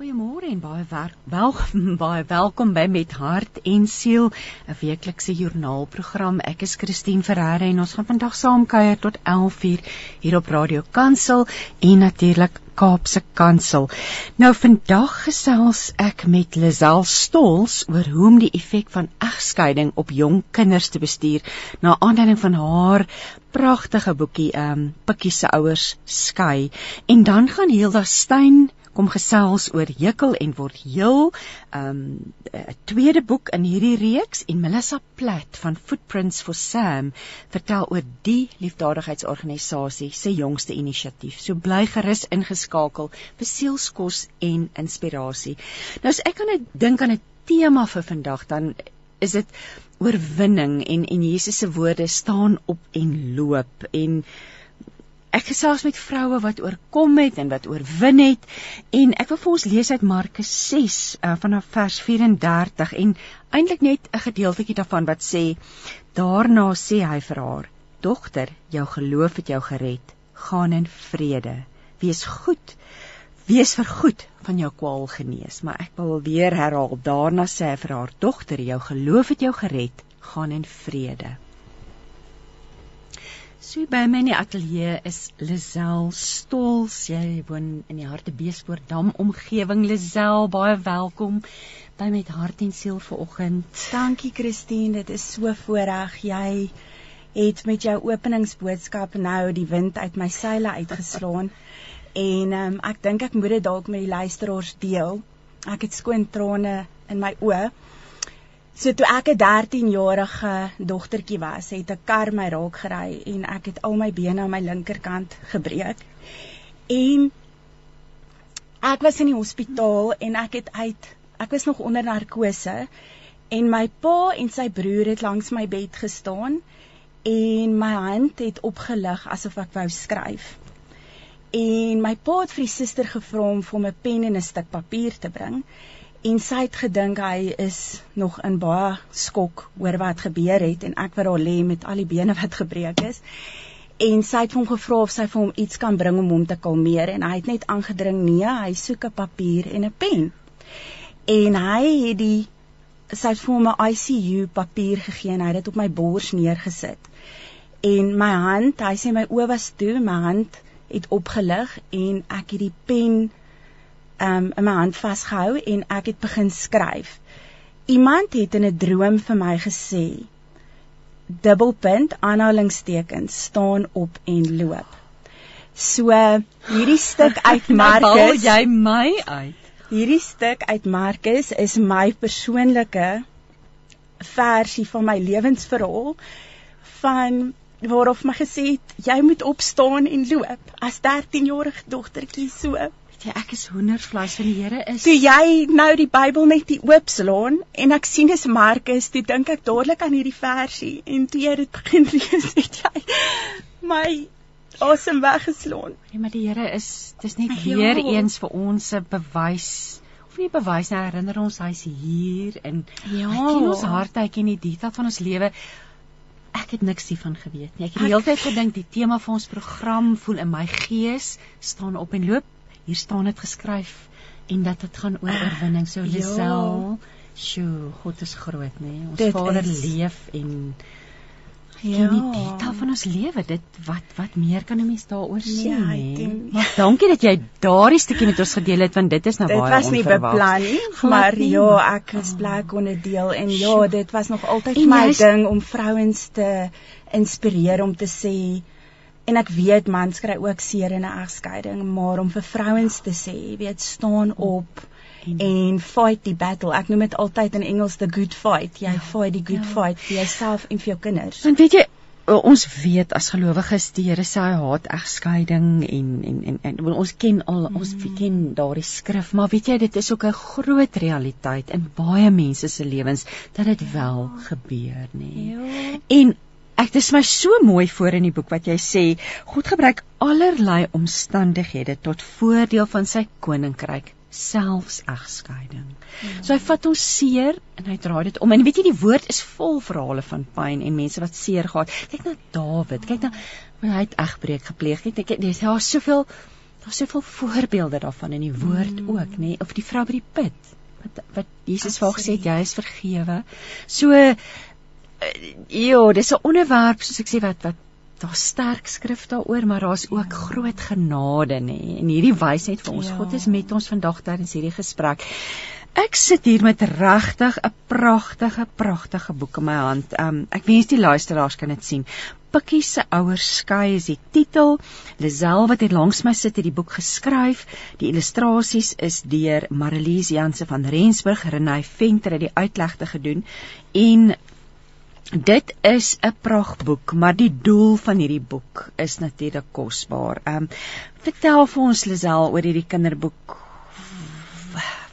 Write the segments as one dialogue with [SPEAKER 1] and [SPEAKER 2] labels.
[SPEAKER 1] Goeiemôre en baie werk, wel, baie welkom by Met Hart en Siel, 'n weeklikse joernaalprogram. Ek is Christine Ferreira en ons gaan vandag saam kuier tot 11:00 hier op Radio Kansel en natuurlik Kaapse Kansel. Nou vandag gesels ek met Lisel Stols oor hoe om die effek van egskeiding op jong kinders te bestuur na aanleiding van haar pragtige boekie ehm um, Pikkie se ouers skei. En dan gaan Hilda Stein kom gesels oor hekel en word heel 'n um, tweede boek in hierdie reeks en Melissa Platt van Footprints for Sam vertel oor die liefdadigheidsorganisasie se jongste inisiatief. So bly gerus ingeskakel vir sielskos en inspirasie. Nou as ek aan 'n dink aan 'n tema vir vandag dan is dit oorwinning en en Jesus se woorde staan op en loop. En ek gesels met vroue wat oorkom het en wat oorwin het. En ek wil vir ons lees uit Markus 6 uh, vanaf vers 34 en eintlik net 'n gedeeltjie daarvan wat sê daarna sê hy vir haar dogter jou geloof het jou gered. Gaan in vrede. Wees goed wees vergoed van jou kwaal genees maar ek wil weer herhaal daarna sê vir haar dogter jou geloof het jou gered gaan in vrede So by my in die ateljee is Lisel Stols. Jy woon in die Hartbeespoort Dam omgewing. Lisel, baie welkom by met hart en siel vanoggend.
[SPEAKER 2] Dankie Christine, dit is so voorreg jy het met jou openingsboodskap nou die wind uit my seile uitgeslaan. En um, ek dink ek moet dit dalk met die luisteraars deel. Ek het skoon trane in my oë So toe ek 'n 13-jarige dogtertjie was, het 'n kar my raak gery en ek het al my bene aan my linkerkant gebreek. En ek was in die hospitaal en ek het uit ek was nog onder narkose en my pa en sy broer het langs my bed gestaan en my hand het opgelig asof ek wou skryf. En my pa het vir die suster gevra om vir hom 'n pen en 'n stuk papier te bring. En sy het gedink hy is nog in baie skok oor wat gebeur het en ek wat daar lê met al die bene wat gebreek is. En sy het hom gevra of sy vir hom iets kan bring om hom te kalmeer en hy het net aangedring nee hy soek 'n papier en 'n pen. En hy het die sy het vir hom 'n ICU papier gegee en hy het dit op my bors neergesit. En my hand hy sê my oë was toe my hand het opgelig en ek het die pen um, in my hand vasgehou en ek het begin skryf. Iemand het in 'n droom vir my gesê: dubbelpunt aanhalingstekens staan op en loop. So hierdie stuk uit nou Markus,
[SPEAKER 1] jy my uit.
[SPEAKER 2] Hierdie stuk uit Markus is my persoonlike versie van my lewensverhaal van waarof my gesê het jy moet opstaan en loop as 13-jarige dogtertjie so
[SPEAKER 1] jy ek is hoendervleis van die Here is.
[SPEAKER 2] Toe jy nou die Bybel net die oopslaan en ek sien dis Markus, toe dink ek dadelik aan hierdie versie en toe jy dit begin lees, het jy my awesome weggeslaan.
[SPEAKER 1] Ja, maar die Here is dis net ja. weer eens vir ons 'n bewys of nie bewys nie, herinner ons hy's hier en ja, hy ken ons harte, hy ken die detail van ons lewe. Ek het niks hiervan geweet nie. Ek het die hele tyd gedink die tema van ons program voel in my gees staan op en loop hier staan dit geskryf en dat dit gaan oor oorwinning. So ja. Lisel, sjoe, God is groot, nê. Nee? Ons dit Vader is... leef en Ja, dit van ons lewe, dit wat wat meer kan 'n mens daaroor sê ja, nie. Maar dankie dat jy daardie stukkie met ons gedeel het want dit is nou baie
[SPEAKER 2] onverwags. Dit was nie beplan nie, maar nie. ja, ek is bly ek kon dit deel en ja, dit was nog altyd my ding om vrouens te inspireer om te sê en ek weet mans kry ook seer in 'n egskeiding, maar om vir vrouens te sê, weet, staan op en, en fight die battle. Ek noem dit altyd in Engels the good fight. Jy ja, fight die good ja. fight vir jouself en vir jou kinders.
[SPEAKER 1] Want weet jy, ons weet as gelowiges die Here sê hy haat egskeiding en en en, en ons ken al mm. ons ken daardie skrif, maar weet jy dit is ook 'n groot realiteit in baie mense se lewens dat dit ja. wel gebeur, nê. Ja. En Ek dis my so mooi voor in die boek wat jy sê God gebruik allerlei omstandighede tot voordeel van sy koninkryk selfs egskeiding. Ja. So hy vat ons seer en hy draai dit om. En weet jy die woord is vol verhale van pyn en mense wat seer gehad. Kyk na Dawid, kyk na hy het egbreek gepleeg het. Ek dis daar soveel Daar's soveel voorbeelde daarvan in die woord mm. ook, nê, nee? of die vrou by die put wat wat Jesus vir haar gesê het jy is vergewe. So ja, dis 'n onderwerp soos ek sê wat wat daar sterk skrif daaroor, maar daar's ook ja. groot genade nê. En hierdie wys net vir ons ja. God is met ons vandag tydens hierdie gesprek. Ek sit hier met regtig 'n pragtige, pragtige boek in my hand. Um ek wens die luisteraars kan dit sien. Pikkie se ouers skei is die titel. Lisel wat hier langs my sit het die boek geskryf. Die illustrasies is deur Marilise Janse van Rensburg, Renay Venter het die uitlegte gedoen en Dit is 'n pragtboek, maar die doel van hierdie boek is natuurlik kosbaar. Ehm um, vertel vir ons Lisel oor hierdie kinderboek.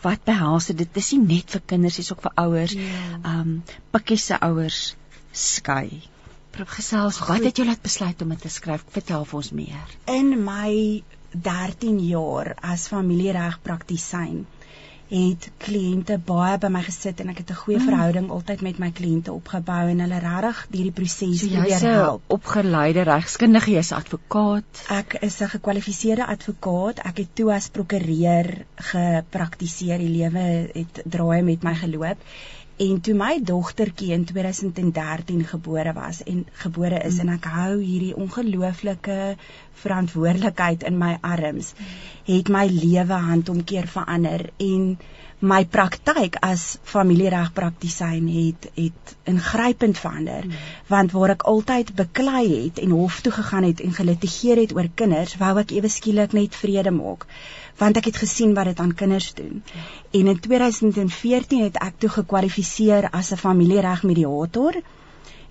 [SPEAKER 1] Wat behels dit? Dit is nie net vir kinders, dis ook vir ouers. Ja. Ehm yeah. um, Pikkie se ouers skei. Prof gesels, wat het jou laat besluit om dit te skryf? Vertel vir ons meer.
[SPEAKER 2] In my 13 jaar as familiereg praktisyn het kliënte baie by my gesit en ek het 'n goeie mm. verhouding altyd met my kliënte opgebou en hulle regtig hierdie proses
[SPEAKER 1] so probeer help. Opgeleide regskundige, jy's advokaat.
[SPEAKER 2] Ek is 'n gekwalifiseerde advokaat. Ek het toe as prokureur gepraktiseer. Die lewe het draai met my geloop En toe my dogtertjie in 2013 gebore was en gebore is mm. en ek hou hierdie ongelooflike verantwoordelikheid in my arms, het my lewe handomkeer verander en my praktyk as familieregpraktisyn het het ingrypend verander mm. want waar ek altyd beklei het en hof toe gegaan het en gelitigeer het oor kinders, wou ek ewe skielik net vrede maak want ek het gesien wat dit aan kinders doen. En in 2014 het ek toe gekwalifiseer as 'n familieregmediator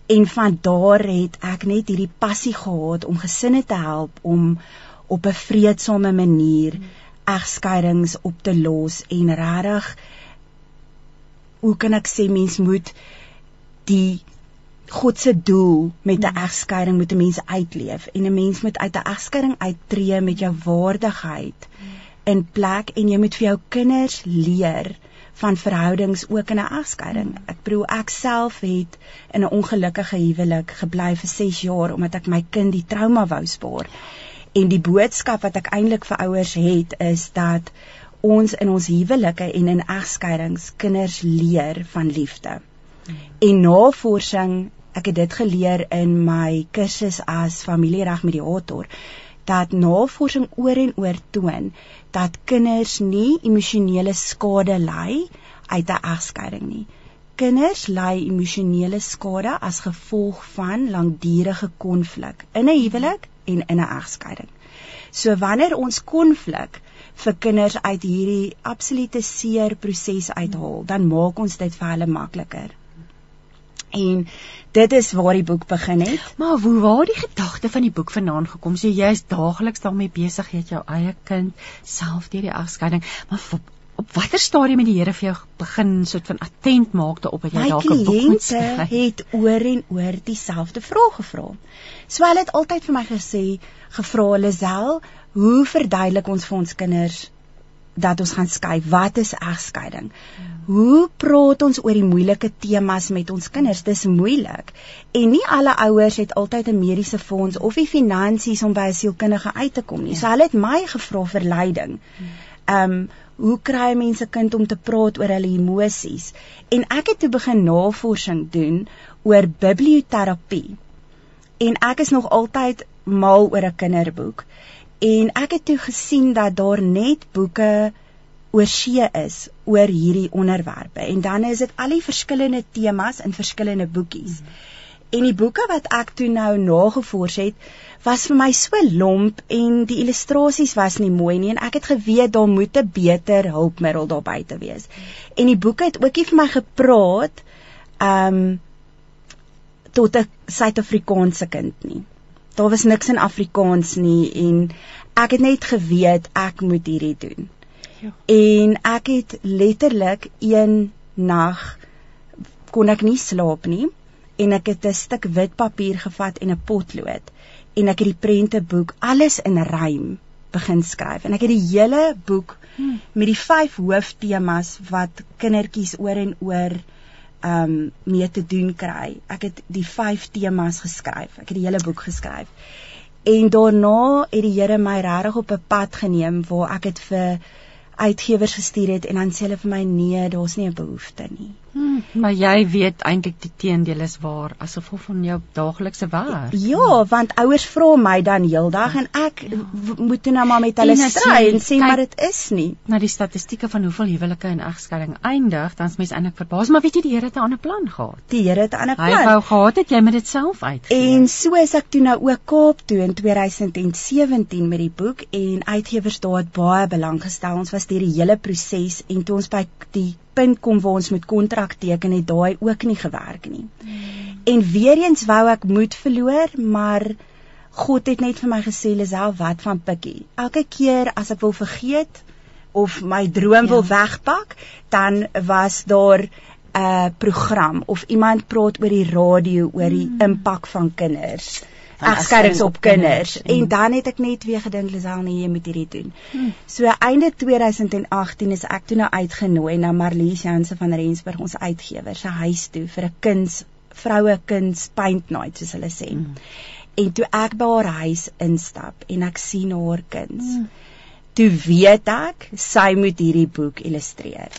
[SPEAKER 2] en van daar het ek net hierdie passie gehad om gesinne te help om op 'n vredesame manier egskeidings op te los en regtig hoe kan ek sê mens moet die God se doel met 'n egskeiding moet 'n mens uitleef en 'n mens moet uit 'n egskeiding uittreë met jou waardigheid. Mm in plek en jy moet vir jou kinders leer van verhoudings ook in 'n egskeiding. Ek bedoel ek self het in 'n ongelukkige huwelik gebly vir 6 jaar omdat ek my kind die trauma wou spaar. En die boodskap wat ek eintlik vir ouers het is dat ons in ons huwelike en in egskeidings kinders leer van liefde. En navorsing, ek het dit geleer in my kursus as familieregmediator dat navorsing oor en oor toon dat kinders nie emosionele skade ly uit 'n egskeiding nie. Kinders ly emosionele skade as gevolg van langdurige konflik in 'n huwelik en in 'n egskeiding. So wanneer ons konflik vir kinders uit hierdie absolute seer proses uithaal, dan maak ons dit vir hulle makliker. En dit is waar die boek begin het.
[SPEAKER 1] Maar hoe waar die gedagte van die boek vanaand gekom? So jy is daagliks daarmee besig met jou eie kind, self deur die afskeiding, maar op watter stadium het die Here vir jou begin soort van attent maak daarop dat jy dalk 'n boek moet skryf?
[SPEAKER 2] My het oor en oor dieselfde vraag gevra. So hulle het altyd vir my gesê, gevra Lisel, hoe verduidelik ons vir ons kinders dat ons gaan skei. Wat is egskeiding? Hoe praat ons oor die moeilike temas met ons kinders? Dis moeilik. En nie alle ouers het altyd 'n mediese fonds of die finansies om by 'n sielkundige uit te kom nie. So hulle het my gevra vir leiding. Ehm um, hoe kry mense kind om te praat oor hulle emosies? En ek het toe begin navorsing doen oor biblioterapie. En ek is nog altyd mal oor 'n kinderboek en ek het toe gesien dat daar net boeke oor see is oor hierdie onderwerpe en dan is dit al die verskillende temas in verskillende boekies. Hmm. En die boeke wat ek toe nou nagevors het, was vir my so lomp en die illustrasies was nie mooi nie en ek het geweet daar moet 'n beter hulpmiddel daar buite wees. En die boeke het ook nie vir my gepraat um tot 'n Suid-Afrikaanse kind nie daar was niks in Afrikaans nie en ek het net geweet ek moet hierdie doen. Ja. En ek het letterlik een nag kon ek nie slaap nie en ek het 'n stuk wit papier gevat en 'n potlood en ek het die prenteboek alles in rym begin skryf en ek het die hele boek hmm. met die vyf hooftemas wat kindertjies oor en oor um mee te doen kry. Ek het die 5 temas geskryf. Ek het die hele boek geskryf. En daarna het die Here my regtig op 'n pad geneem waar ek dit vir uitgewers gestuur het en dan sê hulle vir my nee, daar's nie 'n behoefte nie.
[SPEAKER 1] Hmm, maar jy weet eintlik die teendeel is waar as gevolg van jou daaglikse werk.
[SPEAKER 2] Ja, want ouers vra my dan heeldag en ek ja. moet toe nou maar met hulle stry en sê maar dit is nie.
[SPEAKER 1] Na die statistieke van hoeveel huwelike en egskeiding eindig, dan's mens eintlik verbaas, maar weet jy die Here het 'n ander plan gehad.
[SPEAKER 2] Die Here het 'n ander plan.
[SPEAKER 1] Hy wou gehad het jy moet dit self uitgee.
[SPEAKER 2] En so is ek toe nou ook Kaap toe in 2017 met die boek en uitgewers daar het baie belang gestel. Ons was deur die hele proses en toe ons by die punt kom waar ons met kontrak teken het daai ook nie gewerk nie. Hmm. En weer eens wou ek moed verloor, maar God het net vir my gesê Lisel, wat van Pikkie? Elke keer as ek wil vergeet of my droom ja. wil wegpak, dan was daar 'n uh, program of iemand praat oor die radio oor die hmm. impak van kinders egskeidings op kinders en mm. dan het ek net weer gedink Lisel nee jy moet hierdie doen. Hmm. So einde 2018 is ek toe nou uitgenooi na Marlies Jansen van Rensburg ons uitgewer se huis toe vir 'n kuns vroue kuns paint night soos hulle sê. Hmm. En toe ek by haar huis instap en ek sien haar kuns. Hmm. Toe weet ek sy moet hierdie boek illustreer.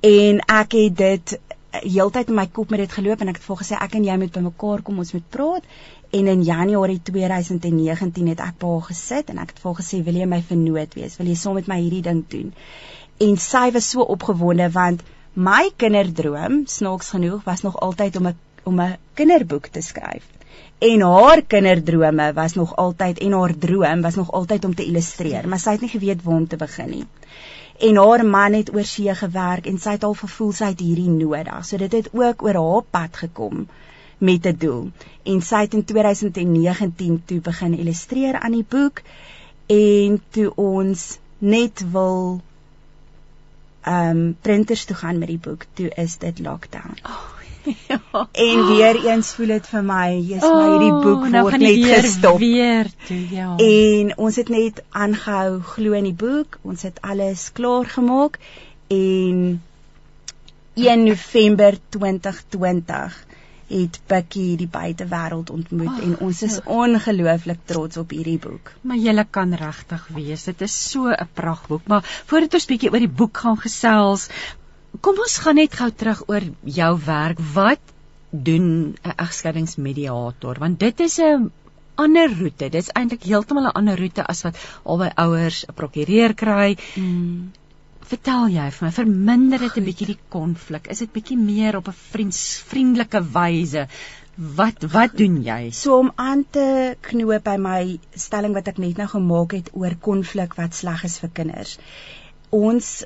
[SPEAKER 2] En ek het dit heeltyd in my kop met dit geloop en ek het vir gesê ek en jy moet bymekaar kom ons moet praat En in Januarie 2019 het ek by haar gesit en ek het vir haar gesê, "Wil jy my vernoot wees? Wil jy saam met my hierdie ding doen?" En sy was so opgewonde want my kinderdroom, snaaks genoeg, was nog altyd om 'n om 'n kinderboek te skryf. En haar kinderdrome was nog altyd en haar droom was nog altyd om te illustreer, maar sy het nie geweet waar om te begin nie. En haar man het oor see gewerk en sy het al gevoel sy het hierdie nodig. So dit het ook oor haar pad gekom met 'n doel. En sy het in 2019 toe begin illustreer aan die boek en toe ons net wil ehm um, printers toe gaan met die boek, toe is dit lockdown.
[SPEAKER 1] Oh. Ja.
[SPEAKER 2] En weer eens voel dit vir my, jy's oh, my hierdie boek nou word net weer, gestop.
[SPEAKER 1] Weer toe, ja.
[SPEAKER 2] En ons het net aangehou glo in die boek. Ons het alles klaar gemaak en 1 November 2020 het Pikkie die buitewêreld ontmoet oh, en ons is ongelooflik trots op hierdie boek.
[SPEAKER 1] Maar jy kan regtig wees. Dit is so 'n pragtboek, maar voordat ons bietjie oor die boek gaan gesels, kom ons gaan net gou terug oor jou werk. Wat doen 'n egskeidingsmediator? Want dit is 'n ander roete. Dit is eintlik heeltemal 'n ander roete as wat albei ouers 'n prokureur kry. Mm vertel jy vir my verminder dit 'n bietjie die konflik? Is dit bietjie meer op 'n vriends vriendelike wyse? Wat wat doen jy?
[SPEAKER 2] So om aan te knoop by my stelling wat ek net nou gemaak het oor konflik wat sleg is vir kinders. Ons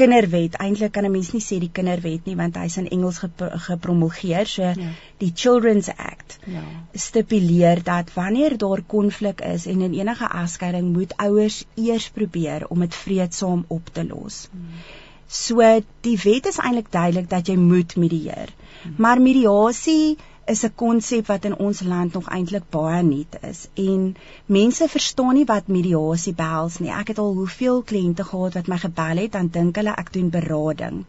[SPEAKER 2] kinderwet eintlik kan 'n mens nie sê die kinderwet nie want hy's in Engels gep gepromulgeer so ja. die Children's Act ja. stipuleer dat wanneer daar konflik is en in enige egskeiding moet ouers eers probeer om dit vreedsaam op te los. Hmm. So die wet is eintlik duidelik dat jy moet medieer. Hmm. Maar mediasie is 'n konsep wat in ons land nog eintlik baie nuut is en mense verstaan nie wat mediasie behels nie. Ek het al hoeveel kliënte gehad wat my gebel het dan dink hulle ek doen berading.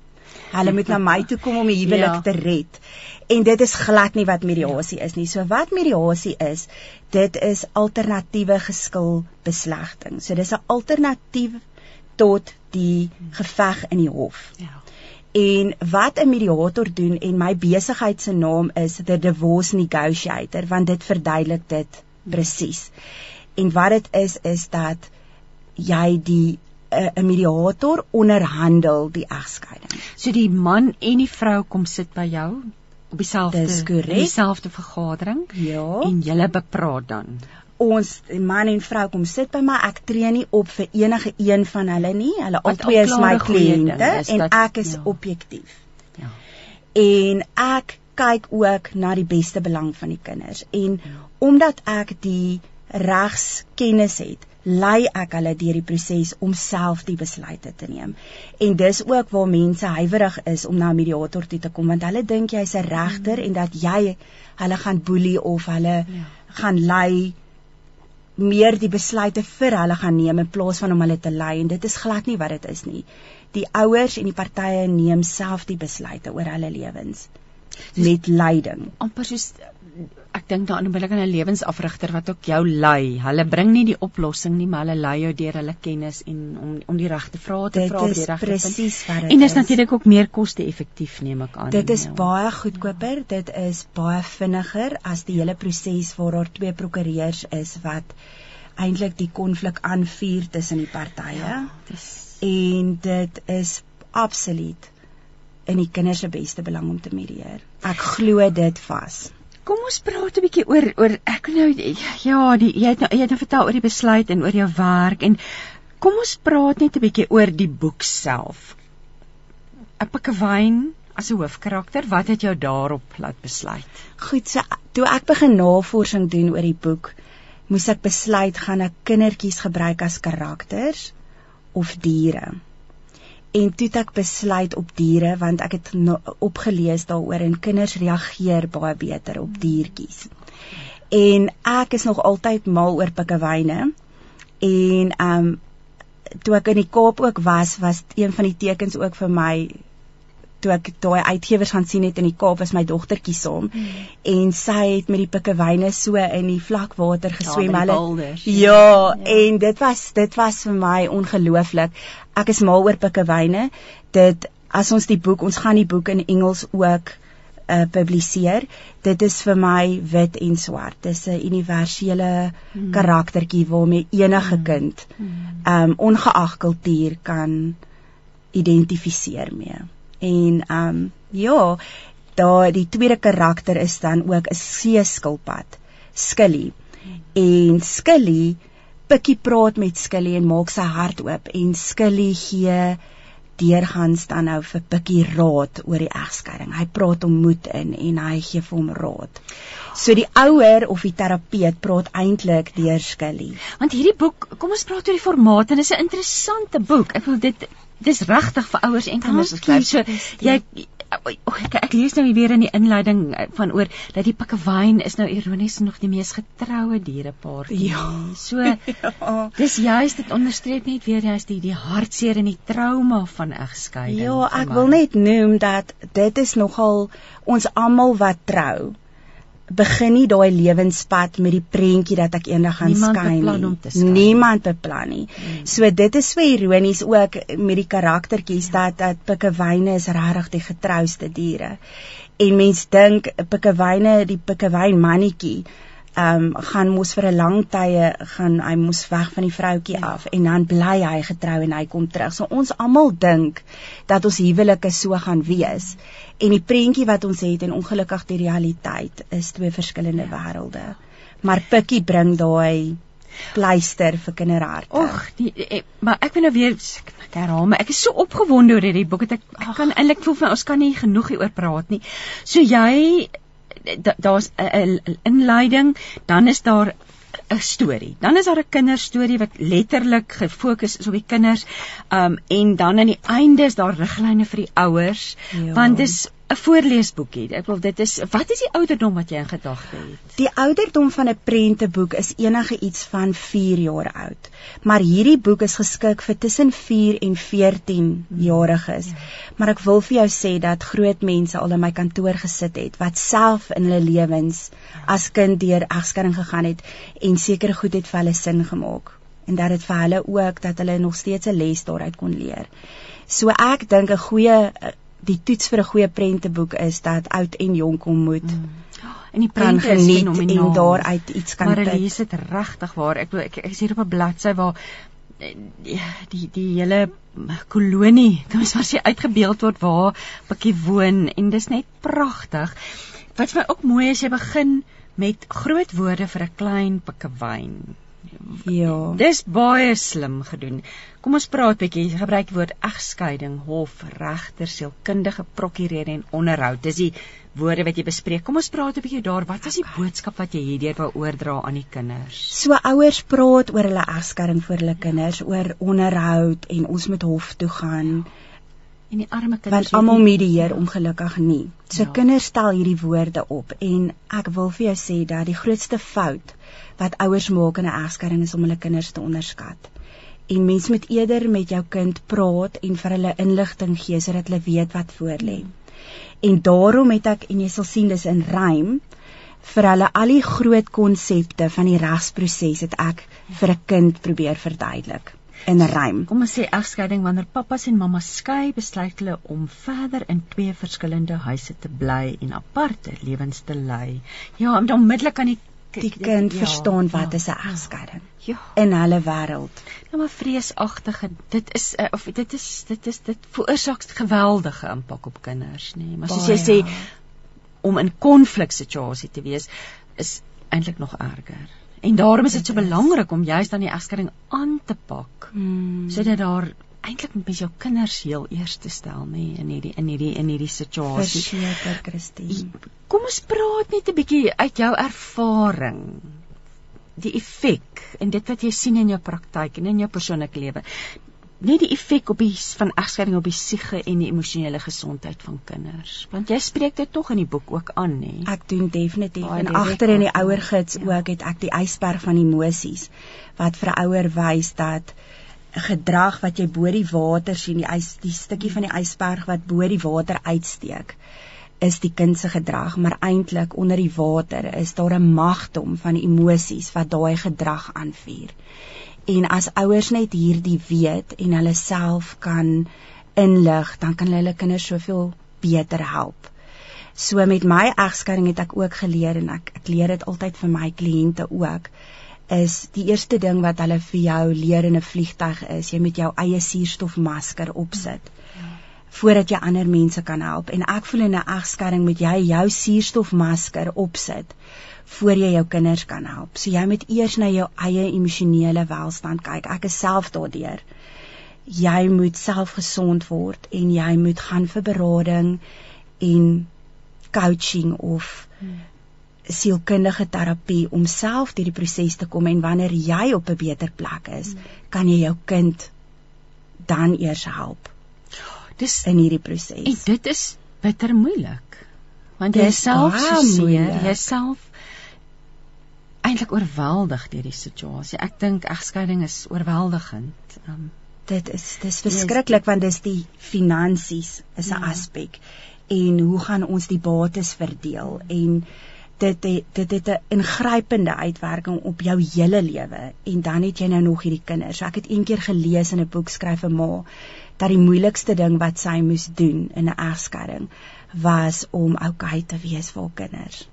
[SPEAKER 2] Hulle moet na my toe kom om 'n huwelik ja. te red. En dit is glad nie wat mediasie is nie. So wat mediasie is, dit is alternatiewe geskil beslegting. So dis 'n alternatief tot die geveg in die hof. Ja. En wat 'n mediator doen en my besigheid se naam is the divorce negotiator want dit verduidelik dit presies. En wat dit is is dat jy die eh, 'n mediator onderhandel die egskeiding.
[SPEAKER 1] So die man en die vrou kom sit by jou op dieselfde dieselfde vergadering
[SPEAKER 2] ja.
[SPEAKER 1] en julle bepraat dan
[SPEAKER 2] ons man en vrou kom sit by my ek tree nie op vir enige een van hulle nie hulle albei is my kliënte en dat, ek is ja. objektief ja en ek kyk ook na die beste belang van die kinders en ja. omdat ek die regskennis het lei ek hulle deur die proses om self die besluite te neem. En dis ook waar mense huiwerig is om na 'n mediator toe te kom want hulle dink jy's 'n regter mm. en dat jy hulle gaan boelie of hulle ja. gaan lei meer die besluite vir hulle gaan neem in plaas van om hulle te lei en dit is glad nie wat dit is nie. Die ouers en die partye neem self die besluite oor hulle lewens met leiding.
[SPEAKER 1] amper soos ek dink daaraan om 'n lewensafrigter wat ook jou lei. Hulle bring nie die oplossing nie, maar hulle lei jou deur hulle kennis en om om die regte vrae te vra
[SPEAKER 2] op die regte
[SPEAKER 1] presies wat dit En is natuurlik ook meer koste-effektief neem ek aan.
[SPEAKER 2] Dit is ja. baie goedkoper, dit is baie vinniger as die hele proses waar daar twee prokureurs is wat eintlik die konflik aanvuur tussen die partye. Ja, en dit is absoluut in die kinders se beste belang om te medieer. Ek glo dit vas.
[SPEAKER 1] Kom ons praat 'n bietjie oor oor ek nou ja, die jy het nou jy het nou vertel oor die besluit en oor jou werk en kom ons praat net 'n bietjie oor die boek self. 'n Pikkewyn as 'n hoofkarakter, wat het jou daarop laat besluit?
[SPEAKER 2] Goed, so toe ek begin navorsing doen oor die boek, moes ek besluit gaan ek kindertjies gebruik as karakters of diere en toe het ek besluit op diere want ek het no, opgelees daaroor en kinders reageer baie beter op diertjies. En ek is nog altyd mal oor pikkewyne. En ehm um, toe ek in die Kaap ook was, was een van die tekens ook vir my toe ek daai uitgewers gaan sien het in die Kaap was my dogtertjie saam. Hmm. en sy het met die pikkewyne so in die vlakwater geswem.
[SPEAKER 1] hulle
[SPEAKER 2] ja, ja, ja. en dit was dit was vir my ongelooflik. Ek is mal oor pikkewyne. Dit as ons die boek ons gaan die boek in Engels ook uh publiseer. Dit is vir my wit en swart. Dis 'n universele hmm. karaktertjie waarmee enige hmm. kind um ongeag kultuur kan identifiseer mee en ehm um, ja, daar die tweede karakter is dan ook 'n seeskilpad, Skilly. En Skilly Pikkie praat met Skilly en maak sy hart oop en Skilly gee deurgangs dan nou vir Pikkie raad oor die egskeiding. Hy praat hom moed in en hy gee vir hom raad. So die ouer of die terapeut praat eintlik deur Skilly.
[SPEAKER 1] Want hierdie boek, kom ons praat oor die formaat en dit is 'n interessante boek. Ek wil dit dis regtig vir ouers en kinders geskryf. So jy oh, ek, ek lees nou weer in die inleiding eh, van oor dat die pikkewyn is nou ironies nog die mees getroue dierepaar.
[SPEAKER 2] Ja.
[SPEAKER 1] So ja. dis juist dit onderstreep net weer juist die die hartseer en die trauma van egskeiding.
[SPEAKER 2] Ja, ek wil net noem dat dit is nogal ons almal wat trou begin nie daai lewenspad met die prentjie dat ek eendag gaan skyn nie. Niemand beplan nie. Hmm. So dit is so ironies ook met die karaktertjies ja. dat dat pikkewyne is regtig die getrouste diere. En mens dink pikkewyne die pikkewyn mannetjie ehm um, gaan mos vir 'n lang tye gaan hy mos weg van die vroutjie ja. af en dan bly hy getrou en hy kom terug. So ons almal dink dat ons huwelike so gaan wees. En die prentjie wat ons het en ongelukkig die realiteit is twee verskillende ja. wêrelde. Maar Pikkie bring daai pleister vir kinderharte.
[SPEAKER 1] Ag, die maar ek wil nou weer ek herhaal, maar ek is so opgewonde oor hierdie boek. Ek, ek kan eintlik voel vir ons kan nie genoeg hieroor praat nie. So jy daar's 'n inleiding, dan is daar 'n storie. Dan is daar 'n kinderstorie wat letterlik gefokus is op die kinders. Um en dan aan die einde is daar riglyne vir die ouers, ja. want dis 'n voorleesboekie. Ek wil dit is wat is die ouderdom wat jy in gedagte het?
[SPEAKER 2] Die ouderdom van 'n prenteboek is enige iets van 4 jaar oud. Maar hierdie boek is geskik vir tussen 4 en 14 jariges. Ja. Maar ek wil vir jou sê dat groot mense al in my kantoor gesit het wat self in hulle lewens as kind deur egskeiding gegaan het en sekere goed het vir hulle sin gemaak en dat dit vir hulle ook dat hulle nog steeds 'n les daaruit kon leer. So ek dink 'n goeie die toets vir 'n goeie prenteboek is dat oud en jonk ontmoet. Mm.
[SPEAKER 1] En die prent is fenomenaal
[SPEAKER 2] en daaruit iets kan
[SPEAKER 1] Maar lees dit regtig waar. Ek ek, ek is hier op 'n bladsy waar eh, die die hele kolonie, kan ons maar sê uitgebeeld word waar Pikkie woon en dis net pragtig. Wat vir my ook mooi is jy begin met groot woorde vir 'n klein pikkewyn.
[SPEAKER 2] Ja.
[SPEAKER 1] Dis baie slim gedoen. Kom ons praat 'n bietjie. Gebruik die woord egskeiding, hof, regter, sielkundige, prokureur en onderhoud. Dis die woorde wat jy bespreek. Kom ons praat 'n bietjie daar. Wat is die boodskap wat jy hierdeur wou oordra aan die kinders?
[SPEAKER 2] So ouers praat oor hulle egskeiding vir hulle kinders, oor onderhoud en ons moet hof toe gaan. En die arme kinders want almal medieer ongelukkig nie. So ja. kinders stel hierdie woorde op en ek wil vir jou sê dat die grootste fout wat ouers maak in 'n egskeiding is om hulle kinders te onderskat. En mens moet eerder met jou kind praat en vir hulle inligting gee sodat hulle weet wat voorlê. En daarom het ek en jy sal sien dis in rym vir hulle al die groot konsepte van die regsproses het ek vir 'n kind probeer verduidelik in 'n rym.
[SPEAKER 1] Kom ons sê egskeiding wanneer pappas en mamma skei, besluit hulle om verder in twee verskillende huise te bly en aparte lewens te lei. Ja, onmiddellik aan die
[SPEAKER 2] die kind ja, verstaan wat ja, is 'n egskeiding.
[SPEAKER 1] Ja.
[SPEAKER 2] In hulle wêreld.
[SPEAKER 1] Ja, maar vreesagtige, dit is uh, of dit is dit is dit veroorsaak geweldige impak op kinders, nê. Nee. Maar soos jy sê om in konfliksituasie te wees is eintlik nog erger. En daarom is dit so belangrik om juist dan die egskeiding aan te pak. Hmm. Sodat daar eintlik met jou kinders heel eers te stel nê in hierdie in hierdie in hierdie situasie.
[SPEAKER 2] Verseker Christine.
[SPEAKER 1] Kom ons praat net 'n bietjie uit jou ervaring. Die effek en dit wat jy sien in jou praktyk en in jou persoonlike lewe net die effek op die van egskeiding op die siege en die emosionele gesondheid van kinders. Want jy spreek dit tog in die boek ook aan, nê?
[SPEAKER 2] Ek doen definitief. Oh, en agter in die ouergids ja. ook het ek die ysberg van emosies wat vir 'n ouer wys dat gedrag wat jy bo die water sien, die ys die stukkie van die ysberg wat bo die water uitsteek is die kind se gedrag, maar eintlik onder die water is daar 'n magdom van emosies wat daai gedrag aanvuur en as ouers net hierdie weet en hulle self kan inlig, dan kan hulle kinders soveel beter help. So met my egskeiding het ek ook geleer en ek ek leer dit altyd vir my kliënte ook is die eerste ding wat hulle vir jou leer in 'n vliegtyg is jy moet jou eie suurstofmasker opsit voordat jy ander mense kan help en ek voel in 'n egskeiding moet jy jou suurstofmasker opsit voor jy jou kinders kan help. So jy moet eers na jou eie emosionele welstand kyk. Ek is self daardeur. Jy moet self gesond word en jy moet gaan vir berading en coaching of sielkundige terapie om self deur die proses te kom en wanneer jy op 'n beter plek is, kan jy jou kind dan eers help. Dis in hierdie proses.
[SPEAKER 1] En dit is bitter moeilik. Want jy self so seer, jy self eintlik oorweldig deur die situasie. Ek dink egskeiding is oorweldigend. Um,
[SPEAKER 2] dit is dis verskriklik want dis die finansies is 'n ja. aspek en hoe gaan ons die bates verdeel en dit het, dit het 'n ingrypende uitwerking op jou hele lewe en dan het jy nou nog hierdie kinders. Ek het eendag gelees in 'n boek skryf 'n ma dat die moeilikste ding wat sy moes doen in 'n egskeiding was om oukei te wees vir haar kinders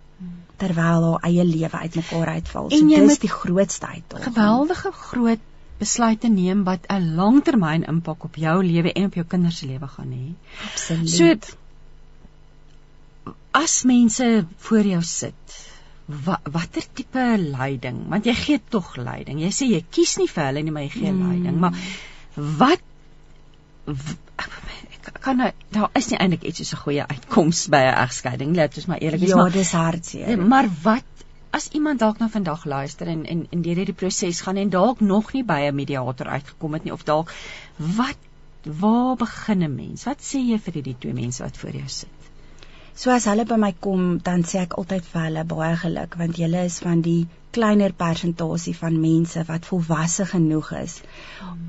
[SPEAKER 2] terwyl haar eie lewe uitmekaar uitval. So dis die grootste uitdaging.
[SPEAKER 1] Geweldige groot besluite neem wat 'n langtermyn impak op jou lewe en op jou kinders se lewe gaan hê.
[SPEAKER 2] Absoluut.
[SPEAKER 1] So as mense voor jou sit, wa, watter tipe leiding? Want jy gee tog leiding. Jy sê jy kies nie vir hulle nie, maar jy gee hmm. leiding. Maar wat kan nou daar is nie eintlik iets so 'n goeie uitkoms by 'n egskeiding dit is maar eerlik
[SPEAKER 2] is ja, maar dis hartseer.
[SPEAKER 1] Maar wat as iemand dalk nou vandag luister en en in deur hierdie proses gaan en dalk nog nie by 'n mediator uitgekom het nie of dalk wat waar begin 'n mens? Wat sê jy vir hierdie twee mense wat voor jou sit?
[SPEAKER 2] So as hulle by my kom, dan sê ek altyd vir hulle baie geluk want julle is van die kleiner persentasie van mense wat volwasse genoeg is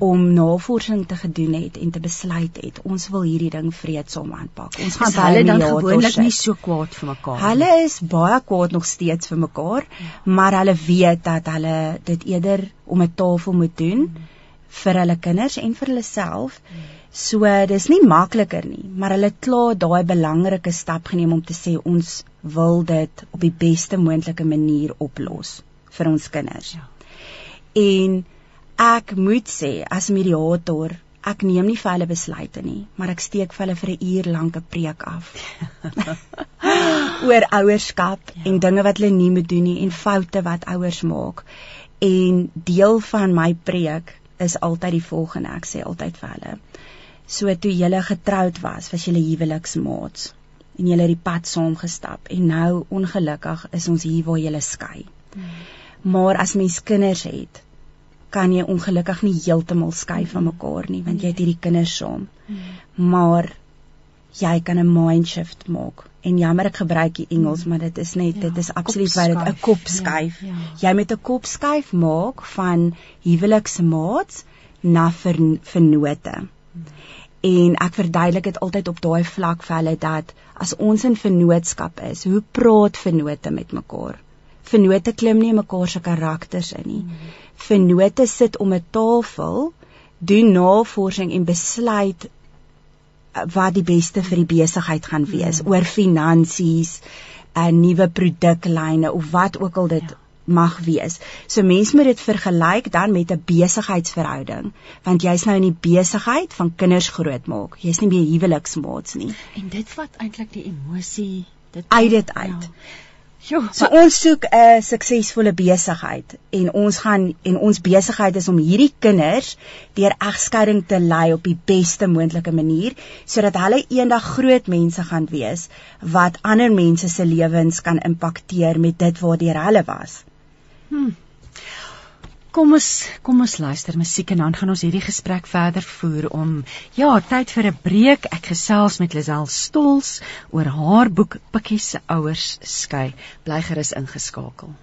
[SPEAKER 2] om navorsing te gedoen het en te besluit het ons wil hierdie ding vreedsaam aanpak. Ons
[SPEAKER 1] gaan hulle dan gewoonlik nie so kwaad vir mekaar.
[SPEAKER 2] Hulle is baie kwaad nog steeds vir mekaar, maar hulle weet dat hulle dit eerder om 'n tafel moet doen vir hulle kinders en vir hulle self. So dis nie makliker nie, maar hulle het klaar daai belangrike stap geneem om te sê ons wil dit op die beste moontlike manier oplos vir ons kinders. Ja. En ek moet sê as mediator, ek neem nie vir hulle besluite nie, maar ek steek vir hulle vir 'n uur lank 'n preek af. oor ouerskap ja. en dinge wat hulle nie moet doen nie en foute wat ouers maak. En deel van my preek is altyd die volgende, ek sê altyd vir hulle. So toe julle getroud was, was julle huweliksmaats en julle het die pad saam gestap en nou ongelukkig is ons hier waar julle skei. Hmm maar as mens kinders het kan jy ongelukkig nie heeltemal skei van mekaar nie want jy het hierdie kinders saam. Maar jy kan 'n mind shift maak. En jammer ek gebruik die Engels maar dit is net ja, dit is absoluut waar dit 'n kop skuif. ja, ja. jy met 'n kop skuif maak van huweliksmaats na ver, vernote En ek verduidelik dit altyd op daai vlak vir hulle dat as ons in vennootskap is, hoe praat vennote met mekaar? Vennote klim nie mekaar se karakters in nie. Mm. Vennote sit om 'n tafel, doen navorsing en besluit uh, wat die beste vir die besigheid gaan wees mm. oor finansies, 'n uh, nuwe produklyne of wat ook al dit ja mag wees. So mense moet dit vergelyk dan met 'n besigheidsverhouding, want jy's nou in die besigheid van kinders grootmaak. Jy's nie meer huweliksmaats nie.
[SPEAKER 1] En dit vat eintlik die emosie
[SPEAKER 2] dit uit dit uit. Ja. Jo, so ons soek 'n suksesvolle besigheid en ons gaan en ons besigheid is om hierdie kinders deur egskeiding te lei op die beste moontlike manier sodat hulle eendag groot mense gaan wees wat ander mense se lewens kan impakteer met dit waardeur hulle was. Hmm.
[SPEAKER 1] Kom ons kom ons luister musiek en dan gaan ons hierdie gesprek verder voer om ja, tyd vir 'n breek. Ek gesels met Lisel Stols oor haar boek Pikkie se ouers skei. Bly gerus ingeskakel.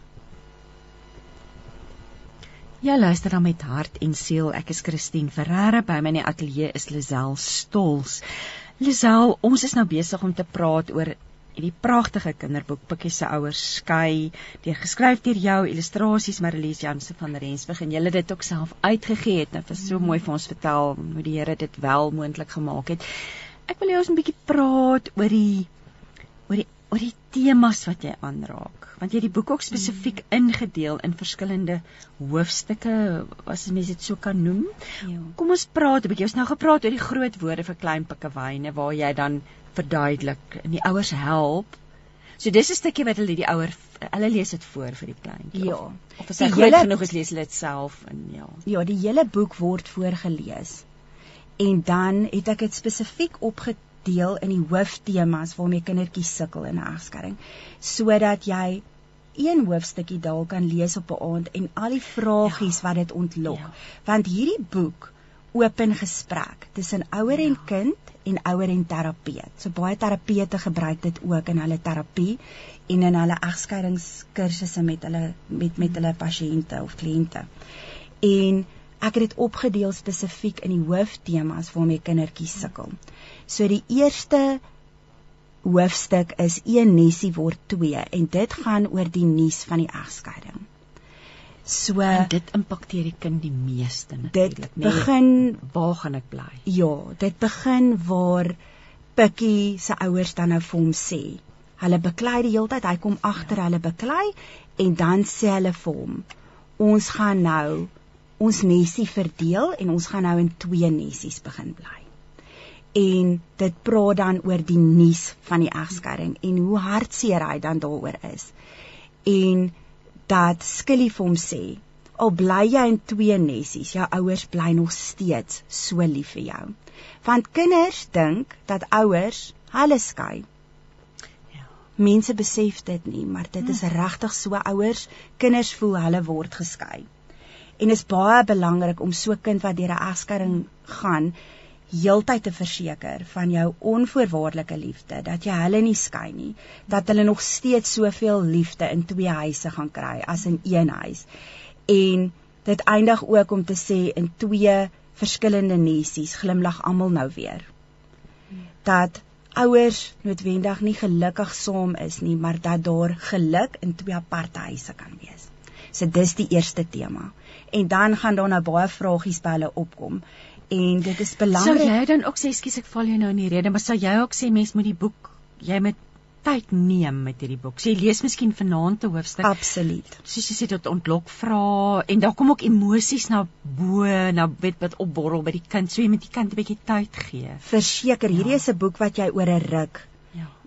[SPEAKER 1] Ja, luister dan met hart en siel. Ek is Christine Ferreira. By my in die ateljee is Lisel Stols. Lisel, ons is nou besig om te praat oor hierdie pragtige kinderboek Pikkie se ouers skei, deur geskryf deur jou illustrasies Marlies Jansen van Rensburg en jy het dit ook self uitgegee het. Dit was so mooi vir ons vertel hoe die Here dit wel moontlik gemaak het. Ek wil jou ons 'n bietjie praat oor die oor die oor die temas wat jy aanraak want jy het die boek ook spesifiek ingedeel in verskillende hoofstukke as mens dit so kan noem. Ja. Kom ons praat 'n bietjie. Ons nou gepraat oor die groot woorde vir klein pikkewyne waar jy dan verduidelik en die ouers help. So dis 'n stukkie wat hulle die ouer hulle lees dit voor vir die kleintjie.
[SPEAKER 2] Ja.
[SPEAKER 1] Of, of as hy groot genoeg is lees hulle dit self en ja.
[SPEAKER 2] Ja, die hele boek word voorgeles. En dan het ek dit spesifiek opgedeel in die hooftemas waarmee kindertjies sukkel in 'n egskeiding sodat jy een hoofstukkie dalk kan lees op 'n aand en al die vragies ja. wat dit ontlok. Ja. Want hierdie boek open gesprek tussen ouer en kind en ouer en terapeut. So baie terapeute gebruik dit ook in hulle terapie en in hulle egskeidingskursusse met hulle met met hulle pasiënte of kliënte. En ek het dit opgedeel spesifiek in die hooftemas waarmee kindertjies sukkel. So die eerste hoofstuk is een nesie word 2 en dit gaan oor die nuus van die egskeiding.
[SPEAKER 1] So en dit impakteer die kind die meeste natuurlik.
[SPEAKER 2] Dit nee, begin
[SPEAKER 1] waar gaan ek bly?
[SPEAKER 2] Ja, dit begin waar Pikkie se ouers dan nou vir hom sê. Hulle beklei die hele tyd, hy kom agter ja. hulle beklei en dan sê hulle vir hom: "Ons gaan nou ons nesie verdeel en ons gaan nou in twee nesies begin bly." En dit praat dan oor die nuus van die egskeiding en hoe hartseer hy dan daaroor is. En dat Skilly vir hom sê, al bly jy in twee nessies, jou ouers bly nog steeds so lief vir jou. Want kinders dink dat ouers hulle skei. Ja. Mense besef dit nie, maar dit is hm. regtig so ouers, kinders voel hulle word geskei. En is baie belangrik om so 'n kind wat deur 'n egskeiding gaan, heeltyd te verseker van jou onvoorwaardelike liefde dat jy hulle nie skei nie dat hulle nog steeds soveel liefde in twee huise gaan kry as in een huis. En dit eindig ook om te sê in twee verskillende nesies glimlag almal nou weer. Dat ouers noodwendig nie gelukkig saam is nie maar dat daar geluk in twee aparte huise kan wees. So dis die eerste tema en dan gaan daar nou baie vragies by hulle opkom en dit is belangrik.
[SPEAKER 1] Sou jy dan ook sê skus ek val jou nou in die rede, maar sou jy ook sê mens moet die boek jy met tyd neem met hierdie boek. Sê lees miskien vanaand 'n hoofstuk.
[SPEAKER 2] Absoluut.
[SPEAKER 1] Soos jy sê dit ontlok vra en daar kom ook emosies na bo, na weet wat opborrel by die kind. So jy moet die kind 'n bietjie tyd gee.
[SPEAKER 2] Verseker, hierdie ja. is 'n boek wat jy oor 'n ruk.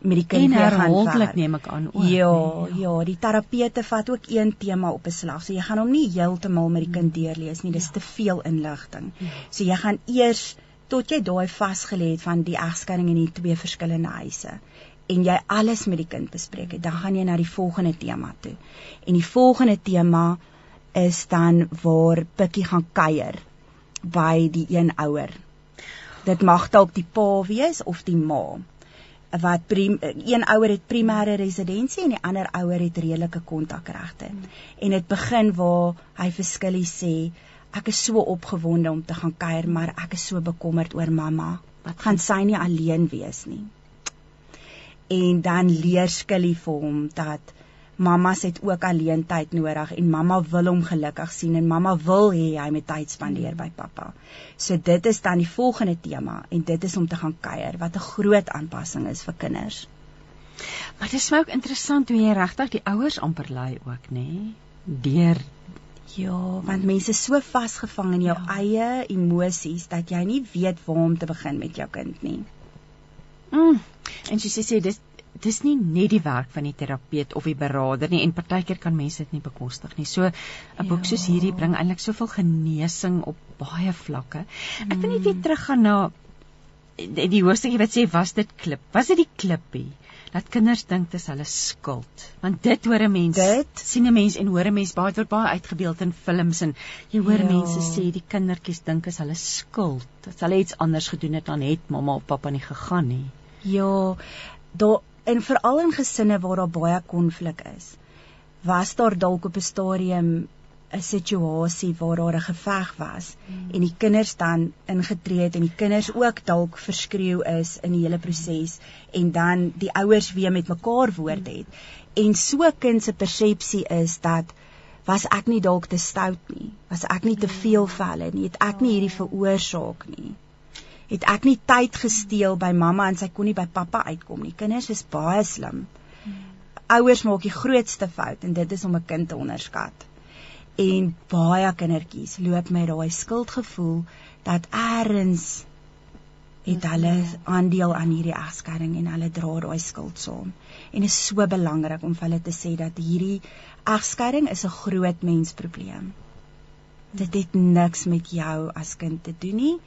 [SPEAKER 2] Met die kind
[SPEAKER 1] gaan herhaaldelik neem ek aan
[SPEAKER 2] ook. Ja, nee, ja, ja, die terapeute vat ook een tema op 'n slag. So jy gaan hom nie heeltemal met die kind deurlees nie. Dis ja. te veel inligting. Ja. So jy gaan eers tot jy daai vasgelê het van die egskeiding in die twee verskillende huise en jy alles met die kind bespreek het, dan gaan jy na die volgende tema toe. En die volgende tema is dan waar Pikkie gaan kuier by die een ouer. Dit mag dalk die pa wees of die ma wat prim, een ouer het primêre residensie en die ander ouer het redelike kontakregte. Hmm. En dit begin waar hy verskillie sê ek is so opgewonde om te gaan kuier, maar ek is so bekommerd oor mamma Wat gaan sy nie alleen wees nie. En dan leer Skilly vir hom dat mamma's het ook alleen tyd nodig en mamma wil hom gelukkig sien en mamma wil hê hy moet tyd spandeer by pappa. So dit is dan die volgende tema en dit is om te gaan kuier wat 'n groot aanpassing is vir kinders.
[SPEAKER 1] Maar dit is my ook interessant hoe jy regtig die ouers amper lei ook, nê? Nee? Deur
[SPEAKER 2] ja, want mense is so vasgevang in jou ja. eie emosies dat jy nie weet waar om te begin met jou kind nie.
[SPEAKER 1] Mm. En sy sê, sê dis dis nie net die werk van die terapeut of die beraader nie en partykeer kan mense dit nie bekostig nie. So 'n ja. boek soos hierdie bring eintlik soveel genesing op baie vlakke. Ek wil net weer mm. teruggaan na die, die hoofstuk wat sê was dit klip? Was dit die klippie? Dat kinders dink dit is hulle skuld. Want dit hoor 'n mens dit sien 'n mens en hoor 'n mens baie word baie uitgebeeld in films en jy hoor ja. mense sê die kindertjies dink is hulle skuld. Dat hulle iets anders gedoen het dan het mamma of pappa nie gegaan nie.
[SPEAKER 2] Ja, daar en veral in gesinne waar daar baie konflik is was daar dalk op 'n stadium 'n situasie waar daar 'n geveg was hmm. en die kinders dan ingetree het en die kinders ook dalk verskreeu is in die hele proses en dan die ouers weer met mekaar woord het en so kind se persepsie is dat was ek nie dalk te stout nie was ek nie te hmm. veel vir hulle nie het ek nie hierdie veroorsaak nie het ek nie tyd gesteel by mamma en sy kon nie by pappa uitkom nie. Kinders is baie slim. Ouers maak die grootste fout en dit is om 'n kind te onderskat. En baie kindertjies loop met daai skuldgevoel dat eers het hulle aandeel aan hierdie egskeiding en hulle dra daai skuld saam. En dit is so belangrik om vir hulle te sê dat hierdie egskeiding is 'n groot mensprobleem. Dit het niks met jou as kind te doen nie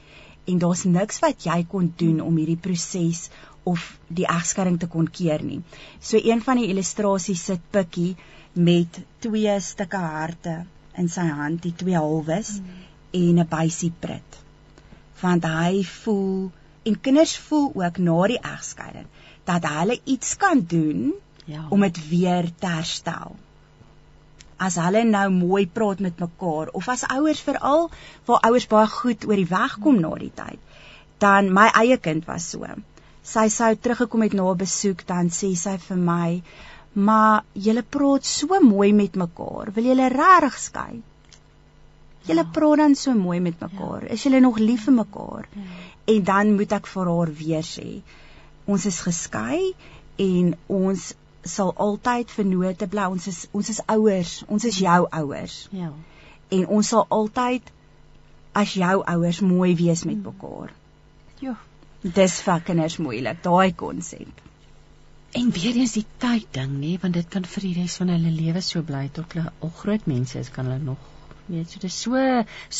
[SPEAKER 2] en daar's niks wat jy kon doen om hierdie proses of die egskeiding te kon keer nie. So een van die illustrasies sit Pikkie met twee stukke harte in sy hand, die twee halwes mm. en 'n bysie prit. Want hy voel en kinders voel ook na die egskeiding dat hulle iets kan doen ja. om dit weer te herstel as hulle nou mooi praat met mekaar of as ouers veral waar ouers baie goed oor die weg kom na die tyd dan my eie kind was so sy sou teruggekom het na 'n besoek dan sê sy vir my maar julle praat so mooi met mekaar wil julle regtig skei julle ja. praat dan so mooi met mekaar is julle nog lief vir mekaar ja. en dan moet ek vir haar weer sê ons is geskei en ons sal altyd vernote bly ons is ons is ouers ons is jou ouers. Ja. En ons sal altyd as jou ouers mooi wees met mekaar. Ja. Dis vir kinders moeilik daai konsep.
[SPEAKER 1] En weer eens die tyd ding nê want dit kan vir die res van hulle lewe so bly tot hulle al groot mense is kan hulle nog weet so dis so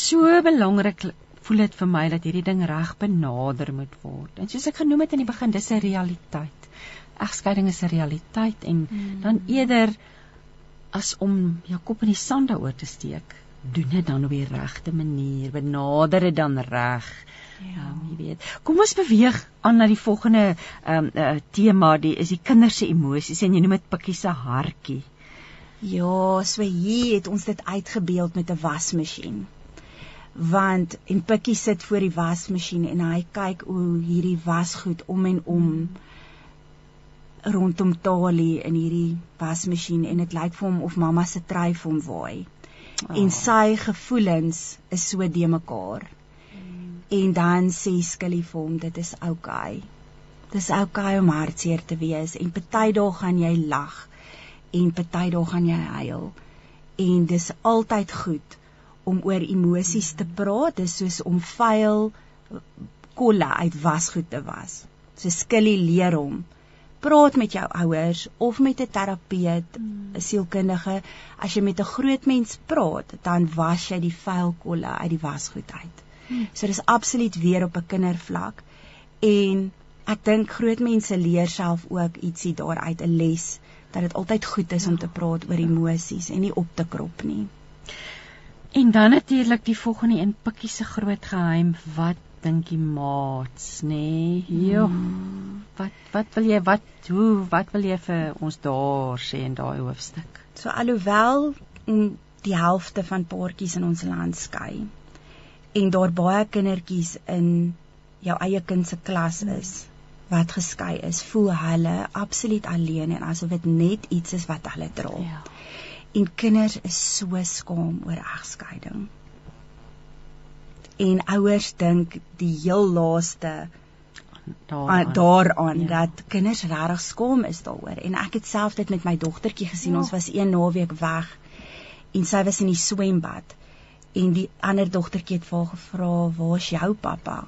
[SPEAKER 1] so belangrik voel dit vir my dat hierdie ding reg benader moet word. En soos ek genoem het in die begin dis 'n realiteit egskeiding is 'n realiteit en mm. dan eerder as om jou kop in die sand daaroor te steek, doen dit dan op die regte manier, benader dit dan reg. Ja, um, jy weet. Kom ons beweeg aan na die volgende ehm um, uh, tema, die is die kinders se emosies en jy noem dit pikkie se hartjie.
[SPEAKER 2] Ja, so hier het ons dit uitgebeeld met 'n wasmasjien. Want en Pikkie sit voor die wasmasjien en hy kyk hoe hierdie wasgoed om en om mm rondom Tali in hierdie wasmasjien en dit lyk vir hom of mamma se trui vir hom waai. Oh. En sy gevoelens is so de mekaar. Mm. En dan sê Skilly vir hom dit is oukei. Okay. Dis oukei okay om hartseer te wees en party dae gaan jy lag en party dae gaan jy huil. En dis altyd goed om oor emosies te praat, dis soos om vuil kolle uit wasgoed te was. So Skilly leer hom praat met jou ouers of met 'n terapeut, 'n hmm. sielkundige, as jy met 'n groot mens praat, dan was jy die vuil kolle uit die wasgoed uit. Hmm. So dis absoluut weer op 'n kindervlak en ek dink groot mense leer self ook ietsie daaruit 'n les dat dit altyd goed is ja. om te praat oor emosies en nie op te krop nie.
[SPEAKER 1] En dan natuurlik die volgende een pikkie se groot geheim wat dink die maats, nê? Nee? Jo. Hmm. Wat wat wil jy wat hoe wat wil jy vir ons daar sê in daai hoofstuk?
[SPEAKER 2] So alhoewel die helfte van paartjies in ons land skei en daar baie kindertjies in jou eie kind se klas is wat geskei is, voel hulle absoluut alleen en asof dit net iets is wat hulle dra. Ja. En kinders is so skaam oor egskeiding. En ouers dink die heel laaste daaraan, daaraan ja. dat kinders regtig skaam is daaroor. En ek het self dit met my dogtertjie gesien. Ja. Ons was een naweek weg en sy was in die swembad en die ander dogtertjie het vir haar gevra, "Waar's jou pappa?"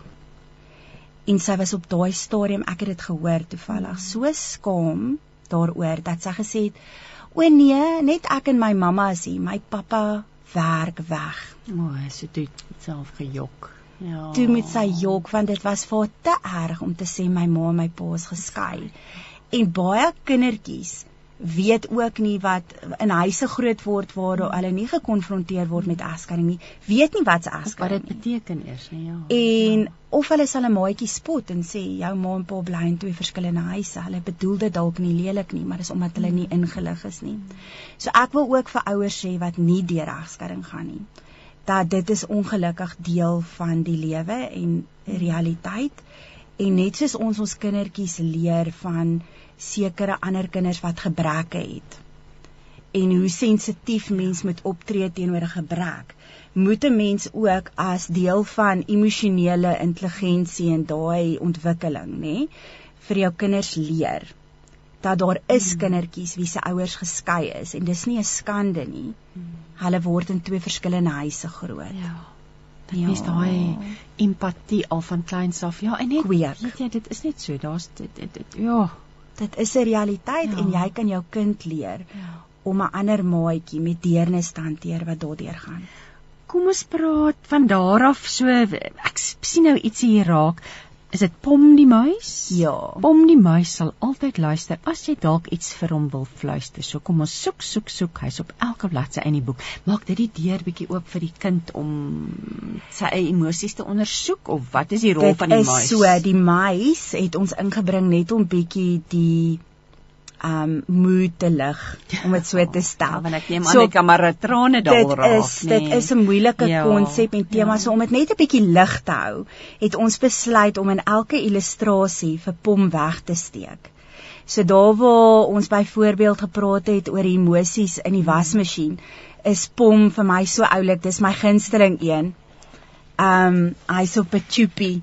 [SPEAKER 2] En sy was op daai stadium, ek het dit gehoor toevallig, so skaam daaroor dat sy gesê het, "O nee, net ek en my mamma is hier. My pappa werk weg."
[SPEAKER 1] O, oh, sy het self gejok.
[SPEAKER 2] Ja. Toe met sy jok want dit was vir te erg om te sê my ma en my pa is geskei. En baie kindertjies weet ook nie wat in huise groot word waar hulle nie gekonfronteer word met egskeiding nie, weet nie wat se egskeiding
[SPEAKER 1] wat dit beteken eers nie, ja.
[SPEAKER 2] En ja. of hulle sal 'n maatjie spot en sê jou ma en pa bly in twee verskillende huise. Hulle bedoel dit dalk nie lelik nie, maar dis omdat hulle nie ingelig is nie. So ek wil ook vir ouers sê wat nie deur egskeiding gaan nie dat dit is ongelukkig deel van die lewe en realiteit en net soos ons ons kindertjies leer van sekere ander kinders wat gebreke het en hoe sensitief mens moet optree teenoor 'n gebrek moet 'n mens ook as deel van emosionele intelligensie en daai ontwikkeling nê vir jou kinders leer dat daar is hmm. kindertjies wie se ouers geskei is en dis nie 'n skande nie. Hmm. Hulle word in twee verskillende huise groot.
[SPEAKER 1] Ja. Dit ja. is daai empatie al van kleins af. Ja, en net
[SPEAKER 2] Kweek.
[SPEAKER 1] weet jy, dit is net so. Daar's dit, dit, dit ja,
[SPEAKER 2] dit is 'n realiteit ja. en jy kan jou kind leer ja. om 'n ander maatjie met deernis te hanteer wat daardeur gaan.
[SPEAKER 1] Kom ons praat van daar af so ek sien nou ietsie hier raak. Is dit Pom die muis?
[SPEAKER 2] Ja.
[SPEAKER 1] Pom die muis sal altyd luister as jy dalk iets vir hom wil fluister. So kom ons soek, soek, soek. Hy's op elke bladsy in die boek. Maak dit die deur bietjie oop vir die kind om sy eie emosies te ondersoek of wat is die rol dit van die muis?
[SPEAKER 2] Dit is so, die muis het ons ingebring net om bietjie die um moed te lig om dit so te stel. Ja,
[SPEAKER 1] want ek neem aan so, ek kan maar trane daar raak.
[SPEAKER 2] Dit is nee. dit is 'n moeilike ja, konsep en tema ja. so om dit net 'n bietjie lig te hou, het ons besluit om in elke illustrasie vir pom weg te steek. So daar waar ons byvoorbeeld gepraat het oor emosies in die wasmasjien, is pom vir my so oulik, dis my gunsteling een. Um hy's op 'n choopie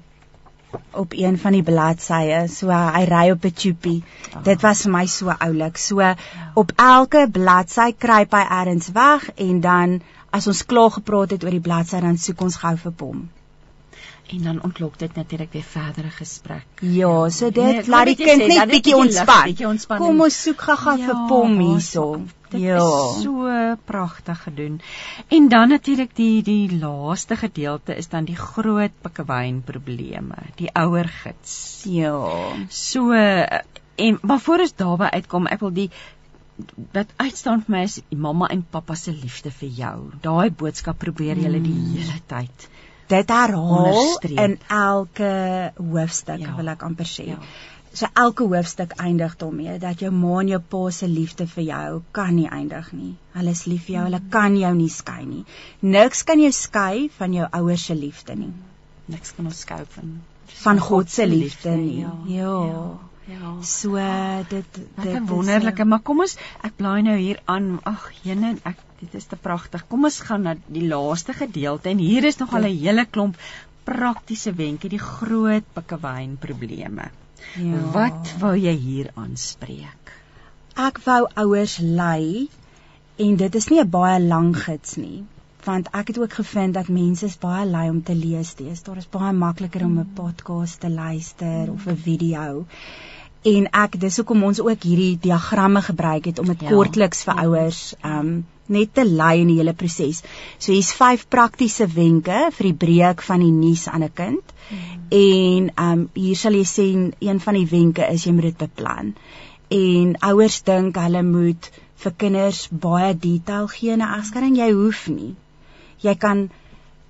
[SPEAKER 2] op een van die bladsye. So hy ry op 'n choopie. Oh. Dit was vir my so oulik. So op elke bladsy kruip hy ergens weg en dan as ons klaar gepraat het oor die bladsy dan soek ons gou vir hom.
[SPEAKER 1] En dan ontlok dit natuurlik weer verdere gesprek.
[SPEAKER 2] Ja, so dit nee, laat die kind net bietjie ontspan. Kom ons soek gaga ja, vir pom hierso.
[SPEAKER 1] Dit ja. is so pragtig gedoen. En dan natuurlik die die laaste gedeelte is dan die groot pikkewyn probleme, die ouer gids.
[SPEAKER 2] Ja.
[SPEAKER 1] So en maar voor ons daarby uitkom, ek wil die wat uitstaan vir my is mamma en pappa se liefde vir jou. Daai boodskap probeer jy mm. die hele tyd.
[SPEAKER 2] Dit herhaal in elke hoofstuk, ja. wil ek amper sê. Ja. So elke hoofstuk eindig daarmee dat jou ma en jou pa se liefde vir jou kan nie eindig nie. Hulle is lief vir jou, hulle kan jou nie skei nie. Niks kan jou skei van jou ouers se liefde nie.
[SPEAKER 1] Niks kan ons skei van
[SPEAKER 2] van God se liefde nie. Ja. Ja. ja. Ja. So dit
[SPEAKER 1] dit is wonderlike, maar kom ons ek blaai nou hier aan. Ag, jene, ek dit is te pragtig. Kom ons gaan na die laaste gedeelte en hier is nog al 'n hele klomp praktiese wenke, die groot pikkewyn probleme. Ja. Wat wou jy hier aanspreek?
[SPEAKER 2] Ek wou ouers lei en dit is nie 'n baie lang gids nie want ek het ook gevind dat mense is baie lui om te lees steeds. Daar is baie makliker om 'n podcast te luister of 'n video. En ek dis hoekom ons ook hierdie diagramme gebruik het om dit ja. kortliks vir ja. ouers um net te lei in die hele proses. So hier's vyf praktiese wenke vir die breek van die nuus aan 'n kind. Hmm. En um hier sal jy sien een van die wenke is jy moet dit beplan. En ouers dink hulle moet vir kinders baie detail gee na egskeiding. Jy hoef nie. Jy kan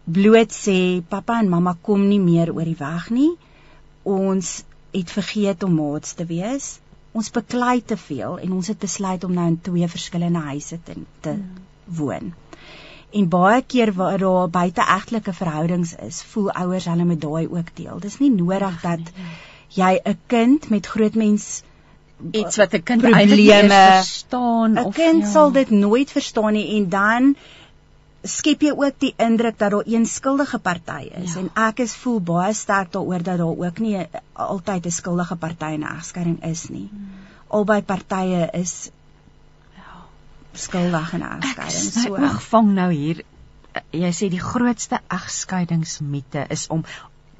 [SPEAKER 2] bloot sê pappa en mamma kom nie meer oor die weg nie. Ons het vergeet om maats te wees ons beklei te veel en ons het besluit om nou in twee verskillende huise te, te hmm. woon. En baie keer waar daar buiteegtelike verhoudings is, voel ouers hulle met daai ook deel. Dis nie nodig dat nee. jy 'n kind met groot mens
[SPEAKER 1] iets wat 'n kind probleme verstaan
[SPEAKER 2] 'n kind ja. sal dit nooit verstaan nie en dan skep jy ook die indruk dat daar een skuldige party is ja. en ek is voel baie sterk daaroor dat daar ook nie altyd 'n skuldige party in 'n egskeiding is nie. Hmm. Albei partye is ja skuldig in 'n egskeiding.
[SPEAKER 1] So ek vang nou hier jy sê die grootste egskeidingsmite is om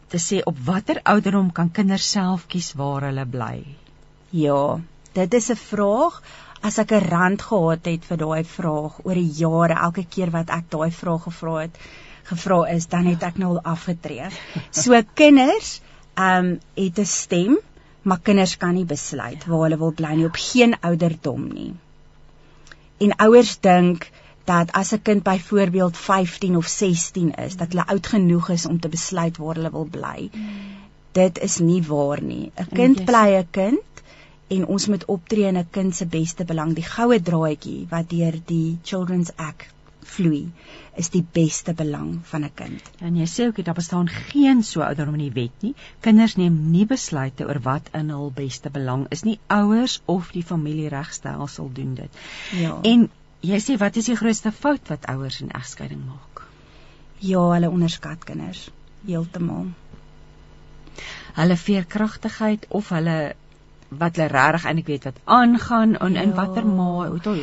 [SPEAKER 1] te sê op watter ouderdom kan kinders self kies waar hulle bly.
[SPEAKER 2] Ja, dit is 'n vraag as ek 'n rand gehad het vir daai vraag oor die jare elke keer wat ek daai vraag gevra het gevra is dan het ek nou al afgetree. So kinders ehm um, het 'n stem, maar kinders kan nie besluit waar hulle wil bly nie op geen ouderdom nie. En ouers dink dat as 'n kind byvoorbeeld 15 of 16 is, dat hulle oud genoeg is om te besluit waar hulle wil bly. Mm. Dit is nie waar nie. 'n Kind bly 'n kind en ons moet optree in 'n kind se beste belang. Die goue draadjie wat deur die Children's Act vloei, is die beste belang van 'n kind.
[SPEAKER 1] En jy sê ook daar bestaan geen so ouderdom in die wet nie. Kinders neem nie besluite oor wat in hul beste belang is nie. Ouers of die familieregstelsel doen dit. Ja. En jy sê wat is die grootste fout wat ouers in egskeiding maak?
[SPEAKER 2] Ja, hulle onderskat kinders heeltemal.
[SPEAKER 1] Hulle veerkragtigheid of hulle wat hulle regtig eintlik weet wat aangaan en ja. in watter maai hoe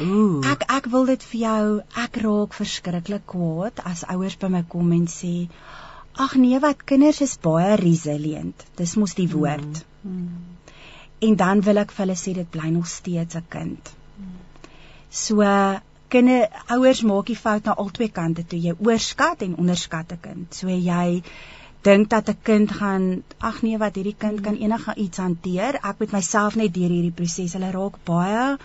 [SPEAKER 2] ek ek wil dit vir jou ek raak verskriklik kwaad as ouers by my kom en sê ag nee wat kinders is baie resilient dis mos die woord mm. Mm. en dan wil ek vir hulle sê dit bly nog steeds 'n kind mm. so kinder ouers maak die fout na albei kante toe jy oorskat en onderskat 'n kind so jy dink dat 'n kind gaan ag nee wat hierdie kind kan enige iets hanteer. Ek met myself net deur hierdie proses. Hulle raak baie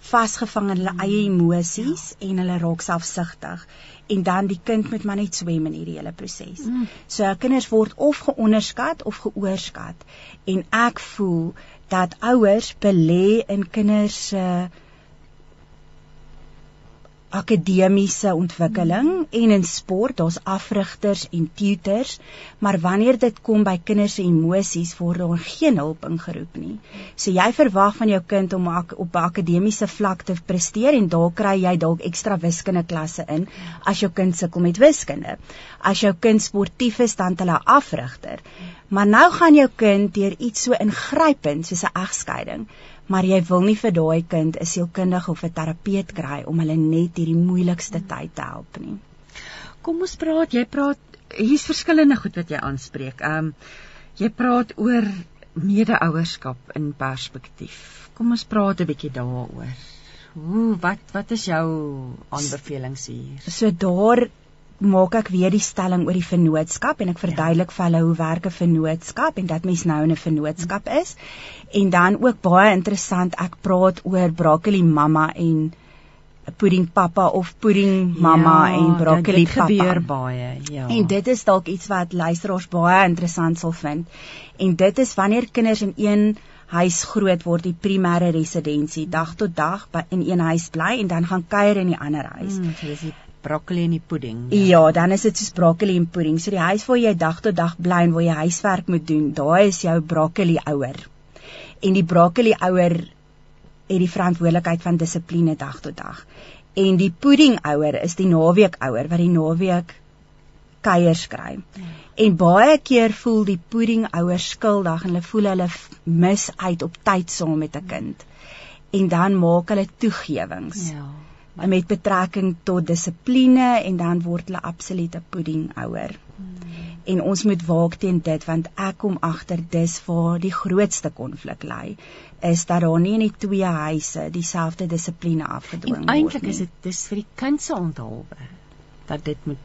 [SPEAKER 2] vasgevang in hulle eie emosies ja. en hulle raak selfsugtig en dan die kind moet maar net swem in hierdie hele proses. Mm. So kinders word of geonderskat of geoorskat en ek voel dat ouers belê in kinders se uh, akademiese ontwikkeling en in sport daar's afrigters en tutors maar wanneer dit kom by kinders se emosies word daar geen hulp ingeroep nie. So jy verwag van jou kind om op 'n akademiese vlak te presteer en daar kry jy dalk ekstra wiskunde klasse in as jou kind sukkel met wiskunde. As jou kind sportief is dan hulle afrigter. Maar nou gaan jou kind deur iets so ingrypend soos 'n egskeiding maar jy wil nie vir daai kind 'n sielkundige of 'n terapeut kry om hulle net hierdie moeilikste tyd te help nie.
[SPEAKER 1] Kom ons praat, jy praat hier's verskillende goed wat jy aanspreek. Ehm um, jy praat oor mede-ouerskap in perspektief. Kom ons praat 'n bietjie daaroor. Hoe wat wat is jou aanbevelings hier?
[SPEAKER 2] So daar maak ek weer die stelling oor die vennootskap en ek verduidelik vir hulle hoe werk 'n vennootskap en dat mens nou in 'n vennootskap is. En dan ook baie interessant, ek praat oor broccoli mamma en pudding pappa of pudding mamma ja, en broccoli
[SPEAKER 1] dit pappa. Dit gebeur baie, ja.
[SPEAKER 2] En dit is dalk iets wat luisteraars baie interessant sal vind. En dit is wanneer kinders in een huis groot word, die primêre residensie, dag tot dag by in een huis bly en dan gaan kuier in die ander huis. Hmm,
[SPEAKER 1] so dis broccoli en die pudding.
[SPEAKER 2] Ja, ja dan is dit soos broccoli en pudding. So die huis waar jy dag tot dag bly en waar jy huiswerk moet doen, daai is jou broccoli ouer. En die broccoli ouer het die verantwoordelikheid van dissipline dag tot dag. En die pudding ouer is die naweek ouer wat die naweek kuiers kry. Ja. En baie keer voel die pudding ouer skuldig en hulle voel hulle mis uit op tyd saam met 'n kind. En dan maak hulle toegewings. Ja met betrekking tot dissipline en dan word hulle absolute pudding ouer. Hmm. En ons moet waak teen dit want ek kom agter dis waar die grootste konflik lê is dat daar nie in die twee huise dieselfde dissipline afgedwing word
[SPEAKER 1] nie. Eintlik is dit dis vir die kind se onthulwe dat dit moet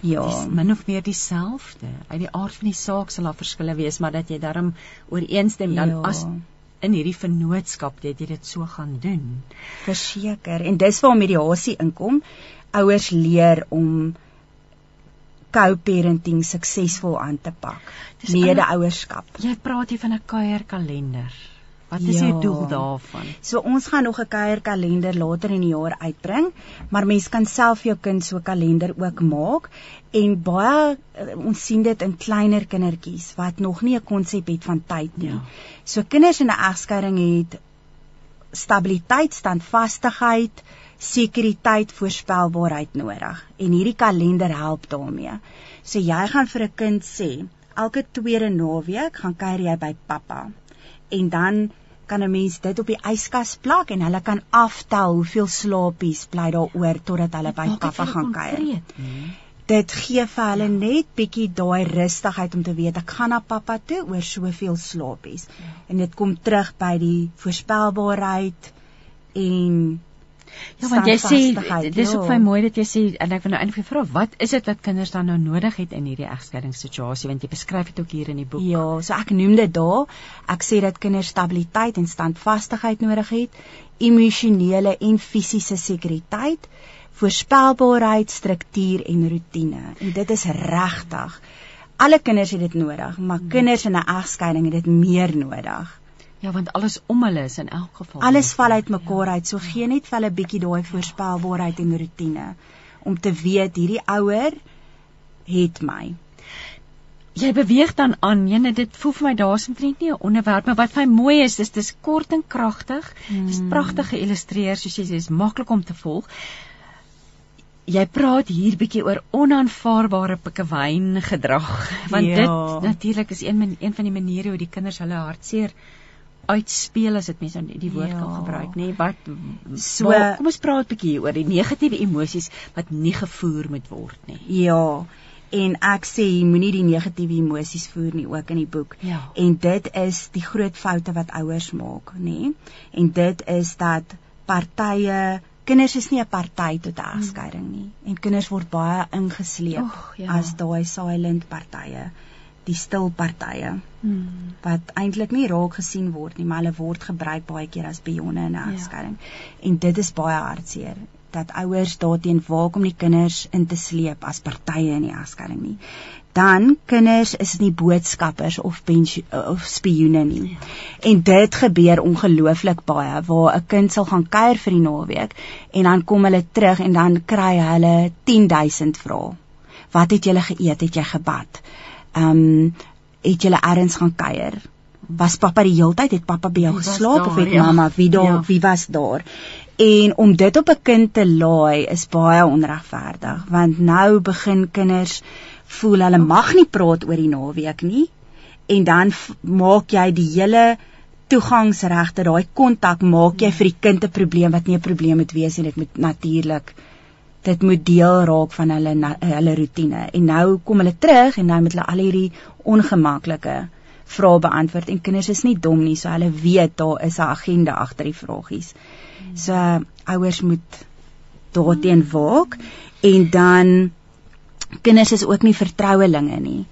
[SPEAKER 1] ja, min of meer dieselfde. Uit die aard van die saak sal daar verskille wees, maar dat jy daarom ooreenstem dan ja. as in hierdie vennootskap dat jy dit so gaan doen.
[SPEAKER 2] Verseker. En dis waar mediasie inkom. Ouers leer om co-parenting suksesvol aan te pak. Mede-ouerskap.
[SPEAKER 1] Jy praat hier van 'n kuierkalender Wat is ja. die doel daarvan?
[SPEAKER 2] So ons gaan nog 'n kuierkalender later in die jaar uitbring, maar mens kan self jou kind so 'n kalender ook maak en baie eh, ons sien dit in kleiner kindertjies wat nog nie 'n konsep het van tyd nie. Ja. So kinders in 'n egskeiding het stabiliteit, standvastigheid, sekuriteit, voorspelbaarheid nodig en hierdie kalender help daarmee. So jy gaan vir 'n kind sê, elke tweede naweek gaan kuier jy by pappa en dan kan 'n mens dit op die yskas plak en hulle kan aftel hoeveel slaapies bly daar oor totdat hulle by pappa gaan kuier. Hmm. Dit gee vir hulle net bietjie daai rustigheid om te weet ek gaan na pappa toe oor soveel slaapies. Ja. En dit kom terug by die voorspelbaarheid en
[SPEAKER 1] Ja, want jy sê dis ook baie mooi dat jy sê en ek wil nou eintlik vra wat is dit wat kinders dan nou nodig het in hierdie egskeidingssituasie want jy beskryf dit ook hier in die boek.
[SPEAKER 2] Ja, so ek noem dit daar. Ek sê dat kinders stabiliteit en standvastigheid nodig het, emosionele en fisiese sekuriteit, voorspelbaarheid, struktuur en rotine. En dit is regtig alle kinders het dit nodig, maar hmm. kinders in 'n egskeiding het dit meer nodig.
[SPEAKER 1] Ja, want alles om hulle is in elk geval.
[SPEAKER 2] Alles val uit mekaar ja. uit. So gee net vir hulle 'n bietjie daai voorspelbaarheid en rotine om te weet hierdie ouer het my.
[SPEAKER 1] Jy beweeg dan aan. Jene, dit voel vir my daar's omtrent nie 'n onderwerp, maar wat vir my mooi is, dis dis kort en kragtig. Hmm. Dis pragtig geïllustreer, soos jy sê, dis maklik om te volg. Jy praat hier bietjie oor onaanvaarbare pikkewyn gedrag, want ja. dit natuurlik is een een van die maniere hoe die kinders hulle hartseer uitspeel as dit mense die woord ja. kan gebruik nê wat so maar, kom ons praat 'n bietjie oor die negatiewe emosies wat nie gevoer moet word nie
[SPEAKER 2] ja en ek sê moenie die negatiewe emosies voer nie ook in die boek
[SPEAKER 1] ja.
[SPEAKER 2] en dit is die groot foute wat ouers maak nê en dit is dat partye kinders is nie 'n party tot 'n egskeiding nie en kinders word baie ingesleep Och, ja. as daai silent partye die stil partye hmm. wat eintlik nie raak gesien word nie, maar hulle word gebruik baie keer as pionne in 'n egskeiding. Ja. En dit is baie hartseer dat ouers daarteen waak om die kinders in te sleep as partye in die egskeiding nie. Dan kinders is nie boodskappers of of spioene nie. Ja. En dit gebeur ongelooflik baie waar 'n kind sal gaan kuier vir die naweek en dan kom hulle terug en dan kry hulle 10000 vrae. Wat het julle geëet? Het jy gebad? Ehm um, het julle ergens gaan kuier? Was pappa die heeltyd het pappa by jou geslaap daar, of het ja. mamma wie daar ja. wie was daar? En om dit op 'n kind te laai is baie onregverdig want nou begin kinders voel hulle mag nie praat oor die naweek nie en dan maak jy die hele toegangsregte daai kontak maak jy vir die kind 'n probleem wat nie 'n probleem moet wees en dit moet natuurlik dit moet deel raak van hulle hulle rotine en nou kom hulle terug en nou moet hulle al hierdie ongemaklike vrae beantwoord en kinders is nie dom nie so hulle weet daar is 'n agenda agter die vragies. So ouers moet daarteen waak en dan kinders is ook nie vertrouelinge nie.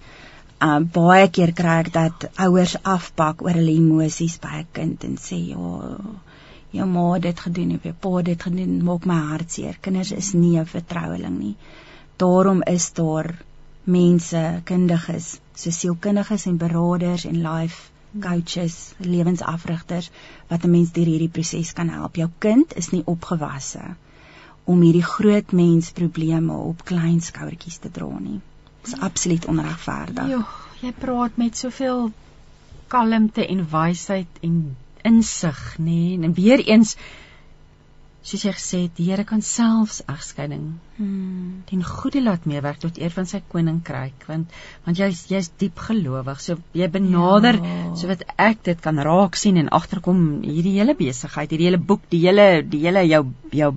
[SPEAKER 2] Uh, baie keer kry ek dat ouers afpak oor hulle emosies by 'n kind en sê ja jou ma dit gedoen of jou pa dit gedoen maak my hart seer. Kinders is nie 'n vertroueling nie. Daarom is daar mense, kundiges, so sielkundiges en beraders en life coaches, lewensafrigters wat 'n mens deur hierdie proses kan help. Jou kind is nie opgewasse om hierdie groot mens probleme op klein skouertjies te dra nie. Dit is absoluut onregverdig.
[SPEAKER 1] Jo, jy praat met soveel kalmte en wysheid en insig, nê? Nee? En weer eens soos jy gesê het, die Here kan selfs egskeiding hmm. ten goeie laat meewerk tot eer van sy koninkryk, want want jy's jy's diep gelowig. So jy benader ja. so wat ek dit kan raak sien en agterkom hierdie hele besigheid, hierdie hele boek, die hele die hele jou jou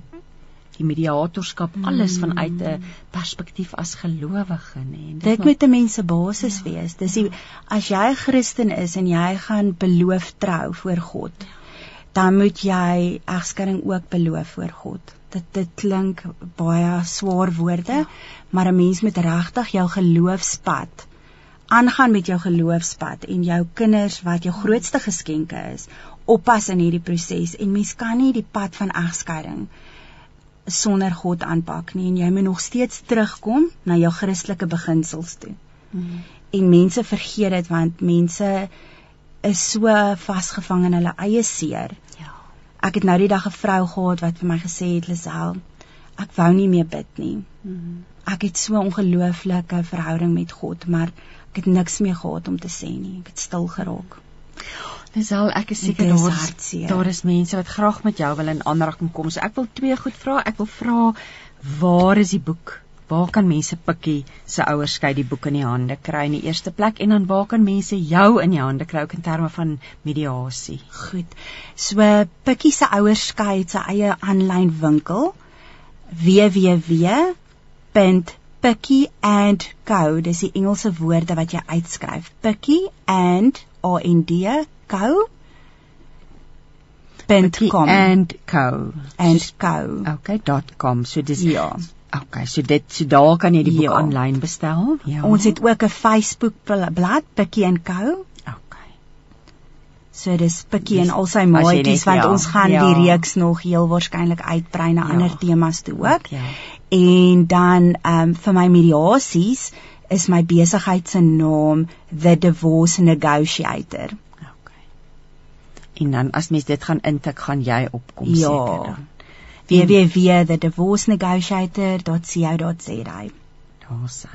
[SPEAKER 1] die mediatorskap mm. alles vanuit 'n perspektief as gelowige nê.
[SPEAKER 2] Dit moet 'n mens se basis ja. wees. Dis die, as jy 'n Christen is en jy gaan beloof trou voor God, dan moet jy egskeiding ook beloof voor God. Dit dit klink baie swaar woorde, ja. maar 'n mens moet regtig jou geloofspad aangaan met jou geloofspad en jou kinders wat jou grootste geskenke is oppas in hierdie proses en mens kan nie die pad van egskeiding sonder God aanpak nie en jy moet nog steeds terugkom na jou Christelike beginsels toe. Hmm. En mense vergeet dit want mense is so vasgevang in hulle eie seer.
[SPEAKER 1] Ja.
[SPEAKER 2] Ek het nou die dag 'n vrou gehad wat vir my gesê het, "Lisel, ek wou nie meer bid nie.
[SPEAKER 1] Mhm.
[SPEAKER 2] Ek het so 'n ongelooflike verhouding met God, maar ek het niks meer gehad om te sê nie. Ek het stil geraak."
[SPEAKER 1] Dis al ek is seker
[SPEAKER 2] Dit is
[SPEAKER 1] daar daar is mense wat graag met jou wil in aanraking kom. So ek wil twee goed vra. Ek wil vra waar is die boek? Waar kan mense Pikkie se ouers skei die boek in die hande kry in die eerste plek en dan waar kan mense jou in die hande kry in terme van mediasie?
[SPEAKER 2] Goed. So Pikkie se ouers skei het sy eie aanlyn winkel www.pickieandco. Dis die Engelse woorde wat jy uitskryf. Pikkie and a n d co.
[SPEAKER 1] Pikkie
[SPEAKER 2] .com
[SPEAKER 1] and co.
[SPEAKER 2] and co.
[SPEAKER 1] Okay, .com. So dis
[SPEAKER 2] Ja.
[SPEAKER 1] Okay, so dit so daar kan jy die boek
[SPEAKER 2] Ja.
[SPEAKER 1] aanlyn bestel. Ja.
[SPEAKER 2] Ons het ook 'n Facebook bl- blad Pikkie and Co.
[SPEAKER 1] Okay.
[SPEAKER 2] So dis Pikkie en al sy maatjies want
[SPEAKER 1] ja,
[SPEAKER 2] ons gaan
[SPEAKER 1] ja.
[SPEAKER 2] die reeks nog heel waarskynlik uitbrei na
[SPEAKER 1] Ja.
[SPEAKER 2] ander temas toe ook.
[SPEAKER 1] Ja.
[SPEAKER 2] En dan ehm um, vir my mediasies is my besigheid se naam The Divorce Negotiator.
[SPEAKER 1] Okay. En dan as mens dit gaan intik, gaan jy opkom
[SPEAKER 2] Ja.
[SPEAKER 1] seker dan.
[SPEAKER 2] www.thedivorcenegotiator.co.za.
[SPEAKER 1] Daar sy.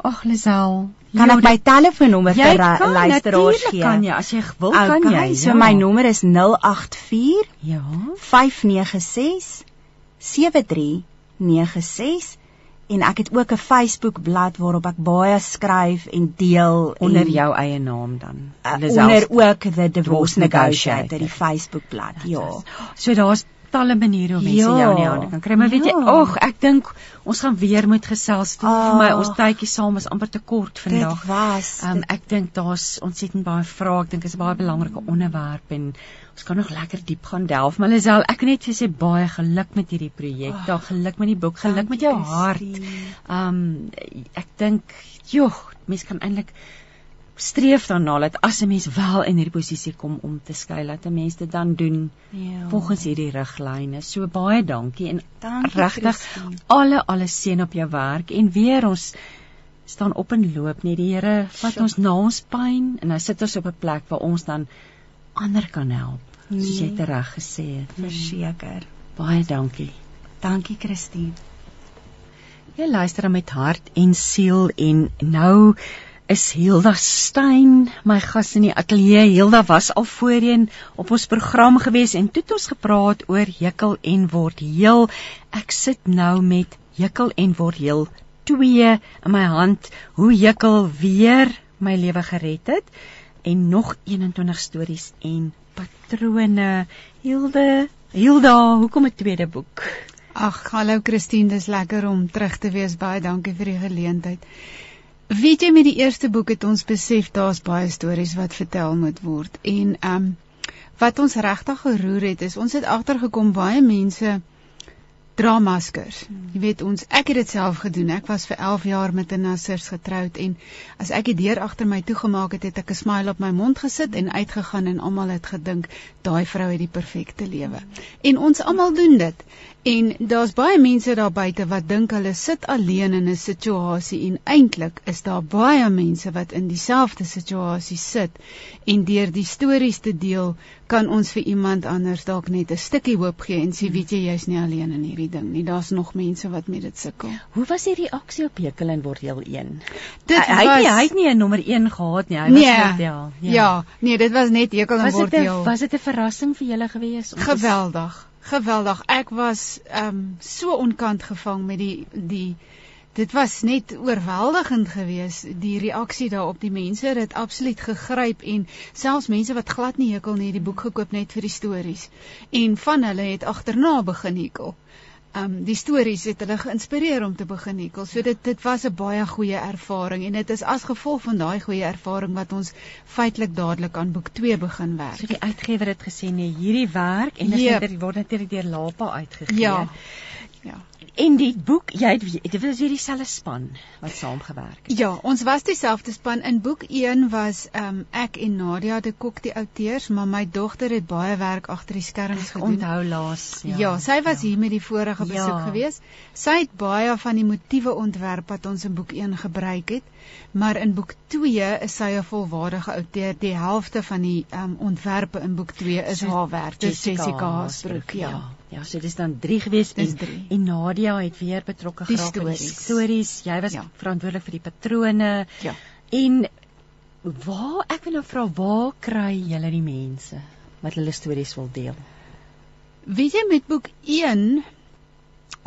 [SPEAKER 1] Ag Lisel,
[SPEAKER 2] Kan ek my telefoonnommer
[SPEAKER 1] jy
[SPEAKER 2] vir
[SPEAKER 1] kan,
[SPEAKER 2] luisteraars gee?
[SPEAKER 1] Kan jy as jy wil kan
[SPEAKER 2] Okay,
[SPEAKER 1] jy.
[SPEAKER 2] so
[SPEAKER 1] ja.
[SPEAKER 2] my nommer is 084
[SPEAKER 1] Ja.
[SPEAKER 2] 596 7396 en ek het ook 'n Facebook bladsy waarop ek baie skryf en deel
[SPEAKER 1] onder
[SPEAKER 2] en,
[SPEAKER 1] jou eie naam dan.
[SPEAKER 2] uh, onder ook the
[SPEAKER 1] Divorce Negotiator.
[SPEAKER 2] die Facebook bladsy ja
[SPEAKER 1] So daar's talle maniere hoe mense
[SPEAKER 2] Ja.
[SPEAKER 1] jou in die hande kan kry. Maar weet jy,
[SPEAKER 2] Ja.
[SPEAKER 1] ag, ek dink ons gaan weer moet gesels. Toe vir my
[SPEAKER 2] Ag.
[SPEAKER 1] ons tydjie saam is amper te kort vandag.
[SPEAKER 2] dit was
[SPEAKER 1] Um, ek dink daar's ontsettend baie vrae. Ek dink dit is 'n baie belangrike onderwerp en ons kan nog lekker diep gaan delf. Maar Lisel, ek net vir sê baie geluk met hierdie projek.
[SPEAKER 2] Ag.
[SPEAKER 1] Daar geluk met die boek, geluk met jou hart.
[SPEAKER 2] Christine.
[SPEAKER 1] Um ek dink, joh, mens kan eintlik streef daarna dat as 'n mens wel in hierdie posisie kom om te skei, dat 'n mens dit dan doen
[SPEAKER 2] ja.
[SPEAKER 1] volgens hierdie riglyne. So baie dankie en
[SPEAKER 2] Dankie,
[SPEAKER 1] regtig alle alle seën op jou werk en weer ons staan op en loop net die Here vat ons na ons pyn en hy sit ons op 'n plek waar ons dan ander kan help. Soos jy
[SPEAKER 2] Nee.
[SPEAKER 1] tereg gesê het.
[SPEAKER 2] verseker
[SPEAKER 1] Baie dankie.
[SPEAKER 2] dankie Christine
[SPEAKER 1] Jy luister met hart en siel en nou is Hilda Stein my gas in die ateljee. Hilda was al voorheen op ons program gewees en toe het ons gepraat oor hekel en word heel. Ek sit nou met hekel en word heel 2 in my hand. Hoe hekel weer my lewe gered het en nog 21 stories en patrone. Hilda, Hilda, hoekom 'n tweede boek?
[SPEAKER 3] Ag, hallo Christine, dis lekker om terug te wees. Baie dankie vir die geleentheid. Weet jy met die eerste boek het ons besef daar's baie stories wat vertel moet word en ehm um, wat ons regtig geroer het is ons het agtergekom baie mense dra maskers. Jy weet ons ek het dit self gedoen. Ek was vir 11 jaar met 'n nassers getroud en as ek die deur agter my toegemaak het, het ek 'n smile op my mond gesit en uitgegaan en almal het gedink daai vrou het die perfekte lewe. En ons almal doen dit. En daar's baie mense daar buite wat dink hulle sit alleen in 'n situasie en eintlik is daar baie mense wat in dieselfde situasie sit en deur die stories te deel kan ons vir iemand anders dalk net 'n stukkie hoop gee en sê weet jy jy's nie alleen in hierdie ding nie. Daar's nog mense wat met dit sukkel.
[SPEAKER 1] Hoe was die reaksie op Hekel en word heel 1?
[SPEAKER 3] Dit
[SPEAKER 1] hy, hy het nie hy het nie 'n nommer 1 gehad nie. Hy was
[SPEAKER 3] nee,
[SPEAKER 1] net ja.
[SPEAKER 3] ja. nee, dit was net hekel en
[SPEAKER 1] Was
[SPEAKER 3] word heel.
[SPEAKER 1] was dit 'n verrassing vir julle gewees?
[SPEAKER 3] Geweldig. Geweldig. Ek was ehm um, so onkant gevang met die die dit was net oorweldigend geweest die reaksie daarop die mense het absoluut gegryp en selfs mense wat glad nie hekel nie die boek gekoop net vir die stories en van hulle het agterna begin hekel. Ehm um, die stories het hulle geïnspireer om te begin hekel. So dit dit was 'n baie goeie ervaring en dit is as gevolg van daai goeie ervaring wat ons feitelik dadelik aan boek 2 begin werk.
[SPEAKER 1] So die uitgewer het gesê nee, hierdie werk en dit
[SPEAKER 3] Yep.
[SPEAKER 1] yep. word natuurlik deur Lapa uitgegee.
[SPEAKER 3] Ja. Ja.
[SPEAKER 1] En die boek, jy het dit was weer dieselfde span wat saamgewerk het.
[SPEAKER 3] Ja, ons was dieselfde span. In boek 1 was ehm um, ek en Nadia de Kok die outeurs, maar my dogter het baie werk agter die skerms gedoen.
[SPEAKER 1] Onthou laas.
[SPEAKER 3] Ja, ja sy was ja. hier met die vorige besoek ja. gewees. Sy het baie van die motiewe ontwerp wat ons in boek 1 gebruik het, maar in boek 2 is sy 'n volwaardige outeur. Die helfte van die um, ontwerpe in boek 2 is so, haar werk. Dis Jessica Haasbroek, ja. ja.
[SPEAKER 1] Ja, so dis dan 3 gewees
[SPEAKER 3] en, drie.
[SPEAKER 1] en Nadia het weer betrokke geraak by die stories. Jy was ja. verantwoordelik vir die patrone.
[SPEAKER 3] Ja.
[SPEAKER 1] En waar ek wil nou vra waar kry julle die mense wat hulle stories wil deel?
[SPEAKER 3] Weet jy met boek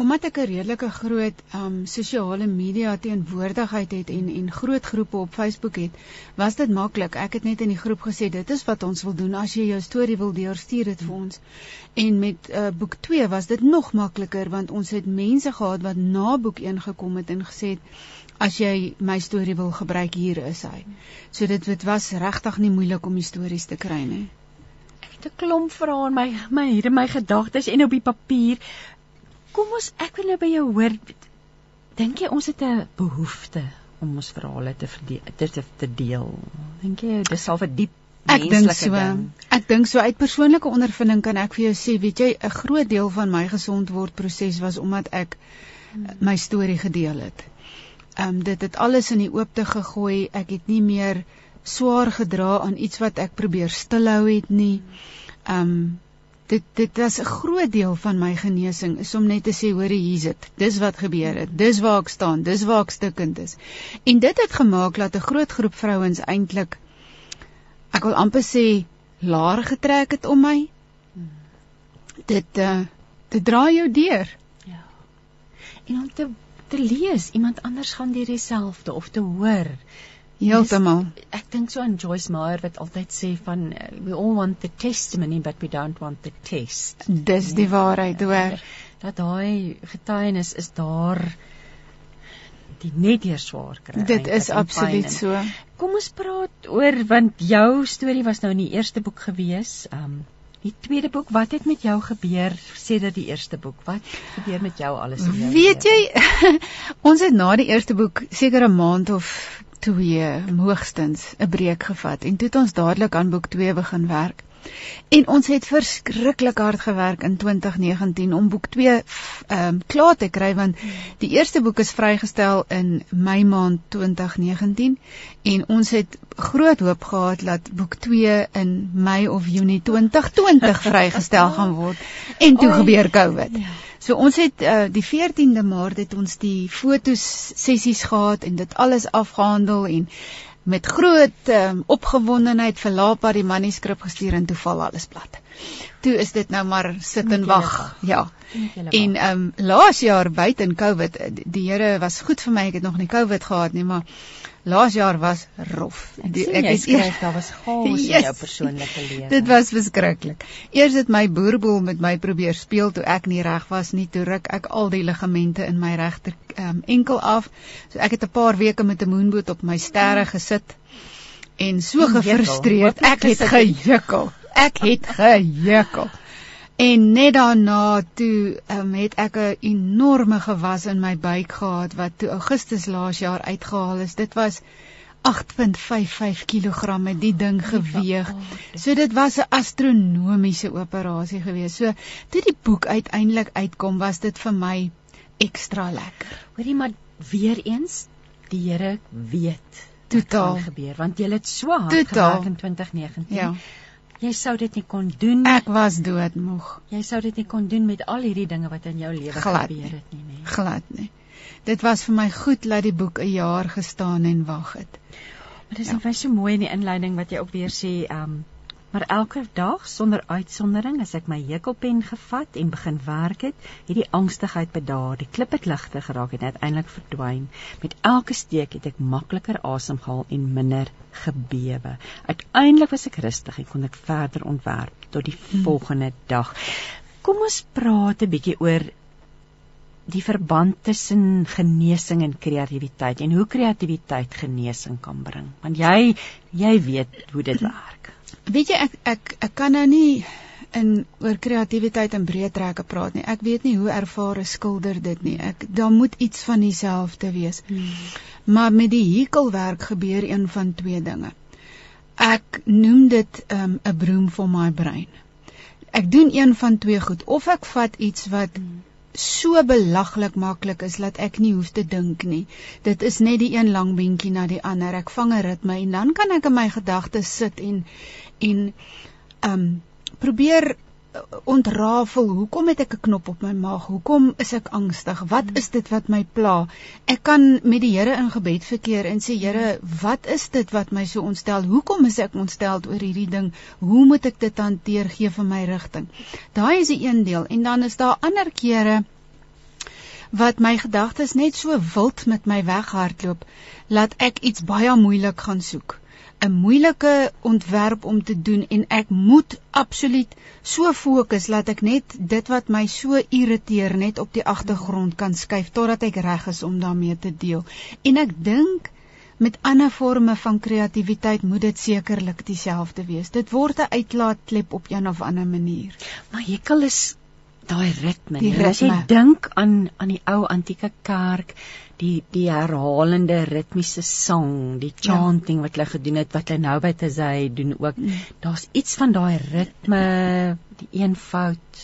[SPEAKER 3] omdat ek 'n redelike groot um sosiale media teenwoordigheid het en en groot groepe op Facebook het, was dit maklik. Ek het net in die groep gesê dit is wat ons wil doen. As jy jou storie wil deel, stuur dit vir ons. En met uh, boek 2 was dit nog makliker want ons het mense gehad wat na boek 1 gekom het en gesê het as jy my storie wil gebruik, hier is hy. So dit dit was regtig nie moeilik om die stories te kry nie.
[SPEAKER 1] Ek het 'n klomp vrae in my my hier in my gedagtes en op die papier. Kom ons ek wil nou by jou hoor. Dink jy ons het 'n behoefte om ons verhale te verdeel, te, te, te deel? Dink jy dis sal vir diep
[SPEAKER 3] Ek dink so. Ding. Ek dink so uit persoonlike ondervinding kan ek vir jou sê, weet jy, 'n groot deel van my gesond word proses was omdat ek hmm. my storie gedeel het. Ehm um, dit het alles in die oopte gegooi. Ek het nie meer swaar gedra aan iets wat ek probeer stilhou het nie. Ehm um, dit dit was 'n groot deel van my genesing is om net te sê hoor hier's dit dis wat gebeur het. Dis waar ek staan. Dis waar ek stukkend is. En dit het gemaak dat 'n groot groep vrouens eintlik ek wil amper sê laar getrek het om my. Dit uh, dit dra jou deur.
[SPEAKER 1] Ja. En om te te lees iemand anders gaan deur dieselfde of te hoor
[SPEAKER 3] Heeltemal.
[SPEAKER 1] Ek dink so aan Joyce Meyer wat altyd sê van uh, we all want the testimony but we don't want the test.
[SPEAKER 3] Dis die waarheid, hoor.
[SPEAKER 1] Dat daai getuienis is daar die net deur swaar kry.
[SPEAKER 3] Dit is absoluut so.
[SPEAKER 1] Kom ons praat oor want jou storie was nou in die eerste boek gewees. Um die tweede boek, wat het met jou gebeur sedert die eerste boek? Wat gebeur met jou alles in jou?
[SPEAKER 3] Weet jy, ons het na die eerste boek seker 'n maand of twee hoogstens 'n breek gevat en toe het ons dadelik aan boek 2 begin werk. En ons het verskriklik hard gewerk in 2019 om boek 2 ehm um, klaar te kry want die eerste boek is vrygestel in Mei maand 2019 en ons het groot hoop gehad dat boek 2 in Mei of Junie 2020 vrygestel gaan word en toe gebeur Covid. Ja. So ons het uh, die 14de Maart het ons die fotos sessies gehad en dit alles afgehandel en met groot um, opgewondenheid vir Lapa die manuskrip gestuur en toe val alles plat. Toe is dit nou maar sit en wag. Ja. En ehm um, laas jaar buite in Covid, die Here was goed vir my. Ek het nog nie Covid gehad nie, maar Laas jaar was rof.
[SPEAKER 1] Die, ek het skryf daar was chaos yes, in jou persoonlike lewe.
[SPEAKER 3] Dit was verskriklik. Eers het my boerboel met my probeer speel toe ek nie reg was nie. Toe ruk ek al die ligamente in my regter um, enkel af. So ek het 'n paar weke met 'n moonboot op my sterre gesit en so gefrustreerd. Ek het gejukkel. Ek het gejukkel. En net daarna toe um, het ek 'n enorme gewas in my buik gehad wat toe Augustus laas jaar uitgehaal is. Dit was 8.55 kg met die ding geweeg. So dit was 'n astronomiese operasie geweest. So toe die boek uiteindelik uitkom, was dit vir my ekstra lekker.
[SPEAKER 1] Hoorie maar weer eens, die Here weet
[SPEAKER 3] totaal
[SPEAKER 1] gebeur want jy het so hard gewerk in 2019. Ja. Jy sou dit nie kon doen.
[SPEAKER 3] Ek was doodmoeg.
[SPEAKER 1] Jy sou dit nie kon doen met al hierdie dinge wat in jou lewe gebeur het nie, nee.
[SPEAKER 3] Glad nie. Dit was vir my goed dat die boek 'n jaar gestaan en wag het.
[SPEAKER 1] Maar dit is ja. net so mooi in die inleiding wat jy ook weer sê, ehm um, Maar elke dag sonder uitsondering as ek my hekelpen gevat en begin werk het, het die angstigheid bedaar, die klip het ligter geraak en uiteindelik verdwyn. Met elke steek het ek makliker asemhaal en minder gebewe. Uiteindelik was ek rustig en kon ek verder ontwerp tot die hmm. volgende dag. Kom ons praat 'n bietjie oor die verband tussen genesing en kreatiwiteit en hoe kreatiwiteit genesing kan bring. Want jy jy weet hoe dit werk.
[SPEAKER 3] Weet jy ek ek ek kan nou nie in oor kreatiwiteit en breë trekke praat nie. Ek weet nie hoe ervare skilder dit nie. Ek daar moet iets van dieselfde wees. Hmm. Maar met die hekelwerk gebeur een van twee dinge. Ek noem dit 'n um, broom vir my brein. Ek doen een van twee goed of ek vat iets wat hmm so belaglik maklik is dat ek nie hoef te dink nie. Dit is net die een lang beentjie na die ander. Ek vang 'n ritme en dan kan ek in my gedagtes sit en en ehm um, probeer ontrafel. Hoekom het ek 'n knop op my maag? Hoekom is ek angstig? Wat is dit wat my pla? Ek kan met die Here in gebed verkeer en sê Here, wat is dit wat my so ontstel? Hoekom is ek ontstel oor hierdie ding? Hoe moet ek dit hanteer? Gee vir my rigting. Daai is die een deel en dan is daar ander kere wat my gedagtes net so wild met my weghardloop, laat ek iets baie moeilik gaan soek. 'n moeilike ontwerp om te doen en ek moet absoluut so fokus dat ek net dit wat my so irriteer net op die agtergrond kan skuif totdat ek reg is om daarmee te deel. En ek dink met ander forme van kreatiwiteit moet dit sekerlik dieselfde wees. Dit word 'n uitlaatklep op een of ander manier.
[SPEAKER 1] Maar hekel is daai ritme. Die ritme. As jy dink aan aan die ou antieke kerk, die die herhalende ritmiese sang, die ja. chanting ja. wat hulle gedoen het wat hulle nou by te sê doen ook. Mm. Daar's iets van daai ritme, die eenvoud.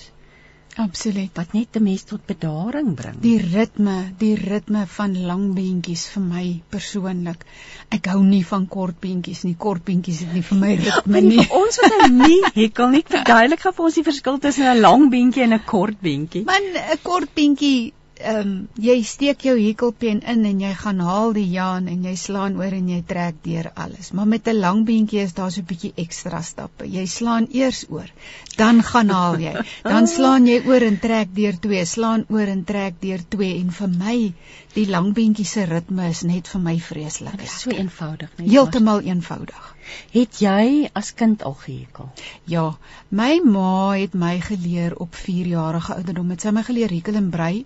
[SPEAKER 3] Absoluut.
[SPEAKER 1] Wat net 'n mens tot bedaring bring.
[SPEAKER 3] Die ritme, die ritme van lang beentjies vir my persoonlik. Ek hou nie van kort beentjies nie. Kort beentjies is nie vir my ritme nie.
[SPEAKER 1] Vir ons wat nou nie hekel nie, verduidelik gou vir ons die verskil tussen 'n lang beentjie en 'n kort beentjie.
[SPEAKER 3] Man, 'n kort beentjie ehm um, jy steek jou hekelpen in en jy gaan haal die jaan en jy slaan oor en jy trek deur alles. Maar met 'n lang beentjie is daar so 'n bietjie ekstra stappe. Jy slaan eers oor, dan gaan haal jy. Dan slaan jy oor en trek deur twee, slaan oor en trek deur twee en vir my die lang beentjie se ritme is net vir my vreeslik.
[SPEAKER 1] Dit is so eenvoudig,
[SPEAKER 3] net. Heeltemal eenvoudig.
[SPEAKER 1] Het jy as kind al gehekel?
[SPEAKER 3] Ja, my ma het my geleer op 4 jarige ouderdom. Het sy my geleer hekel en brei.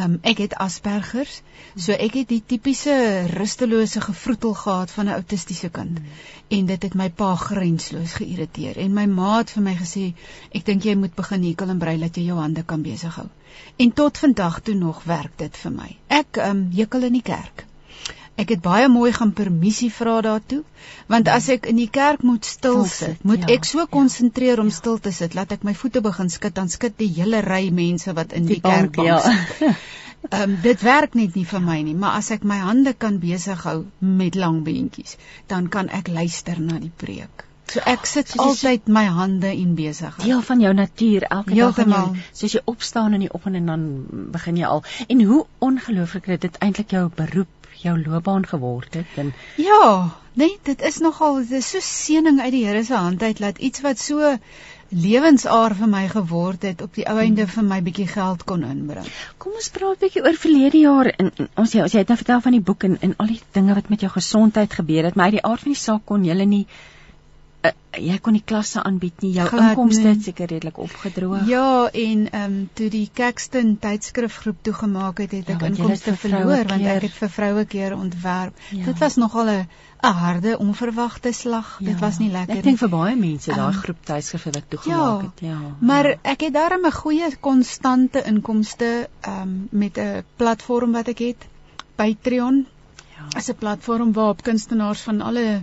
[SPEAKER 3] Um, ek het Aspergers, so ek het die tipiese rustelose gevroetel gehad van 'n autistiese kind. Hmm. En dit het my pa grensloos geïrriteer. En my ma het vir my gesê, "Ek dink jy moet begin hekel en brei dat jy jou hande kan besig hou." En tot vandag toe nog werk dit vir my. Ek um, hekel in die kerk. Ek het baie mooi gaan permissie vra daartoe, want as ek in die kerk moet stil sit, moet ja, ek so ja. konsentreer ja, om stil te sit, laat ek my voete begin skud, dan skud die hele ry mense wat in die, die kerk bank, ja. sit. Ehm um, dit werk net nie vir my nie, maar as ek my hande kan besig hou met lang beentjies, dan kan ek luister na die preek. So ek sit so altyd my hande in besig.
[SPEAKER 1] Deel van jou natuur elke Heel dag jou. Soos jy opstaan in die oggend en dan begin jy al. En hoe ongelooflik is dit eintlik jou beroep jou loopbaan geword het en
[SPEAKER 3] ja, nee, dit is nogal dit is so seëning uit die Here se hand uit dat iets wat so lewensaar vir my geword het op die ou einde vir my bietjie geld kon inbring.
[SPEAKER 1] Kom ons praat bietjie oor verlede jaar en ons jy, ons jy het nou vertel van die boek en en al die dinge wat met jou gesondheid gebeur het, maar uit die aard van die saak kon jy nie uh, jy kon nie klasse aanbied nie. Jou inkomste het seker redelik opgedroog.
[SPEAKER 3] Ja, en ehm um, toe die Caxton tydskrifgroep toegemaak het, het ja, ek inkomste verloor want ek het vir vroue keer ontwerp. Ja. Dit was nogal 'n 'n harde onverwagte slag. Ja. Dit was nie lekker nie.
[SPEAKER 1] Ek dink vir baie mense um, daai groep tydskrifte wat toegemaak ja, het. Ja.
[SPEAKER 3] Maar ja. ek het daarmee 'n goeie konstante inkomste ehm um, met 'n platform wat ek het. Patreon. Ja. As 'n platform waarop kunstenaars van alle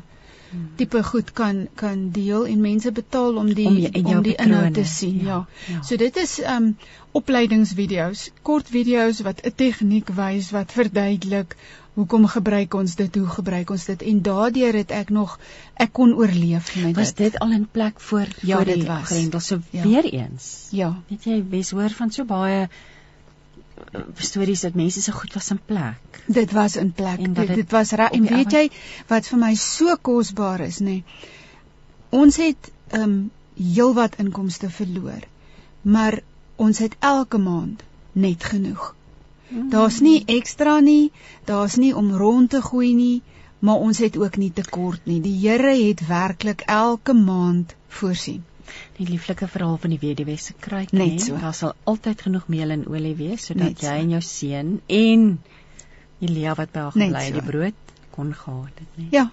[SPEAKER 3] tipe goed kan kan deel en mense betaal om die om, om die inhoud te sien. Ja. ja. ja. So dit is um opleidingsvideo's, kort video's wat 'n tegniek wys wat verduidelik hoekom gebruik ons dit, hoe gebruik ons dit en daardeur het ek nog ek kon oorleef met
[SPEAKER 1] dit. Was dit al in plek voor ja, voor dit was. Grendel so ja. weer eens.
[SPEAKER 3] Ja.
[SPEAKER 1] Weet jy, wes hoor van so baie stories dat mense se goed was in plek.
[SPEAKER 3] Dit was in plek. Dit, dit was reg. En weet jy wat vir my so kosbaar is, nê? Nee? Ons het ehm um, heelwat inkomste verloor. Maar ons het elke maand net genoeg. Mm. Daar's nie ekstra nie, daar's nie om rond te gooi nie, maar ons het ook nie tekort nie. Die Here het werklik elke maand voorsien
[SPEAKER 1] die lieflike verhaal van die weduwee se kruik nee, so. Daar sal altyd genoeg meel en olie wees sodat jy so. en jou seun en Elia wat by haar gebly het so. die brood kon gehad het, nee.
[SPEAKER 3] Ja.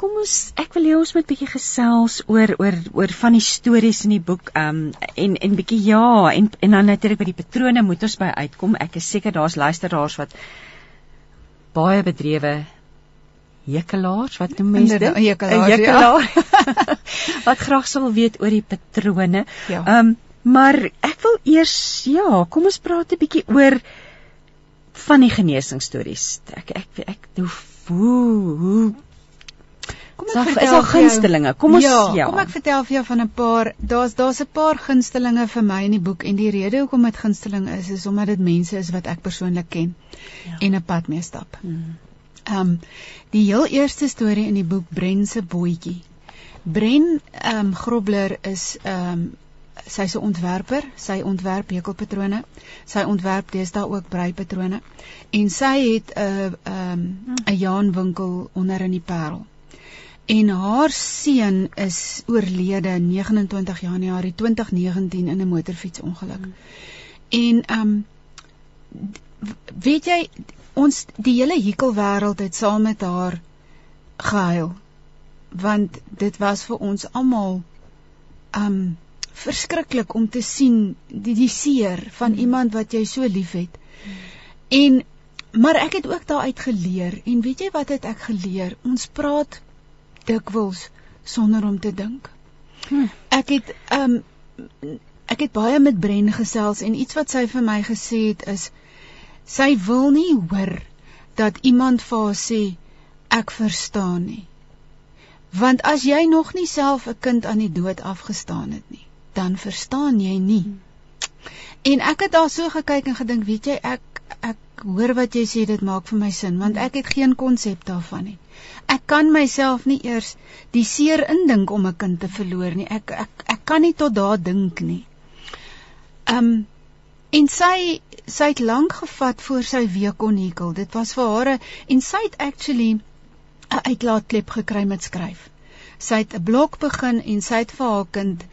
[SPEAKER 1] Kom ons ek wil hê ons moet bietjie gesels oor oor oor van die stories in die boek um en en bietjie ja en en dan natuurlik by die patrone moet ons by uitkom. Ek is seker daar's luisteraars wat baie bedrewe hekelaars wat noem mense dit?
[SPEAKER 3] Hekelaars. Hekelaar.
[SPEAKER 1] Ja. wat graag sal weet oor die patrone.
[SPEAKER 3] Ja.
[SPEAKER 1] Um maar ek wil eers ja, kom ons praat 'n bietjie oor van die geneesingsstories. Ek ek ek hoe hoe, hoe
[SPEAKER 3] Kom
[SPEAKER 1] ek vertel is al gunstelinge. Kom ons
[SPEAKER 3] ja,
[SPEAKER 1] ja.
[SPEAKER 3] Kom ek vertel vir jou van 'n paar. Daar's daar's 'n paar gunstelinge vir my in die boek en die rede hoekom dit gunsteling is is omdat dit mense is wat ek persoonlik ken ja. en 'n pad mee stap.
[SPEAKER 1] Hmm.
[SPEAKER 3] Ehm um, die heel eerste storie in die boek Bren se bootjie. Bren ehm um, Grobler is ehm um, sy's 'n ontwerper, sy ontwerp hekelpatrone. Sy ontwerp deesdae ook breipatrone en sy het 'n uh, ehm um, 'n Jaanwinkel onder in die Parel. En haar seun is oorlede 29 Januarie 2019 in 'n motorfietsongeluk. Hmm. En ehm um, weet jy ons die hele hekelwêreld het saam met haar gehuil want dit was vir ons almal um verskriklik om te sien die die seer van mm. iemand wat jy so liefhet. En maar ek het ook daaruit geleer en weet jy wat het ek geleer? Ons praat dikwels sonder om te dink. Mm. Ek het um ek het baie met Bren gesels en iets wat sy vir my gesê het is sy wil nie hoor dat iemand vir haar sê ek verstaan nie. Want as jy nog nie self 'n kind aan die dood afgestaan het nie, dan verstaan jy nie. En ek het daar so gekyk en gedink, weet jy, ek ek hoor wat jy sê, dit maak vir my sin, want ek het geen konsep daarvan nie. Ek kan myself nie eers die seer indink om 'n kind te verloor nie. Ek ek ek kan nie tot daar dink nie. Um en sy sy het lank gevat voor sy weer kon hekel. Dit was vir haar en sy het actually 'n uitlaatklep gekry met skryf sy het 'n blok begin en sy het vir haar kind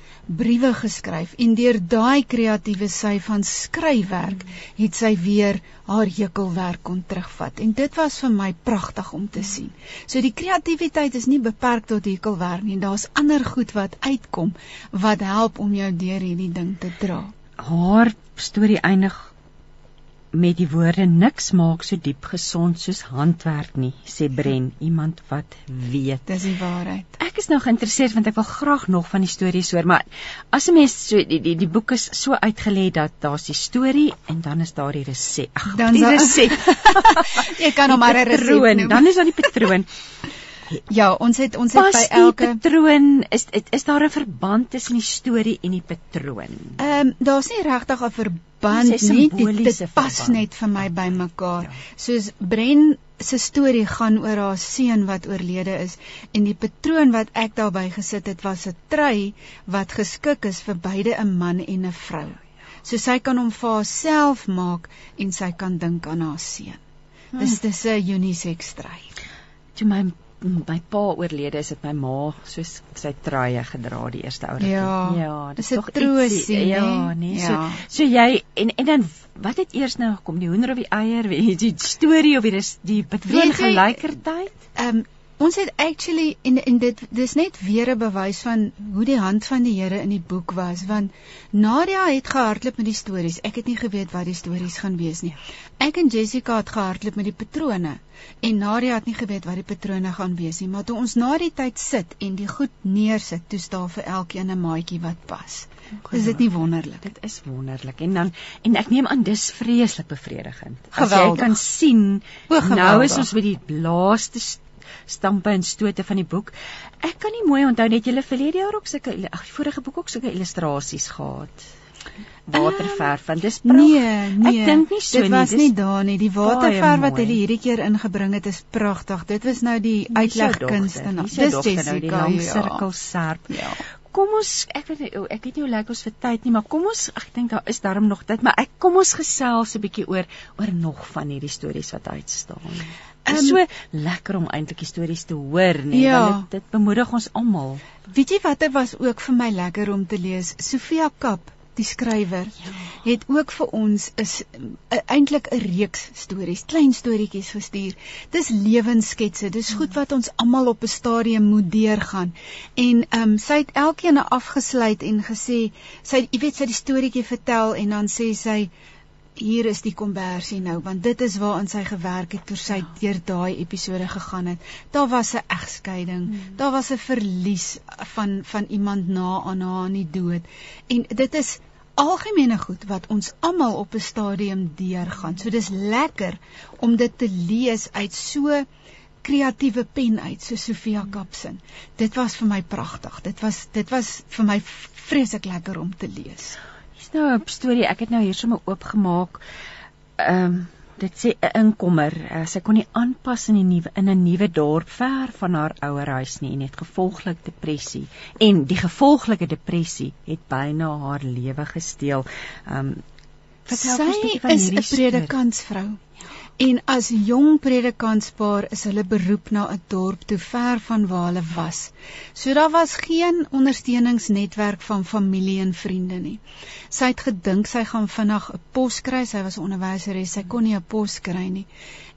[SPEAKER 3] briewe geskryf en deur daai kreatiewe sy van skryfwerk het sy weer haar hekelwerk kon terugvat en dit was vir my pragtig om te sien. So die kreatiwiteit is nie beperk tot hekelwerk nie, daar's ander goed wat uitkom wat help om jou deur hierdie ding te dra.
[SPEAKER 1] Haar storie eindig met die woorde niks maak so diep gesond soos handwerk nie, sê Bren, iemand wat weet.
[SPEAKER 3] Dis die waarheid.
[SPEAKER 1] Ek is nou geïnteresseerd want ek wil graag nog van die stories hoor, maar as 'n mens so die die die boek is so uitgelê dat daar's die storie en dan is daar die resep. Ag,
[SPEAKER 3] dan
[SPEAKER 1] die resep.
[SPEAKER 3] Jy kan hom maar 'n resep noem.
[SPEAKER 1] Dan is daar die patroon.
[SPEAKER 3] Ja, ons het ons het by elke
[SPEAKER 1] patroon is is daar 'n verband tussen die storie en die patroon.
[SPEAKER 3] Ehm um, daar's nie regtig 'n verband nie, dit, dit pas verband. net vir my by mekaar. Ja. Soos Bren se storie gaan oor haar seun wat oorlede is en die patroon wat ek daarbey gesit het was 'n trui wat geskik is vir beide 'n man en 'n vrou. So sy kan hom vir haarself maak en sy kan dink aan haar seun. Hmm. Dis dis 'n unisex trui.
[SPEAKER 1] Toe my my pa oorlede is dit my ma soos sy truie gedra die eerste ou
[SPEAKER 3] ruk. Ja,
[SPEAKER 1] ja
[SPEAKER 3] dis tog troosie,
[SPEAKER 1] ja, nee. Ja. So so jy en en dan wat het eers nou gekom, die hoender of die eier, weet jy, die storie of die die patroon gelykertyd?
[SPEAKER 3] Ehm um, Ons het actually en en dit dis net weer 'n bewys van hoe die hand van die Here in die boek was want Nadia het gehardloop met die stories. Ek het nie geweet wat die stories gaan wees nie. Ek en Jessica het gehardloop met die patrone en Nadia het nie geweet wat die patrone gaan wees nie, maar toe ons na die tyd sit en die goed neersit, toe staan vir elkeen 'n maatjie wat pas. Is dit nie wonderlik?
[SPEAKER 1] Dit is wonderlik. En dan en ek neem aan dis vreeslik bevredigend. As Geweldig. jy kan sien o, nou is ons by die laaste stampe en stote van die boek. Ek kan nie mooi onthou net julle verlede jaar ook sulke ag die vorige boek ook sulke illustrasies gehad. Waterverf van dis
[SPEAKER 3] pragtig. Nee, nee.
[SPEAKER 1] Ek dink nie so
[SPEAKER 3] dit nie. Dit was nie daar nie. Die waterverf wat hulle hierdie keer ingebring het is pragtig. Dit was nou die uitlegkunste.
[SPEAKER 1] Dis Jessica nou die lang ja. sirkel serp. Ja. Kom ons ek weet nie ek weet nie hoe lyk ons vir tyd nie, maar kom ons ek dink daar is darm nog tyd, maar ek kom ons gesels 'n bietjie oor oor nog van hierdie stories wat uitstaan. Dit is um, so lekker om eintlik stories te hoor, nee, ja. want dit, dit bemoedig ons almal.
[SPEAKER 3] Weet jy wat dit was ook vir my lekker om te lees? Sofia Kap die skrywer, ja. het ook vir ons is uh, eintlik 'n reeks stories, klein storieetjies gestuur. Dis lewenssketse, dis goed wat ons almal op 'n stadium moet deurgaan. En ehm um, sy het elkeen afgesluit en gesê, sy jy weet sy die storieetjie vertel en dan sê sy hier is die konversie nou want dit is waarin sy gewerk het toe sy ja. deur daai episode gegaan het. Daar was 'n egskeiding, hmm. daar was 'n verlies van van iemand na aan haar in die dood. En dit is algemene goed wat ons almal op 'n stadium deurgaan. So dis lekker om dit te lees uit so kreatiewe pen uit so Sofia Kapsen. Dit was vir my pragtig. Dit was dit was vir my vreeslik lekker om te lees
[SPEAKER 1] nou 'n storie. Ek het nou hier sommer oopgemaak. Ehm um, dit sê 'n inkomer, uh, sy kon nie aanpas in die nuwe in 'n nuwe dorp ver van haar ouerhuis nie en het gevolglik depressie. En die gevolglike depressie het byna haar lewe gesteel. Ehm um,
[SPEAKER 3] Sy is 'n predikantsvrou. Ja. En as jong predikantspaar is hulle beroep na 'n dorp toe ver van waar hulle was. So daar was geen ondersteuningsnetwerk van familie en vriende nie. Sy het gedink sy gaan vinnig 'n pos kry. Sy was 'n onderwyseres. Sy kon nie 'n pos kry nie.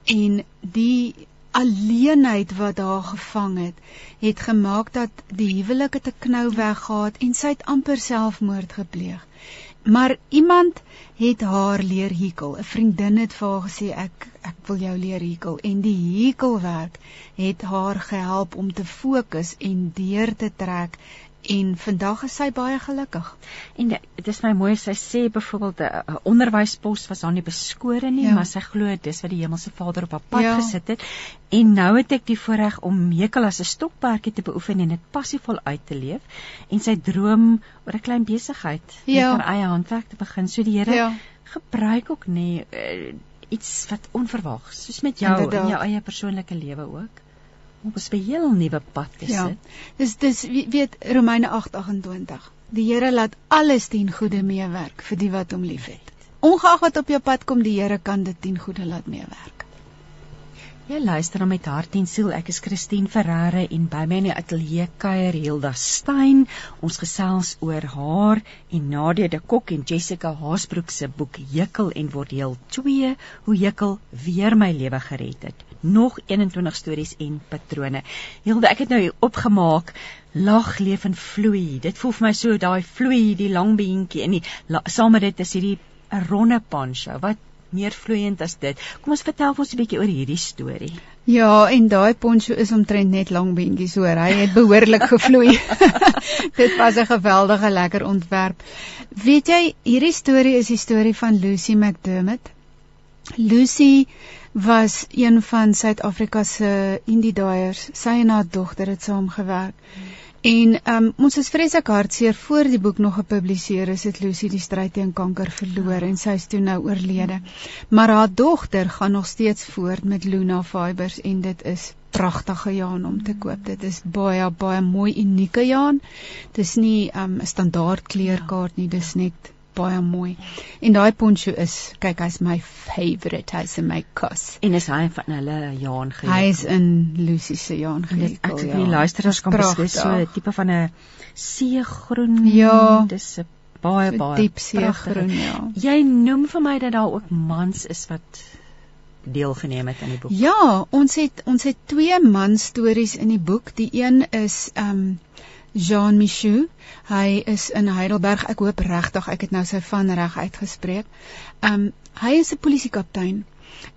[SPEAKER 3] En die alleenheid wat haar gevang het, het gemaak dat die huwelik het 'n knou weggehaat en sy het amper selfmoord gepleeg. Maar iemand het haar leer hekel. 'n Vriendin het vir haar gesê ek ek wil jou leer hekel en die hekelwerk het haar gehelp om te fokus en deur te trek en vandag is sy baie gelukkig.
[SPEAKER 1] En dit is my mooi sy sê byvoorbeeld 'n onderwyspos was haar nie beskore nie, ja. maar sy glo dis wat die hemelse Vader op haar pad ja. gesit het. En nou het ek die voorreg om Mekel as 'n stokperdjie te beoefen en dit passievol uit te leef en sy droom oor 'n klein besigheid ja. met haar eie handwerk te begin. So die Here ja. gebruik ook nê uh, iets wat onverwags, soos met jou Inderdaad. in jou eie persoonlike lewe ook op 'n heel nuwe pad te ja. sit.
[SPEAKER 3] Dis dis weet Romeine 8:28. Die Here laat alles ten goeie meewerk vir die wat hom liefhet. Ongeag wat op jou pad kom, die Here kan dit ten goeie laat meewerk.
[SPEAKER 1] Jy luister na met hart en siel. Ek is Christine Ferreira en by my in die ateljee kuier Hilda Stein. Ons gesels oor haar en Nadia de Kok en Jessica Haasbroek se boek Jekkel en word deel 2 hoe Jekkel weer my lewe gered het. Nog 21 stories en patrone. Hilda, ek het nou opgemaak lag leef en vloei. Dit voel vir my so daai vloei, die lang beentjie en die saam met dit is hierdie 'n ronde pancho wat meer vloeiend as dit. Kom ons vertel ons 'n bietjie oor hierdie storie.
[SPEAKER 3] Ja, en daai poncho is omtrent net lang beentjies hoor. Hy het behoorlik gevloei. dit was 'n geweldige lekker ontwerp. Weet jy, hierdie storie is die storie van Lucy McDermott. Lucy was een van Suid-Afrika se indie daaiers. Sy en haar dogter het saamgewerk. Hmm. En um, ons is vreeslik hartseer voor die boek nog gepubliseer is, het Lucy die stryd teen kanker verloor en sy is toe nou oorlede. Maar haar dogter gaan nog steeds voort met Luna Fibers en dit is pragtige jaan om te koop. Dit is baie baie mooi unieke jaan. Dis nie um, 'n um, standaard kleurkaart nie, dis net baie mooi. En daai poncho is, kyk, hy's my favourite. Hy's in my kos.
[SPEAKER 1] En is hy van hulle Jaan
[SPEAKER 3] gehekel? Hy is in Lucy se Jaan gehekel.
[SPEAKER 1] Ek dink ja. die luisteraars kan beslis so 'n tipe van 'n seegroen.
[SPEAKER 3] Ja.
[SPEAKER 1] Dis 'n baie so baie
[SPEAKER 3] diep seegroen, ja.
[SPEAKER 1] Jy noem vir my dat daar ook mans is wat deelgeneem het aan die boek.
[SPEAKER 3] Ja, ons het ons het twee man stories in die boek. Die een is ehm um, Jean Michou. Hy is in Heidelberg. Ek hoop regtig ek het nou sy van reg uitgespreek. Um hy is 'n polisiekaptein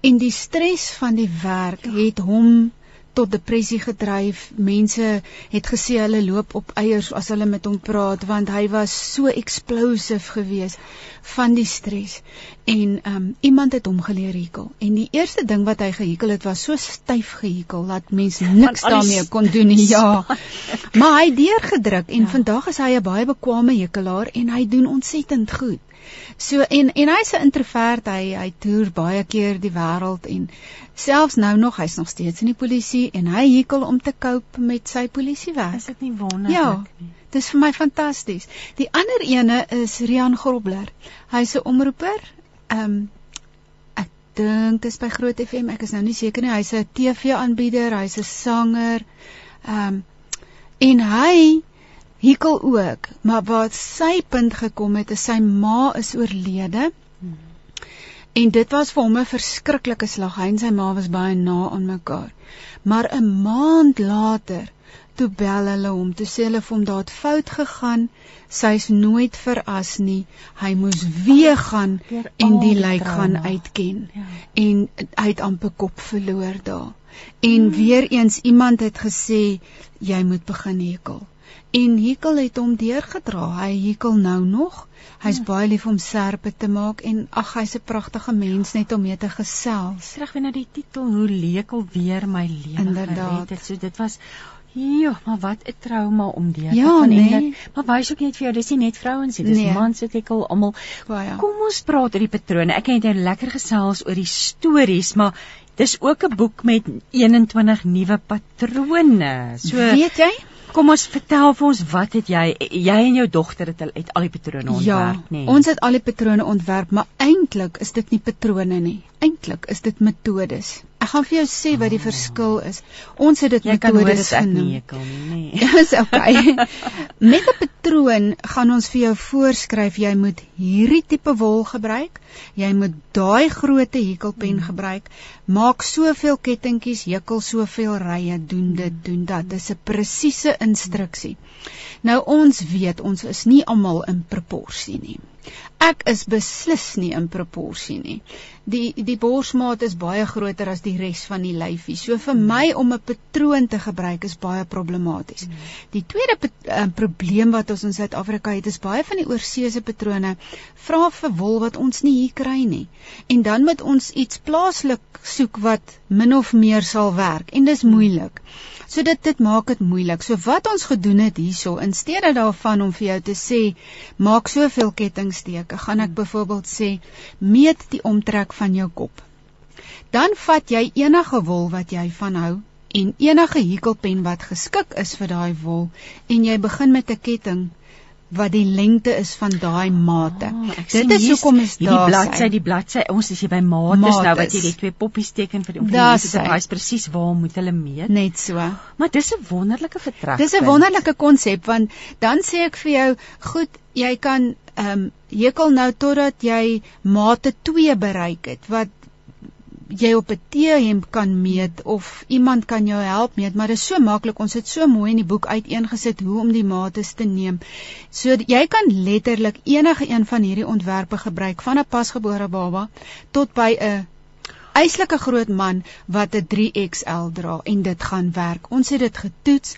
[SPEAKER 3] en die stres van die werk het hom tot depressie gedryf. Mense het gesê hulle loop op eiers as hulle met hom praat want hy was so explosive geweest van die stres. En um iemand het hom geleer hekel. En die eerste ding wat hy gehekel het was so styf gehekel dat mense niks daarmee kon doen nie. Ja. Maar hy het deurgedruk en ja. vandag is hy 'n baie bekwame hekelaar en hy doen ontsettend goed. So en en hy's 'n introvert. Hy hy toer baie keer die wêreld en selfs nou nog hy's nog steeds in die polisie en hy hekel om te cope met sy polisiewerk.
[SPEAKER 1] Is dit nie wonderlik
[SPEAKER 3] ja, nie? Dis vir my fantasties. Die ander ene is Rian Grobler. Hy's 'n omroeper. Ehm um, ek dink dis by Groot FM. Ek is nou nie seker nie. Hy's 'n TV-aanbieder, hy's 'n sanger. Ehm um, en hy Hikkel ook, maar waar sy punt gekom het is sy ma is oorlede. Hmm. En dit was vir hom 'n verskriklike slag. Hy en sy ma was baie na aan mekaar. Maar 'n maand later toe bel hulle hom, toe sê hulle vir hom daar het fout gegaan. Sy's nooit veras nie. Hy moes weer gaan en die lijk gaan uitken. Ja. En hy het amper kop verloor daar. En hmm. weer eens iemand het gesê jy moet begin hekel. En hekel het hom deurgedra. Hy hekel nou nog. Hy's ja. baie lief om serpe te maak en ag hy's 'n pragtige mens net om mee te gesels.
[SPEAKER 1] Terug weer na die titel hoe lekel weer my lewe gered het. So dit was Ja, maar wat 'n trauma om deur
[SPEAKER 3] ja, te gaan nee. en
[SPEAKER 1] dit. Maar wys ook net vir jou, dis nie net vrouens nie, dis nee. mans wat ek al almal. Kom ons praat oor die patrone. Ek het nou lekker gesels oor die stories, maar Dis ook 'n boek met 21 nuwe patrone.
[SPEAKER 3] So weet jy?
[SPEAKER 1] Kom ons vertel vir ons wat het jy jy en jou dogter het, het al die patrone ontwerp,
[SPEAKER 3] ja, nee. Ons het al die patrone ontwerp, maar eintlik is dit nie patrone nie. Eintlik is dit metodes. Ek gaan vir jou sê wat die verskil is. Ons het dit metodes genoem.
[SPEAKER 1] Nee, kan nie, nee.
[SPEAKER 3] Dis okay. Met 'n patroon gaan ons vir jou voorskryf jy moet hierdie tipe wol gebruik. Jy moet daai grootte hekelpen hmm. gebruik. Maak soveel kettingkies, hekel soveel rye, doen dit, hmm. doen dat. Dis 'n presiese instruksie. Nou ons weet ons is nie almal in proporsie nie. Ek is beslis nie in proporsie nie. Die die borsmaat is baie groter as die res van die lyfie. So vir my om 'n patroon te gebruik is baie problematies. Die tweede uh, probleem wat ons in Suid-Afrika het is baie van die oorseese patrone vra vir wol wat ons nie hier kry nie. En dan moet ons iets plaaslik soek wat min of meer sal werk en dis moeilik. So dit dit maak dit moeilik. So wat ons gedoen het hierso, in steede daarvan om vir jou te sê maak soveel kettingsteke, gaan ek byvoorbeeld sê meet die omtrek van jou kop. Dan vat jy enige wol wat jy van hou en enige hekelpen wat geskik is vir daai wol en jy begin met 'n ketting wat die lengte is van daai mate. Oh, dit is hoekom is daar
[SPEAKER 1] die bladsy, die bladsy. Ons is hier by mates, mates. nou wat jy die twee poppies teken vir die om te wys presies waar moet hulle meet.
[SPEAKER 3] Net so.
[SPEAKER 1] Maar dis 'n wonderlike vertrek.
[SPEAKER 3] Dis 'n wonderlike konsep want dan sê ek vir jou, goed, jy kan ehm um, hekel nou totdat jy mate 2 bereik het wat jy op 'n T-hemp kan meet of iemand kan jou help meet, maar dit is so maklik. Ons het so mooi in die boek uiteengesit hoe om die mate te neem. So jy kan letterlik enige een van hierdie ontwerpe gebruik van 'n pasgebore baba tot by 'n eislike groot man wat 'n 3XL dra en dit gaan werk. Ons het dit getoets.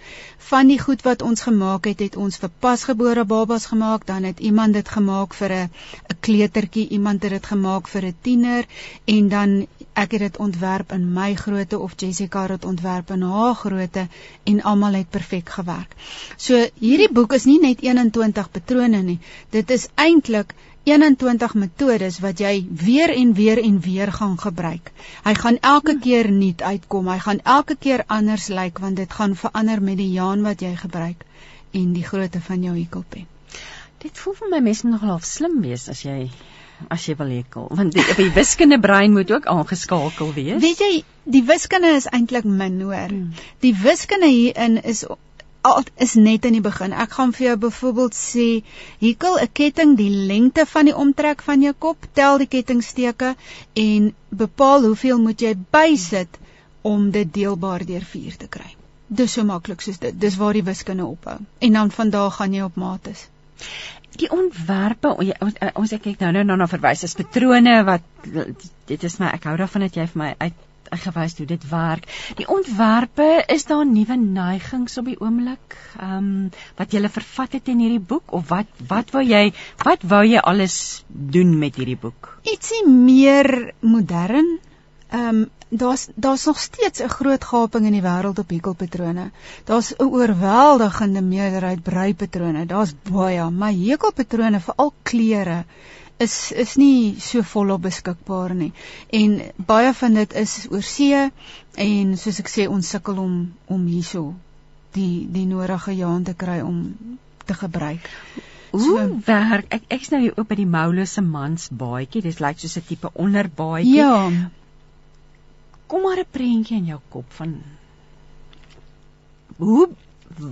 [SPEAKER 3] Van die goed wat ons gemaak het, het ons vir pasgebore babas gemaak, dan het iemand dit gemaak vir 'n 'n kleutertjie, iemand het dit gemaak vir 'n tiener en dan ek het dit ontwerp in my grootte of Jessica het ontwerp in haar grootte en almal het perfek gewerk. So hierdie boek is nie net 21 patrone nie. Dit is eintlik 21 metodes wat jy weer en weer en weer gaan gebruik. Hy gaan elke keer nuut uitkom. Hy gaan elke keer anders lyk want dit gaan verander met die jaan wat jy gebruik en die grootte van jou hekelpen.
[SPEAKER 1] Dit voel vir my mense nogal half slim wees as jy as jy wil hekel want die, die wiskunde brein moet ook aangeskakel wees.
[SPEAKER 3] Weet jy, die wiskunde is eintlik min hoor. Hmm. Die wiskunde hierin is al is net in die begin. Ek gaan vir jou byvoorbeeld sê, hekel 'n ketting die lengte van die omtrek van jou kop, tel die kettingsteke en bepaal hoeveel moet jy bysit om dit deelbaar deur 4 te kry. Dis so maklik soos dit. Dis waar die wiskunde ophou. En dan van daar gaan jy op mates.
[SPEAKER 1] Die ontwerpe ons ons ek kyk nou nou na verwys as patrone wat dit is my ek hou daarvan dat jy vir my uit gewys hoe dit werk. Die ontwerpe, is daar nuwe neigings op die oomblik? Ehm um, wat jy vervat het in hierdie boek of wat wat wou jy wat wou jy alles doen met hierdie boek?
[SPEAKER 3] Ietsie meer modern. Ehm um, daar's daar's nog steeds 'n groot gaping in die wêreld op hekelpatrone. Daar's 'n oorweldigende meerderheid breipatrone. Daar's baie, maar hekelpatrone, veral kleure is is nie so volop beskikbaar nie. En baie van dit is oor see en soos ek sê ons sukkel om om hierso die die nodige jaan te kry om te gebruik.
[SPEAKER 1] Hoe so, werk ek ek's nou hier op by die Moulose mans baadjie. Dit lyk soos 'n tipe onderbaadjie.
[SPEAKER 3] Ja.
[SPEAKER 1] Kom maar 'n prentjie in jou kop van hoe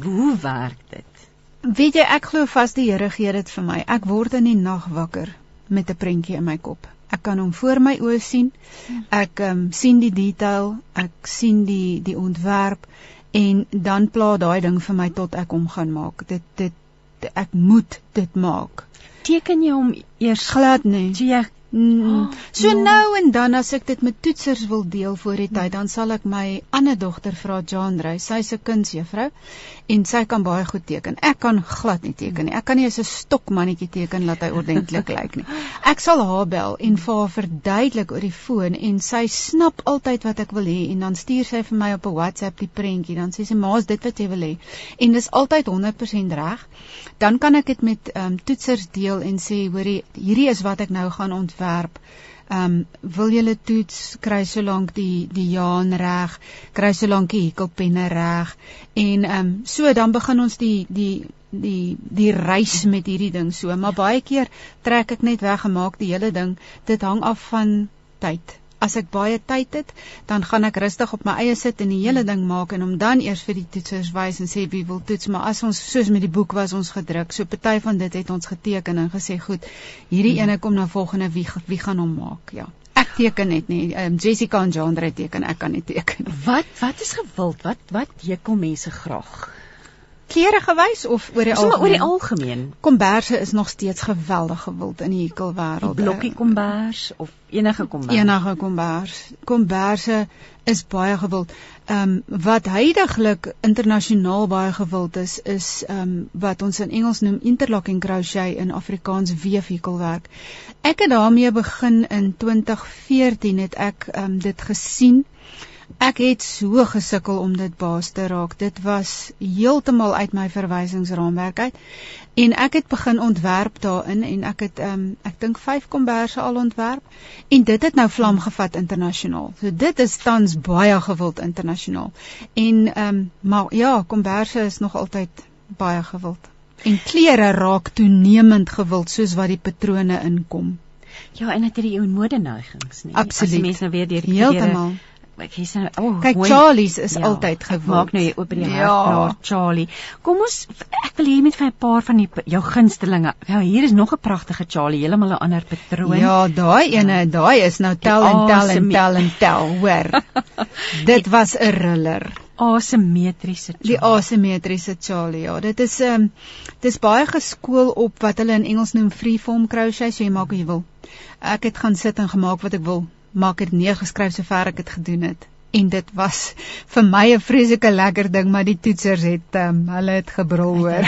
[SPEAKER 1] hoe werk dit?
[SPEAKER 3] Weet jy, ek glo vas die Here gee dit vir my. Ek word in die nag wakker met 'n prentjie in my kop. Ek kan hom voor my oë sien. Ek um, sien die detail, ek sien die die ontwerp en dan pla daai ding vir my tot ek hom gaan maak. Dit dit ek moet dit maak.
[SPEAKER 1] Teken jy hom eers
[SPEAKER 3] glad nie.
[SPEAKER 1] So jy
[SPEAKER 3] Mm. So ja. nou en dan as ek dit met toetsers wil deel voor die tyd, dan sal ek my ander dogter vra Jean Rey, sy's 'n kunsjuffrou en sy kan baie goed teken. Ek kan glad nie teken nie. Ek kan nie eens 'n stokmannetjie teken laat hy ordentlik lyk nie. Ek sal haar bel en vir haar verduidelik oor die foon en sy snap altyd wat ek wil hê en dan stuur sy vir my op 'n WhatsApp die prentjie. Dan sê sy: "Ma's dit wat jy wil hê." En dis altyd 100% reg. Dan kan ek dit met ehm um, toetsers deel en sê: "Hoorie, hierdie is wat ek nou gaan ont ontwerp. Ehm um, wil julle toets kry so lank die die jaan reg, kry so lank die hekelpenne reg en ehm um, so dan begin ons die die die die reis met hierdie ding so, maar baie keer trek ek net weg en maak die hele ding. Dit hang af van tyd as ek baie tyd het, dan gaan ek rustig op my eie sit en die hele ding maak en om dan eers vir die toetsers wys en sê wie wil toets, maar as ons soos met die boek was ons gedruk, so party van dit het ons geteken en gesê goed, hierdie hmm. ene kom na volgende wie wie gaan hom maak, ja. Ek teken net nie. Um, Jessica en Jandre teken, ek kan nie teken.
[SPEAKER 1] Wat wat is gewild? Wat wat hekel mense graag?
[SPEAKER 3] Klere gewys of oor die algemeen?
[SPEAKER 1] oor die algemeen.
[SPEAKER 3] Komberse is nog steeds geweldig gewild in die hekelwêreld.
[SPEAKER 1] Blokkie kombers of enige kombers.
[SPEAKER 3] Enige kombers. Komberse is baie gewild. Ehm um, wat heidaglik internasionaal baie gewild is is ehm um, wat ons in Engels noem interlocking crochet in Afrikaans weefhekelwerk. Ek het daarmee begin in 2014 het ek ehm um, dit gesien. Ek het so gesukkel om dit baas te raak. Dit was heeltemal uit my verwysingsraamwerk uit. En ek het begin ontwerp daarin en ek het ehm um, ek dink 5 komberse al ontwerp en dit het nou vlam gevat internasionaal. So dit is tans baie gewild internasionaal. En ehm um, maar ja, komberse is nog altyd baie gewild. En klere raak toenemend gewild soos wat die patrone inkom.
[SPEAKER 1] Ja, en dit het die mode neigings, nee.
[SPEAKER 3] Absoluut. As
[SPEAKER 1] mense nou weer deur
[SPEAKER 3] die Heeltemal
[SPEAKER 1] ek hê sy oh,
[SPEAKER 3] kyk Charlie's is ja, altyd gewild.
[SPEAKER 1] Maak nou jy oop die ja. hart Charlie. Kom ons ek wil hê met vir 'n paar van die jou gunstelinge. Ja, hier is nog 'n pragtige Charlie, heeltemal 'n ander patroon.
[SPEAKER 3] Ja, daai ene, ja. daai is nou tel en tel en tel en tel, hoor. dit was 'n riller.
[SPEAKER 1] Asimetriese
[SPEAKER 3] Charlie. Die asimetriese Charlie. Ja, dit is 'n um, ehm, dis baie geskool op wat hulle in Engels noem freeform crochet, so jy maak wat jy wil. Ek het gaan sit en gemaak wat ek wil maak dit neergeskryf sover ek dit gedoen het. En dit was vir my 'n vreeslike lekker ding maar die toetsers het um, hulle het gebrul hoor.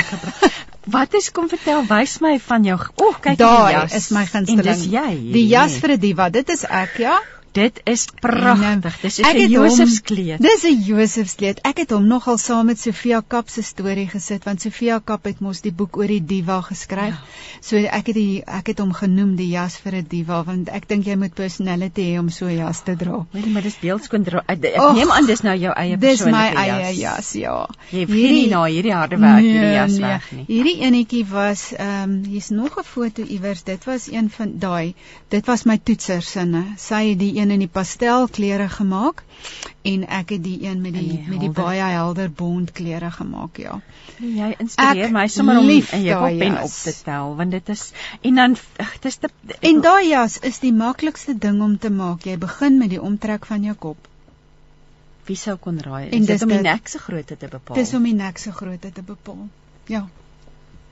[SPEAKER 1] Wat is kom vertel wys my van jou O oh, kyk
[SPEAKER 3] die jas. is my gunsteling
[SPEAKER 1] En dis jy
[SPEAKER 3] Die jas vir 'n diva dit is ek ja
[SPEAKER 1] Dit is pragtig. Dis 'n Josefskleed.
[SPEAKER 3] Dis 'n Josefskleed. Ek het hom nogal saam met Sofia Kap se storie gesit want Sofia Kap het mos die boek oor die diva geskryf. Ja. So ek het die ek het hom genoem die jas vir 'n diva want ek dink jy moet personality hê om so 'n jas te dra.
[SPEAKER 1] Nee, maar dis beeldskoon dra. Ek, Och, neem aan dis nou jou eie
[SPEAKER 3] persoonlike jas. Dis my eie jas, ja.
[SPEAKER 1] Jy weet nie na hierdie harde werk nee, hierdie jas nee. weg nie.
[SPEAKER 3] Hierdie enetjie was ehm um, hier's nog 'n foto iewers. Dit was een van daai. Dit was my toetsersinne. Sy het die een in die pastelkleure gemaak en ek het die een met die, die met die baie helder bont kleure gemaak ja.
[SPEAKER 1] Jy inspireer my sommer om 'n pen op te tel want dit is en dan dis te
[SPEAKER 3] En daai jas is die maklikste ding om te maak. Jy begin met die omtrek van jou kop.
[SPEAKER 1] Wie sou kon raai? Is dit om die nek se grootte te bepaal?
[SPEAKER 3] Dis om die nek se grootte te bepaal. Ja.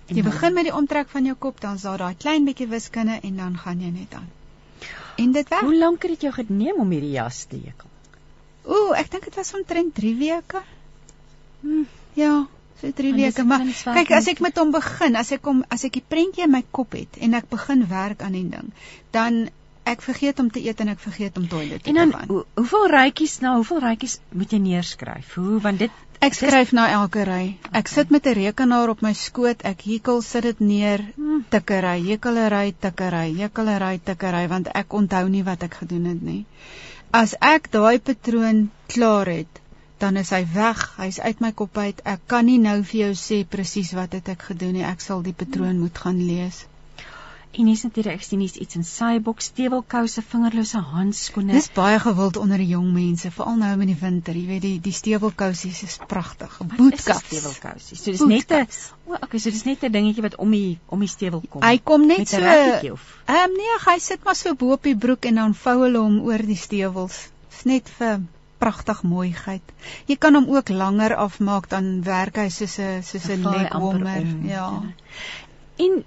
[SPEAKER 3] Jy begin met die omtrek van jou kop, dan is daar daai klein bietjie wiskunde en dan gaan jy net aan. En dit werk.
[SPEAKER 1] Hoe lank het dit jou geneem om hierdie jas te hekel?
[SPEAKER 3] Ooh, ek dink dit was omtrent 3 weke. Hm, ja, so 3 weke, maar kyk as ek met hom begin, as ek kom as ek die prentjie in my kop het en ek begin werk aan die ding, dan ek vergeet om te eet en ek vergeet om toilet
[SPEAKER 1] toe te gaan. En dan hoeveel rytjies nou, hoeveel rytjies moet jy neerskryf? Hoe want dit
[SPEAKER 3] Ek skryf na elke ry. Ek sit met 'n rekenaar op my skoot, ek hekel sit dit neer, tikkery, hekelery, tikkery, hekelery, tikkery want ek onthou nie wat ek gedoen het nie. As ek daai patroon klaar het, dan is hy weg, hy's uit my kop uit. Ek kan nie nou vir jou sê presies wat het ek gedoen nie. Ek sal die patroon moet gaan lees.
[SPEAKER 1] En hier's natuurlik ek sien hier's iets in syboks, stewelkouse, vingerlose handskoene.
[SPEAKER 3] Dis baie gewild onder die jong mense, veral nou in die winter. Jy weet die die stewelkousies is pragtig. Bootcups.
[SPEAKER 1] Stewelkousies. So dis net 'n O, okay, so dis net 'n dingetjie wat om die om die stewel kom.
[SPEAKER 3] Hy kom net so. Ehm um, nee, hy sit maar so bo op die broek en dan vou hulle hom oor die stewels. Dis net vir pragtig mooiheid. Jy kan hom ook langer afmaak dan werk hy soos 'n soos 'n leg warmer. Ja.
[SPEAKER 1] En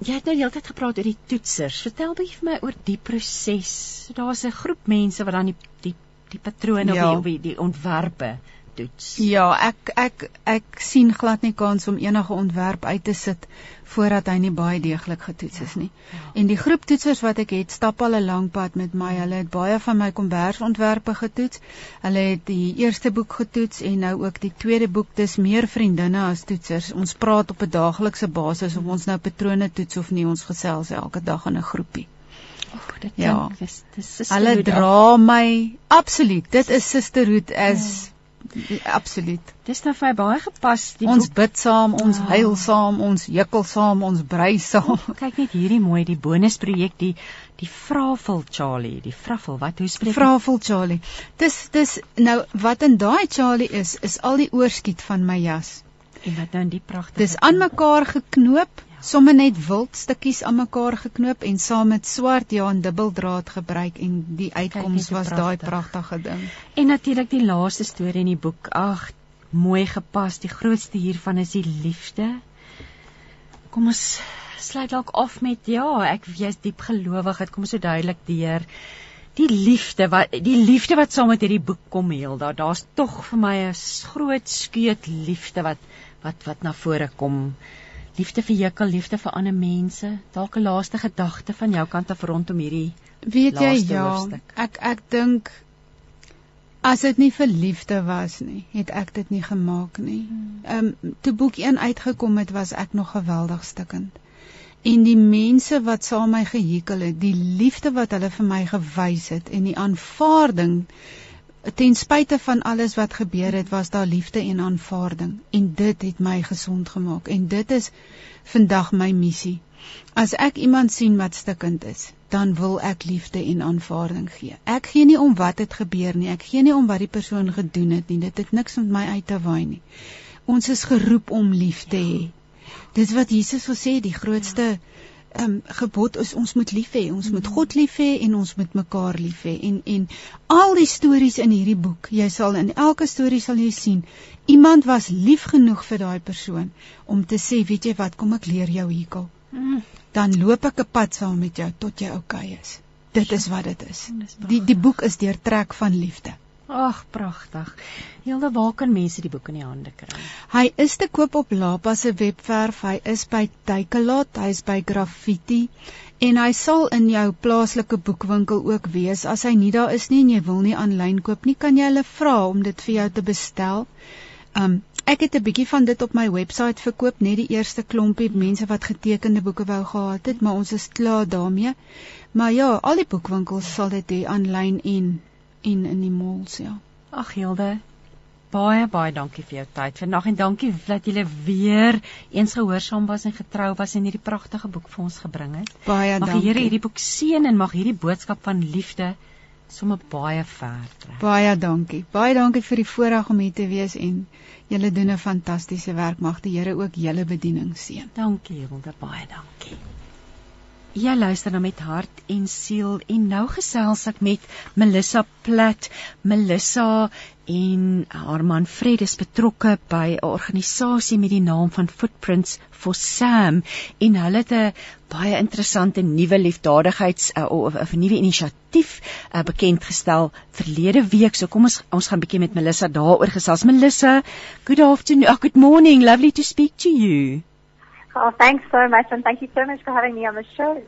[SPEAKER 1] Jy het nou die hele tyd gepraat oor die toetsers. Vertel bietjie vir my oor die proses. Daar's 'n groep mense wat dan die die die patrone ja. of die, die ontwerpe toets.
[SPEAKER 3] Ja, ek ek ek sien glad nie kans om enige ontwerp uit te sit voordat hy nie baie deeglik getoets is nie. Ja, ja. En die groep toetsers wat ek het, stap al 'n lang pad met my. Hulle het baie van my kombersontwerpe getoets. Hulle het die eerste boek getoets en nou ook die tweede boek. Dis meer vriendinne as toetsers. Ons praat op 'n daaglikse basis of ons nou patrone toets of nie. Ons gesels elke dag in 'n groepie.
[SPEAKER 1] Ag, dit ja. dis dis
[SPEAKER 3] Hulle dra my absoluut. Dit is sisterhood as ja Absoluut.
[SPEAKER 1] Dis nou vir baie gepas.
[SPEAKER 3] ons boek. bid saam, ons oh. huil saam, ons jukkel saam, ons brei saam.
[SPEAKER 1] Oh, kyk net hierdie mooi, die bonusprojek, die die Vrafel Charlie, die Vrafel. Wat hoe spreek
[SPEAKER 3] jy? Vrafel Charlie. Dis dis nou wat in daai Charlie is, is al die oorskiet van my jas.
[SPEAKER 1] En wat nou in die pragtige
[SPEAKER 3] Dis aan mekaar geknoop somme net wild stukkies aan mekaar geknoop en saam met swart ja en dubbeldraad gebruik en die uitkoms was daai pragtige ding.
[SPEAKER 1] En natuurlik die laaste storie in die boek. Ag, mooi gepas. Die grootste hiervan is die liefde. Kom ons sluit dalk af met ja, ek wees diep gelowig. Dit kom so duidelik deur. Die liefde wat die liefde wat saam met hierdie boek kom heel daar. Daar's tog vir my 'n groot skeut liefde wat wat wat na vore kom liefde vir Jekyll, liefde vir ander mense, dalk 'n laaste gedagte van jou kant af rondom hierdie
[SPEAKER 3] Weet jy ja, hoofstuk. ek ek dink as dit nie vir liefde was nie, het ek dit nie gemaak nie. Hmm. Ehm um, toe boek 1 uitgekom het, was ek nog geweldig stikkend. En die mense wat saam my gehekel het, die liefde wat hulle vir my gewys het en die aanvaarding ten spyte van alles wat gebeur het, was daar liefde en aanvaarding en dit het my gesond gemaak en dit is vandag my missie. As ek iemand sien wat stikkend is, dan wil ek liefde en aanvaarding gee. Ek gee nie om wat het gebeur nie, ek gee nie om wat die persoon gedoen het nie. Dit het niks met my uit te waai nie. Ons is geroep om lief te hê. Dis wat Jesus gesê het, die grootste ja um, gebod is ons moet lief hê, ons moet God lief hê en ons moet mekaar lief hê. En en al die stories in hierdie boek, jy sal in elke storie sal jy sien, iemand was lief genoeg vir daai persoon om te sê, weet jy wat, kom ek leer jou hierkel. Mm. Dan loop ek 'n pad saam met jou tot jy oukei okay is. Dit is wat dit is. Die die boek is deurtrek van liefde.
[SPEAKER 1] Ag, pragtig. Hilde, waar kan mense die boek in die hande kry?
[SPEAKER 3] Hy is te koop op Lapa se webwerf. Hy is by Takealot, hy is by Graffiti en hy sal in jou plaaslike boekwinkel ook wees. As hy nie daar is nie en jy wil nie aanlyn koop nie, kan jy hulle vra om dit vir jou te bestel. Um ek het 'n bietjie van dit op my webwerf verkoop, net die eerste klompie mense wat getekende boeke wou gehad het, maar ons is klaar daarmee. Maar ja, al die boekwinkels sal dit hê aanlyn en en in die malls ja.
[SPEAKER 1] Ag Hilde, baie baie dankie vir jou tyd vandag en dankie dat jy weer eens gehoorsaam was en getrou was en hierdie pragtige boek vir ons gebring het.
[SPEAKER 3] Baie
[SPEAKER 1] mag
[SPEAKER 3] dankie.
[SPEAKER 1] Mag die Here hierdie boek seën en mag hierdie boodskap van liefde sommer baie ver trek.
[SPEAKER 3] Baie dankie. Baie dankie vir die voorreg om hier te wees en julle doen 'n fantastiese werk. Mag die Here ook julle bediening seën.
[SPEAKER 1] Dankie Hilde, baie dankie. Ja luister nou met hart en siel en nou gesels ek met Melissa Plat. Melissa en haar man Fred is betrokke by 'n organisasie met die naam van Footprints for Sam en hulle het 'n baie interessante nuwe liefdadigheids uh, of 'n nuwe inisiatief uh, bekend gestel verlede week. So kom ons ons gaan 'n bietjie met Melissa daaroor gesels. Melissa, good afternoon. Oh, good morning. Lovely to speak to you.
[SPEAKER 4] Oh, thanks so much, and thank you so much for having me on the show.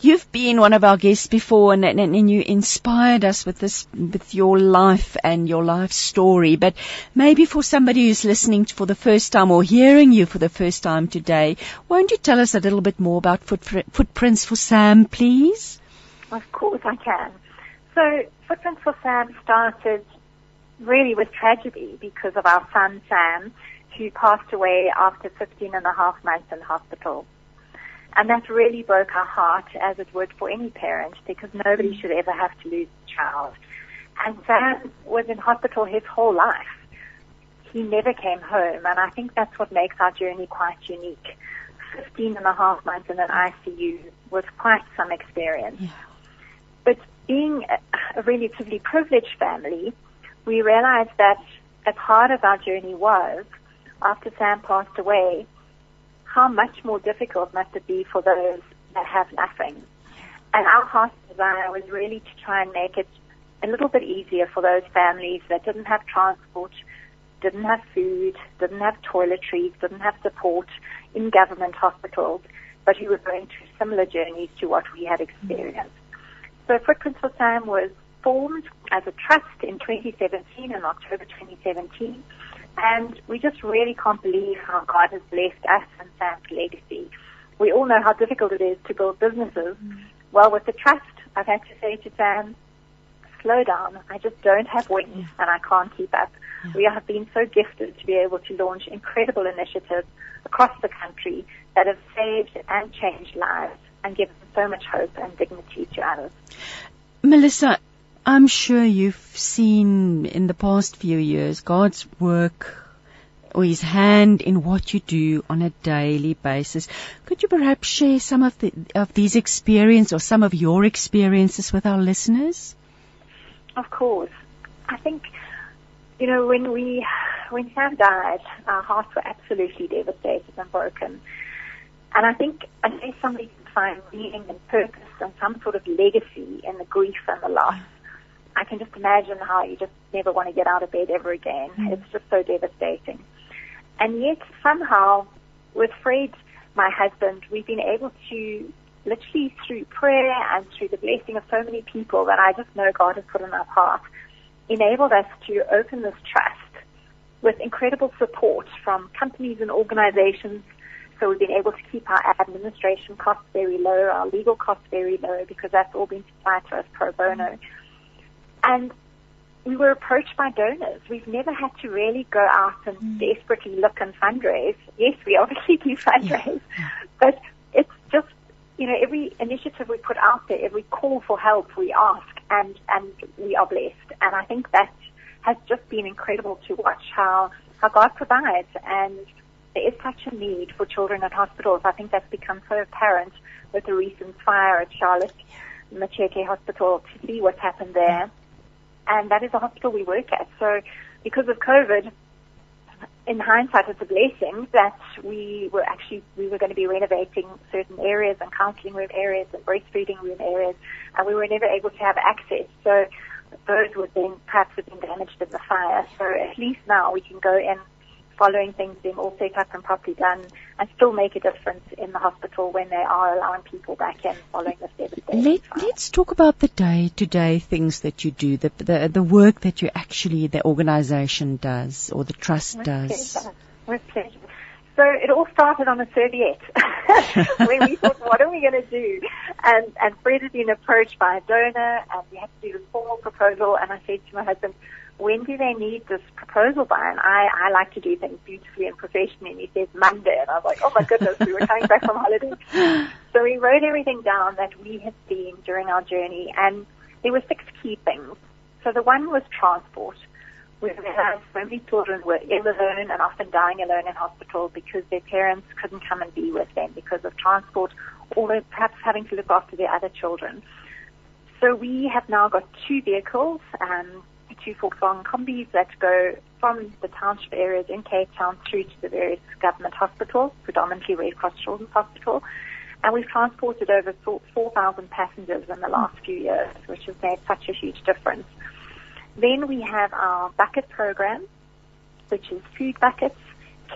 [SPEAKER 1] You've been one of our guests before, and, and, and, you inspired us with this, with your life and your life story. But maybe for somebody who's listening for the first time or hearing you for the first time today, won't you tell us a little bit more about Footprints for Sam, please?
[SPEAKER 4] Of course, I can. So, Footprints for Sam started really with tragedy because of our son Sam who passed away after 15 and a half months in hospital. And that really broke our heart, as it would for any parent, because nobody mm. should ever have to lose a child. And Sam was in hospital his whole life. He never came home, and I think that's what makes our journey quite unique. 15 and a half months in an ICU was quite some experience.
[SPEAKER 1] Yeah.
[SPEAKER 4] But being a, a relatively privileged family, we realized that as hard as our journey was, after Sam passed away, how much more difficult must it be for those that have nothing? And our heart's desire was really to try and make it a little bit easier for those families that didn't have transport, didn't have food, didn't have toiletries, didn't have support in government hospitals, but who were going through similar journeys to what we had experienced. So Footprints for Sam was formed as a trust in 2017, in October 2017, and we just really can't believe how God has blessed us and Sam's legacy. We all know how difficult it is to build businesses. Mm. Well, with the trust, I've had to say to Sam, slow down. I just don't have wings and I can't keep up. We have been so gifted to be able to launch incredible initiatives across the country that have saved and changed lives and given so much hope and dignity to others.
[SPEAKER 1] Melissa, I'm sure you've seen in the past few years God's work or his hand in what you do on a daily basis. Could you perhaps share some of the of these experiences or some of your experiences with our listeners?
[SPEAKER 4] Of course. I think you know, when we when Sam died, our hearts were absolutely devastated and broken. And I think unless somebody can find meaning and purpose and some sort of legacy in the grief and the loss, I can just imagine how you just never want to get out of bed ever again. Mm. It's just so devastating. And yet somehow, with Fred, my husband, we've been able to literally through prayer and through the blessing of so many people that I just know God has put in our path, enabled us to open this trust with incredible support from companies and organizations. So we've been able to keep our administration costs very low, our legal costs very low, because that's all been supplied to us pro bono. And we were approached by donors. We've never had to really go out and mm. desperately look and fundraise. Yes, we obviously do fundraise, yeah. but it's just, you know, every initiative we put out there, every call for help we ask and, and we are blessed. And I think that has just been incredible to watch how, how God provides and there is such a need for children at hospitals. I think that's become so apparent with the recent fire at Charlotte Maxeke Hospital to see what's happened there and that is a hospital we work at. So because of COVID, in hindsight, it's a blessing that we were actually we were going to be renovating certain areas and counselling room areas and breastfeeding room areas, and we were never able to have access. So those would then perhaps have been damaged in the fire. So at least now we can go in following things being all set up and properly done and still make a difference in the hospital when they are allowing people back in following this devastation.
[SPEAKER 1] Let, let's talk about the day-to-day things that you do, the, the, the work that you actually, the organization does or the trust
[SPEAKER 4] With
[SPEAKER 1] does.
[SPEAKER 4] Pleasure. With pleasure. So it all started on a serviette where we thought, what are we going to do? And, and Fred had been approached by a donor and we had to do this formal proposal and I said to my husband, when do they need this proposal by? And I, I like to do things beautifully and professionally. And he says Monday. And I was like, oh my goodness, we were coming back from holiday. So we wrote everything down that we had seen during our journey. And there were six key things. So the one was transport. We realized so many children were ill alone and often dying alone in hospital because their parents couldn't come and be with them because of transport or perhaps having to look after their other children. So we have now got two vehicles, um, two Volkswagen combis that go from the township areas in Cape Town through to the various government hospitals, predominantly Red Cross Children's Hospital. And we've transported over 4,000 passengers in the last few years, which has made such a huge difference. Then we have our bucket program, which is food buckets,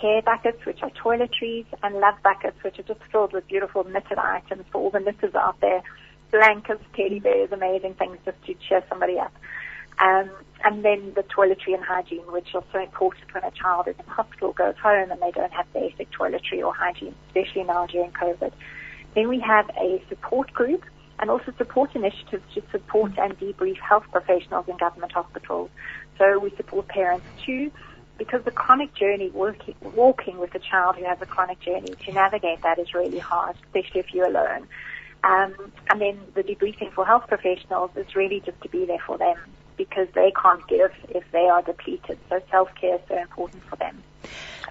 [SPEAKER 4] care buckets, which are toiletries, and love buckets, which are just filled with beautiful knitted items for all the knitters out there. Blankets, teddy bears, amazing things just to cheer somebody up. Um, and then the toiletry and hygiene, which are so important when a child is in hospital, goes home and they don't have basic toiletry or hygiene, especially now during COVID. Then we have a support group and also support initiatives to support and debrief health professionals in government hospitals. So we support parents too because the chronic journey, working, walking with a child who has a chronic journey, to navigate that is really hard, especially if you're alone. Um, and then the debriefing for health professionals is really just to be there for them because they can't give if they are depleted. So self-care is so important for them.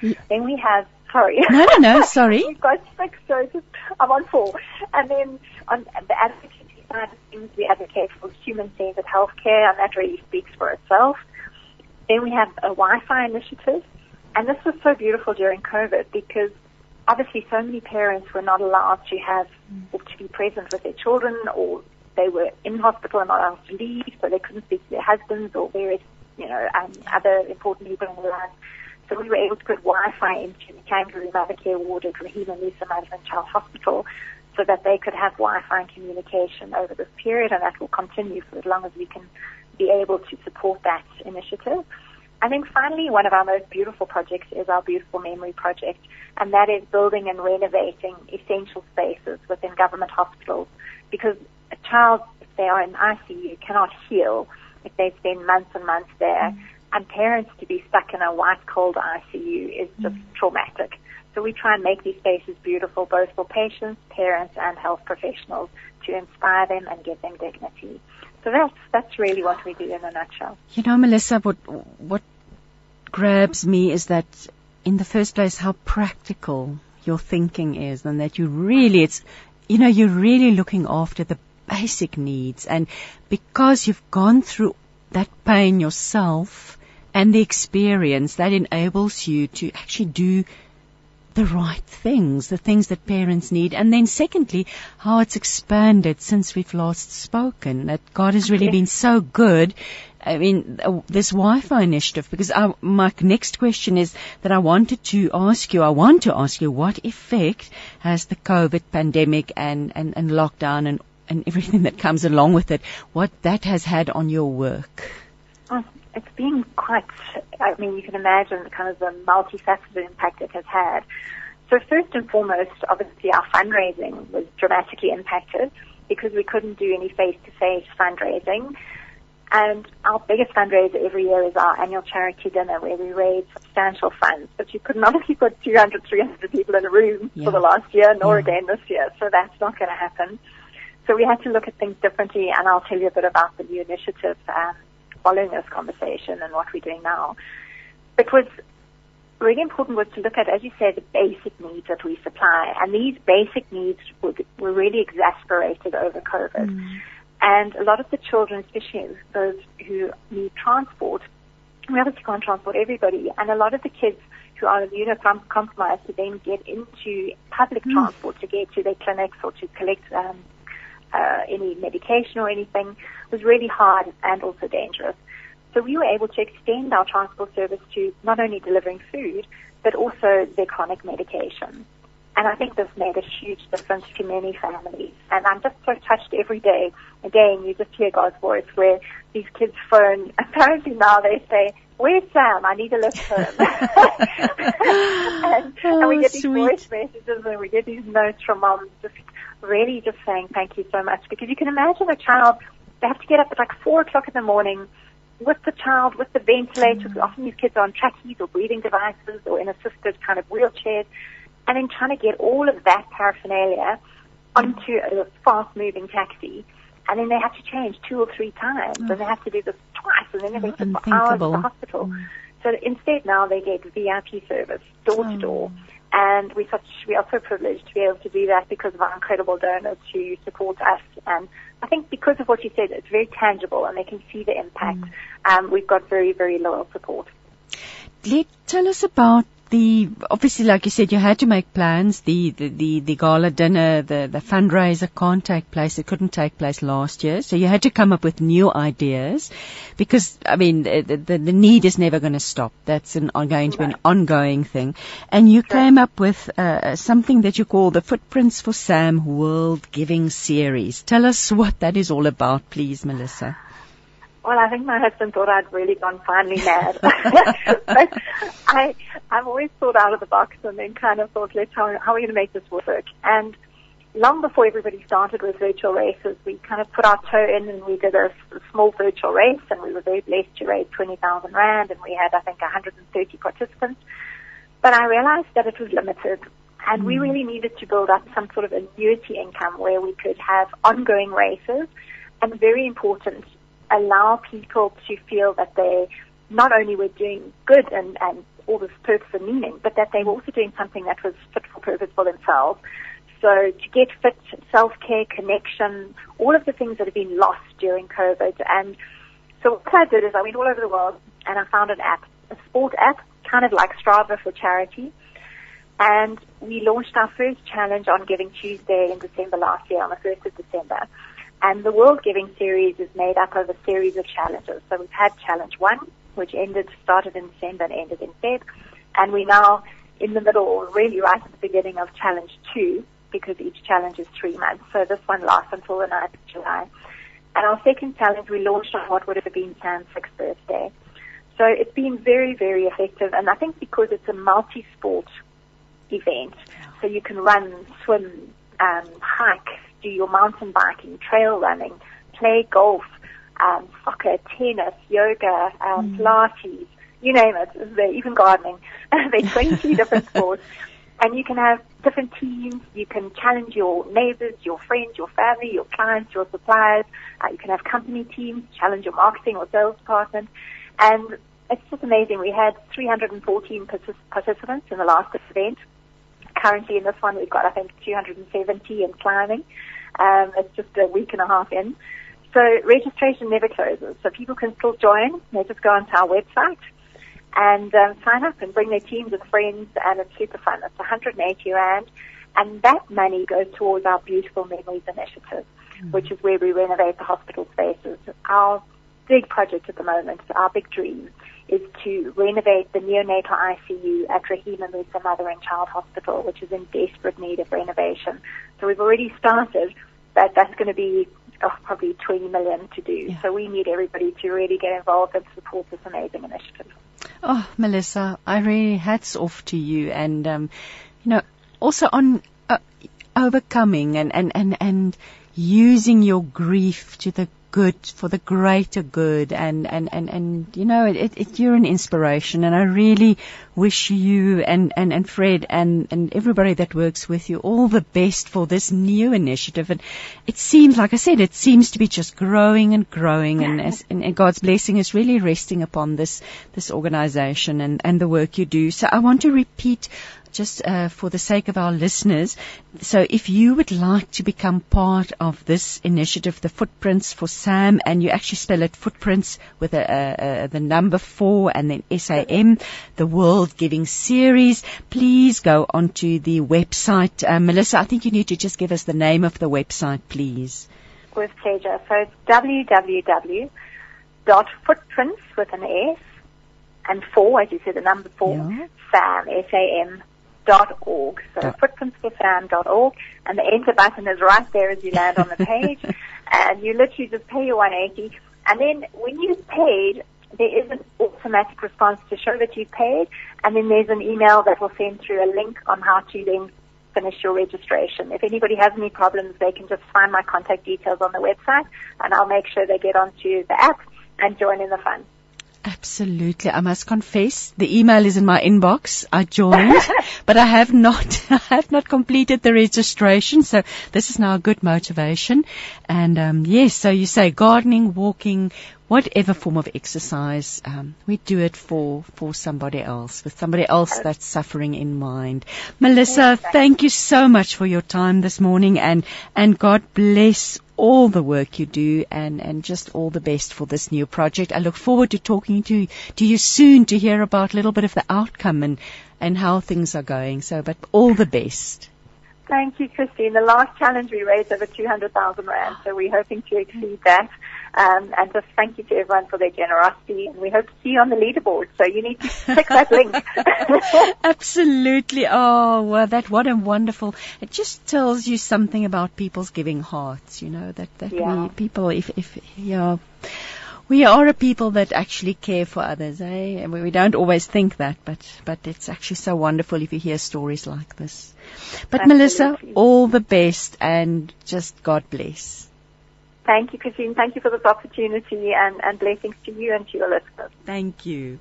[SPEAKER 4] Yeah. Then we have, sorry.
[SPEAKER 1] No, no, no, sorry.
[SPEAKER 4] We've got six, so just, I'm on four. And then on the advocacy side of things, we advocate for human-centered healthcare, and that really speaks for itself. Then we have a Wi-Fi initiative, and this was so beautiful during COVID because obviously so many parents were not allowed to have or to be present with their children or they were in hospital and not allowed to leave, so they couldn't speak to their husbands or various, you know, um, other important people in their lives. So we were able to put Wi-Fi into the Kangaroo Mother Care Ward at Rahima Mother and Child Hospital so that they could have Wi-Fi and communication over this period, and that will continue for as long as we can be able to support that initiative. And then finally, one of our most beautiful projects is our Beautiful Memory Project, and that is building and renovating essential spaces within government hospitals because a child, if they are in ICU, cannot heal if they spend months and months there. Mm. And parents to be stuck in a white cold ICU is just mm. traumatic. So we try and make these spaces beautiful both for patients, parents, and health professionals to inspire them and give them dignity. So that's that's really what we do in a nutshell.
[SPEAKER 1] You know, Melissa, what what grabs me is that in the first place how practical your thinking is and that you really it's you know you're really looking after the basic needs and because you've gone through that pain yourself and the experience that enables you to actually do the right things, the things that parents need. And then secondly, how it's expanded since we've last spoken, that God has really been so good. I mean, uh, this Wi-Fi initiative, because I, my next question is that I wanted to ask you, I want to ask you, what effect has the COVID pandemic and, and, and lockdown and, and everything that comes along with it, what that has had on your work?
[SPEAKER 4] Oh, it's been quite, I mean, you can imagine kind of the multifaceted impact it has had. So first and foremost, obviously our fundraising was dramatically impacted because we couldn't do any face-to-face fundraising. And our biggest fundraiser every year is our annual charity dinner where we raise substantial funds. But you couldn't obviously put 200, 300 people in a room yeah. for the last year, nor yeah. again this year. So that's not going to happen. So we had to look at things differently, and I'll tell you a bit about the new initiative um, following this conversation and what we're doing now. It was really important was to look at, as you say, the basic needs that we supply. And these basic needs were, were really exasperated over COVID. Mm. And a lot of the children, especially those who need transport, we obviously can't transport everybody. And a lot of the kids who are immunocompromised to then get into public mm. transport to get to their clinics or to collect um, uh, any medication or anything was really hard and also dangerous. So we were able to extend our transport service to not only delivering food, but also their chronic medication. And I think this made a huge difference to many families. And I'm just so touched every day. Again, you just hear God's voice where these kids phone. Apparently now they say, where's Sam? I need a lift home. and, oh, and we get these sweet. voice messages and we get these notes from moms just really just saying thank you so much because you can imagine a child, they have to get up at like four o'clock in the morning with the child, with the ventilator. Mm. Often these kids are on trackies or breathing devices or in assisted kind of wheelchairs. And then trying to get all of that paraphernalia onto a fast moving taxi. And then they have to change two or three times. Mm. And they have to do this twice. And then they have to for hours in the hospital. Mm. So instead now they get VIP service, door to door. Mm. And we such we are so privileged to be able to do that because of our incredible donors who support us. And I think because of what you said, it's very tangible and they can see the impact. Mm. Um, we've got very very loyal support.
[SPEAKER 1] Let tell us about the obviously, like you said, you had to make plans. The the the, the gala dinner, the the fundraiser can't take place. It couldn't take place last year, so you had to come up with new ideas, because I mean the the, the need is never going to stop. That's an going to be an ongoing thing, and you came up with uh, something that you call the Footprints for Sam World Giving Series. Tell us what that is all about, please, Melissa.
[SPEAKER 4] Well, I think my husband thought I'd really gone finally mad. but I, I've always thought out of the box and then kind of thought, let's how, how are we going to make this work? And long before everybody started with virtual races, we kind of put our toe in and we did a, a small virtual race and we were very blessed to raise 20,000 Rand and we had, I think, 130 participants. But I realized that it was limited and we mm. really needed to build up some sort of annuity income where we could have ongoing races and very important, allow people to feel that they not only were doing good and, and all this purpose and meaning, but that they were also doing something that was fit for purpose for themselves. So to get fit, self-care, connection, all of the things that have been lost during COVID. And so what I did is I went all over the world and I found an app, a sport app, kind of like Strava for charity. And we launched our first challenge on Giving Tuesday in December last year, on the 1st of December. And the World Giving Series is made up of a series of challenges. So we've had challenge one, which ended, started in December and ended in Feb. And we're now in the middle, or really right at the beginning of challenge two, because each challenge is three months. So this one lasts until the 9th of July. And our second challenge we launched on what would have been Sam's sixth birthday. So it's been very, very effective. And I think because it's a multi-sport event, so you can run, swim, um, hike, do your mountain biking, trail running, play golf, um, soccer, tennis, yoga, um, mm. Pilates, you name it, even gardening. There's 20 different sports. And you can have different teams. You can challenge your neighbors, your friends, your family, your clients, your suppliers. Uh, you can have company teams, challenge your marketing or sales department. And it's just amazing. We had 314 participants in the last event. Currently in this one, we've got, I think, 270 and climbing. Um, it's just a week and a half in. So registration never closes. So people can still join. They just go onto our website and um, sign up and bring their teams and friends, and it's super fun. It's 180 rand, and that money goes towards our Beautiful Memories initiative, mm-hmm. which is where we renovate the hospital spaces. Our big project at the moment, our big dream, is to renovate the neonatal ICU at Rahima Moosa Mother and Child Hospital, which is in desperate need of renovation. So we've already started, but that's going to be oh, probably 20 million to do. Yeah. So we need everybody to really get involved and support this amazing initiative.
[SPEAKER 1] Oh, Melissa, I really hats off to you, and um, you know, also on uh, overcoming and and and and using your grief to the good for the greater good. And and and and you know it, it, you're an inspiration. And I really wish you and and and Fred and and everybody that works with you all the best for this new initiative. And it seems like I said it seems to be just growing and growing. And as, and, and God's blessing is really resting upon this this organization and and the work you do. So I want to repeat just uh, for the sake of our listeners, so if you would like to become part of this initiative, the Footprints for Sam, and you actually spell it Footprints with a, a, a, the number four and then SAM, the World Giving Series, please go onto the website. Uh, Melissa, I think you need to just give us the name of the website, please.
[SPEAKER 4] With pleasure. So it's www.footprints with an S and four, as you said, the number four, yeah. SAM, S-A-M org. So footprintsforfam.org, and the enter button is right there as you land on the page, and you literally just pay your 180. And then when you've paid, there is an automatic response to show that you've paid, and then there's an email that will send through a link on how to then finish your registration. If anybody has any problems, they can just find my contact details on the website, and I'll make sure they get onto the app and join in the fun.
[SPEAKER 1] Absolutely. I must confess, the email is in my inbox. I joined, but I have not, I have not completed the registration. So this is now a good motivation. And, um, yes, so you say gardening, walking, whatever form of exercise, um, we do it for, for somebody else, with somebody else that's suffering in mind. Melissa, thank you so much for your time this morning and, and God bless all the work you do and, and just all the best for this new project. I look forward to talking to, to you soon to hear about a little bit of the outcome and, and how things are going. So, but all the best.
[SPEAKER 4] Thank you, Christine. The last challenge we raised over 200,000 Rand, so we're hoping to exceed that. Um, and just thank you to everyone for their generosity, and we hope to see you on the leaderboard. So you need to click that link.
[SPEAKER 1] Absolutely. Oh, well, that what a wonderful. It just tells you something about people's giving hearts. You know that that yeah. we people, if if yeah. we are a people that actually care for others. Eh? We don't always think that, but but it's actually so wonderful if you hear stories like this. But Absolutely. Melissa, all the best and just God bless.
[SPEAKER 4] Thank you, Christine. Thank you for this opportunity and, and blessings to you and to your listeners.
[SPEAKER 1] Thank you.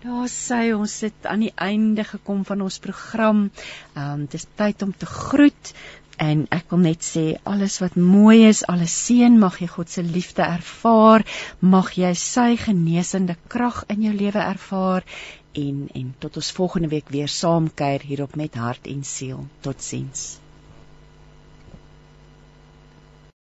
[SPEAKER 1] Daar sê ons het aan die einde gekom van ons program. Ehm um, dis tyd om te groet. En ek wil net sê alles wat mooi is, alles seën, mag jy God se liefde ervaar, mag jy sy genesende krag in jou lewe ervaar en en tot ons volgende week weer saam kuier hier op met hart en siel. Totsiens.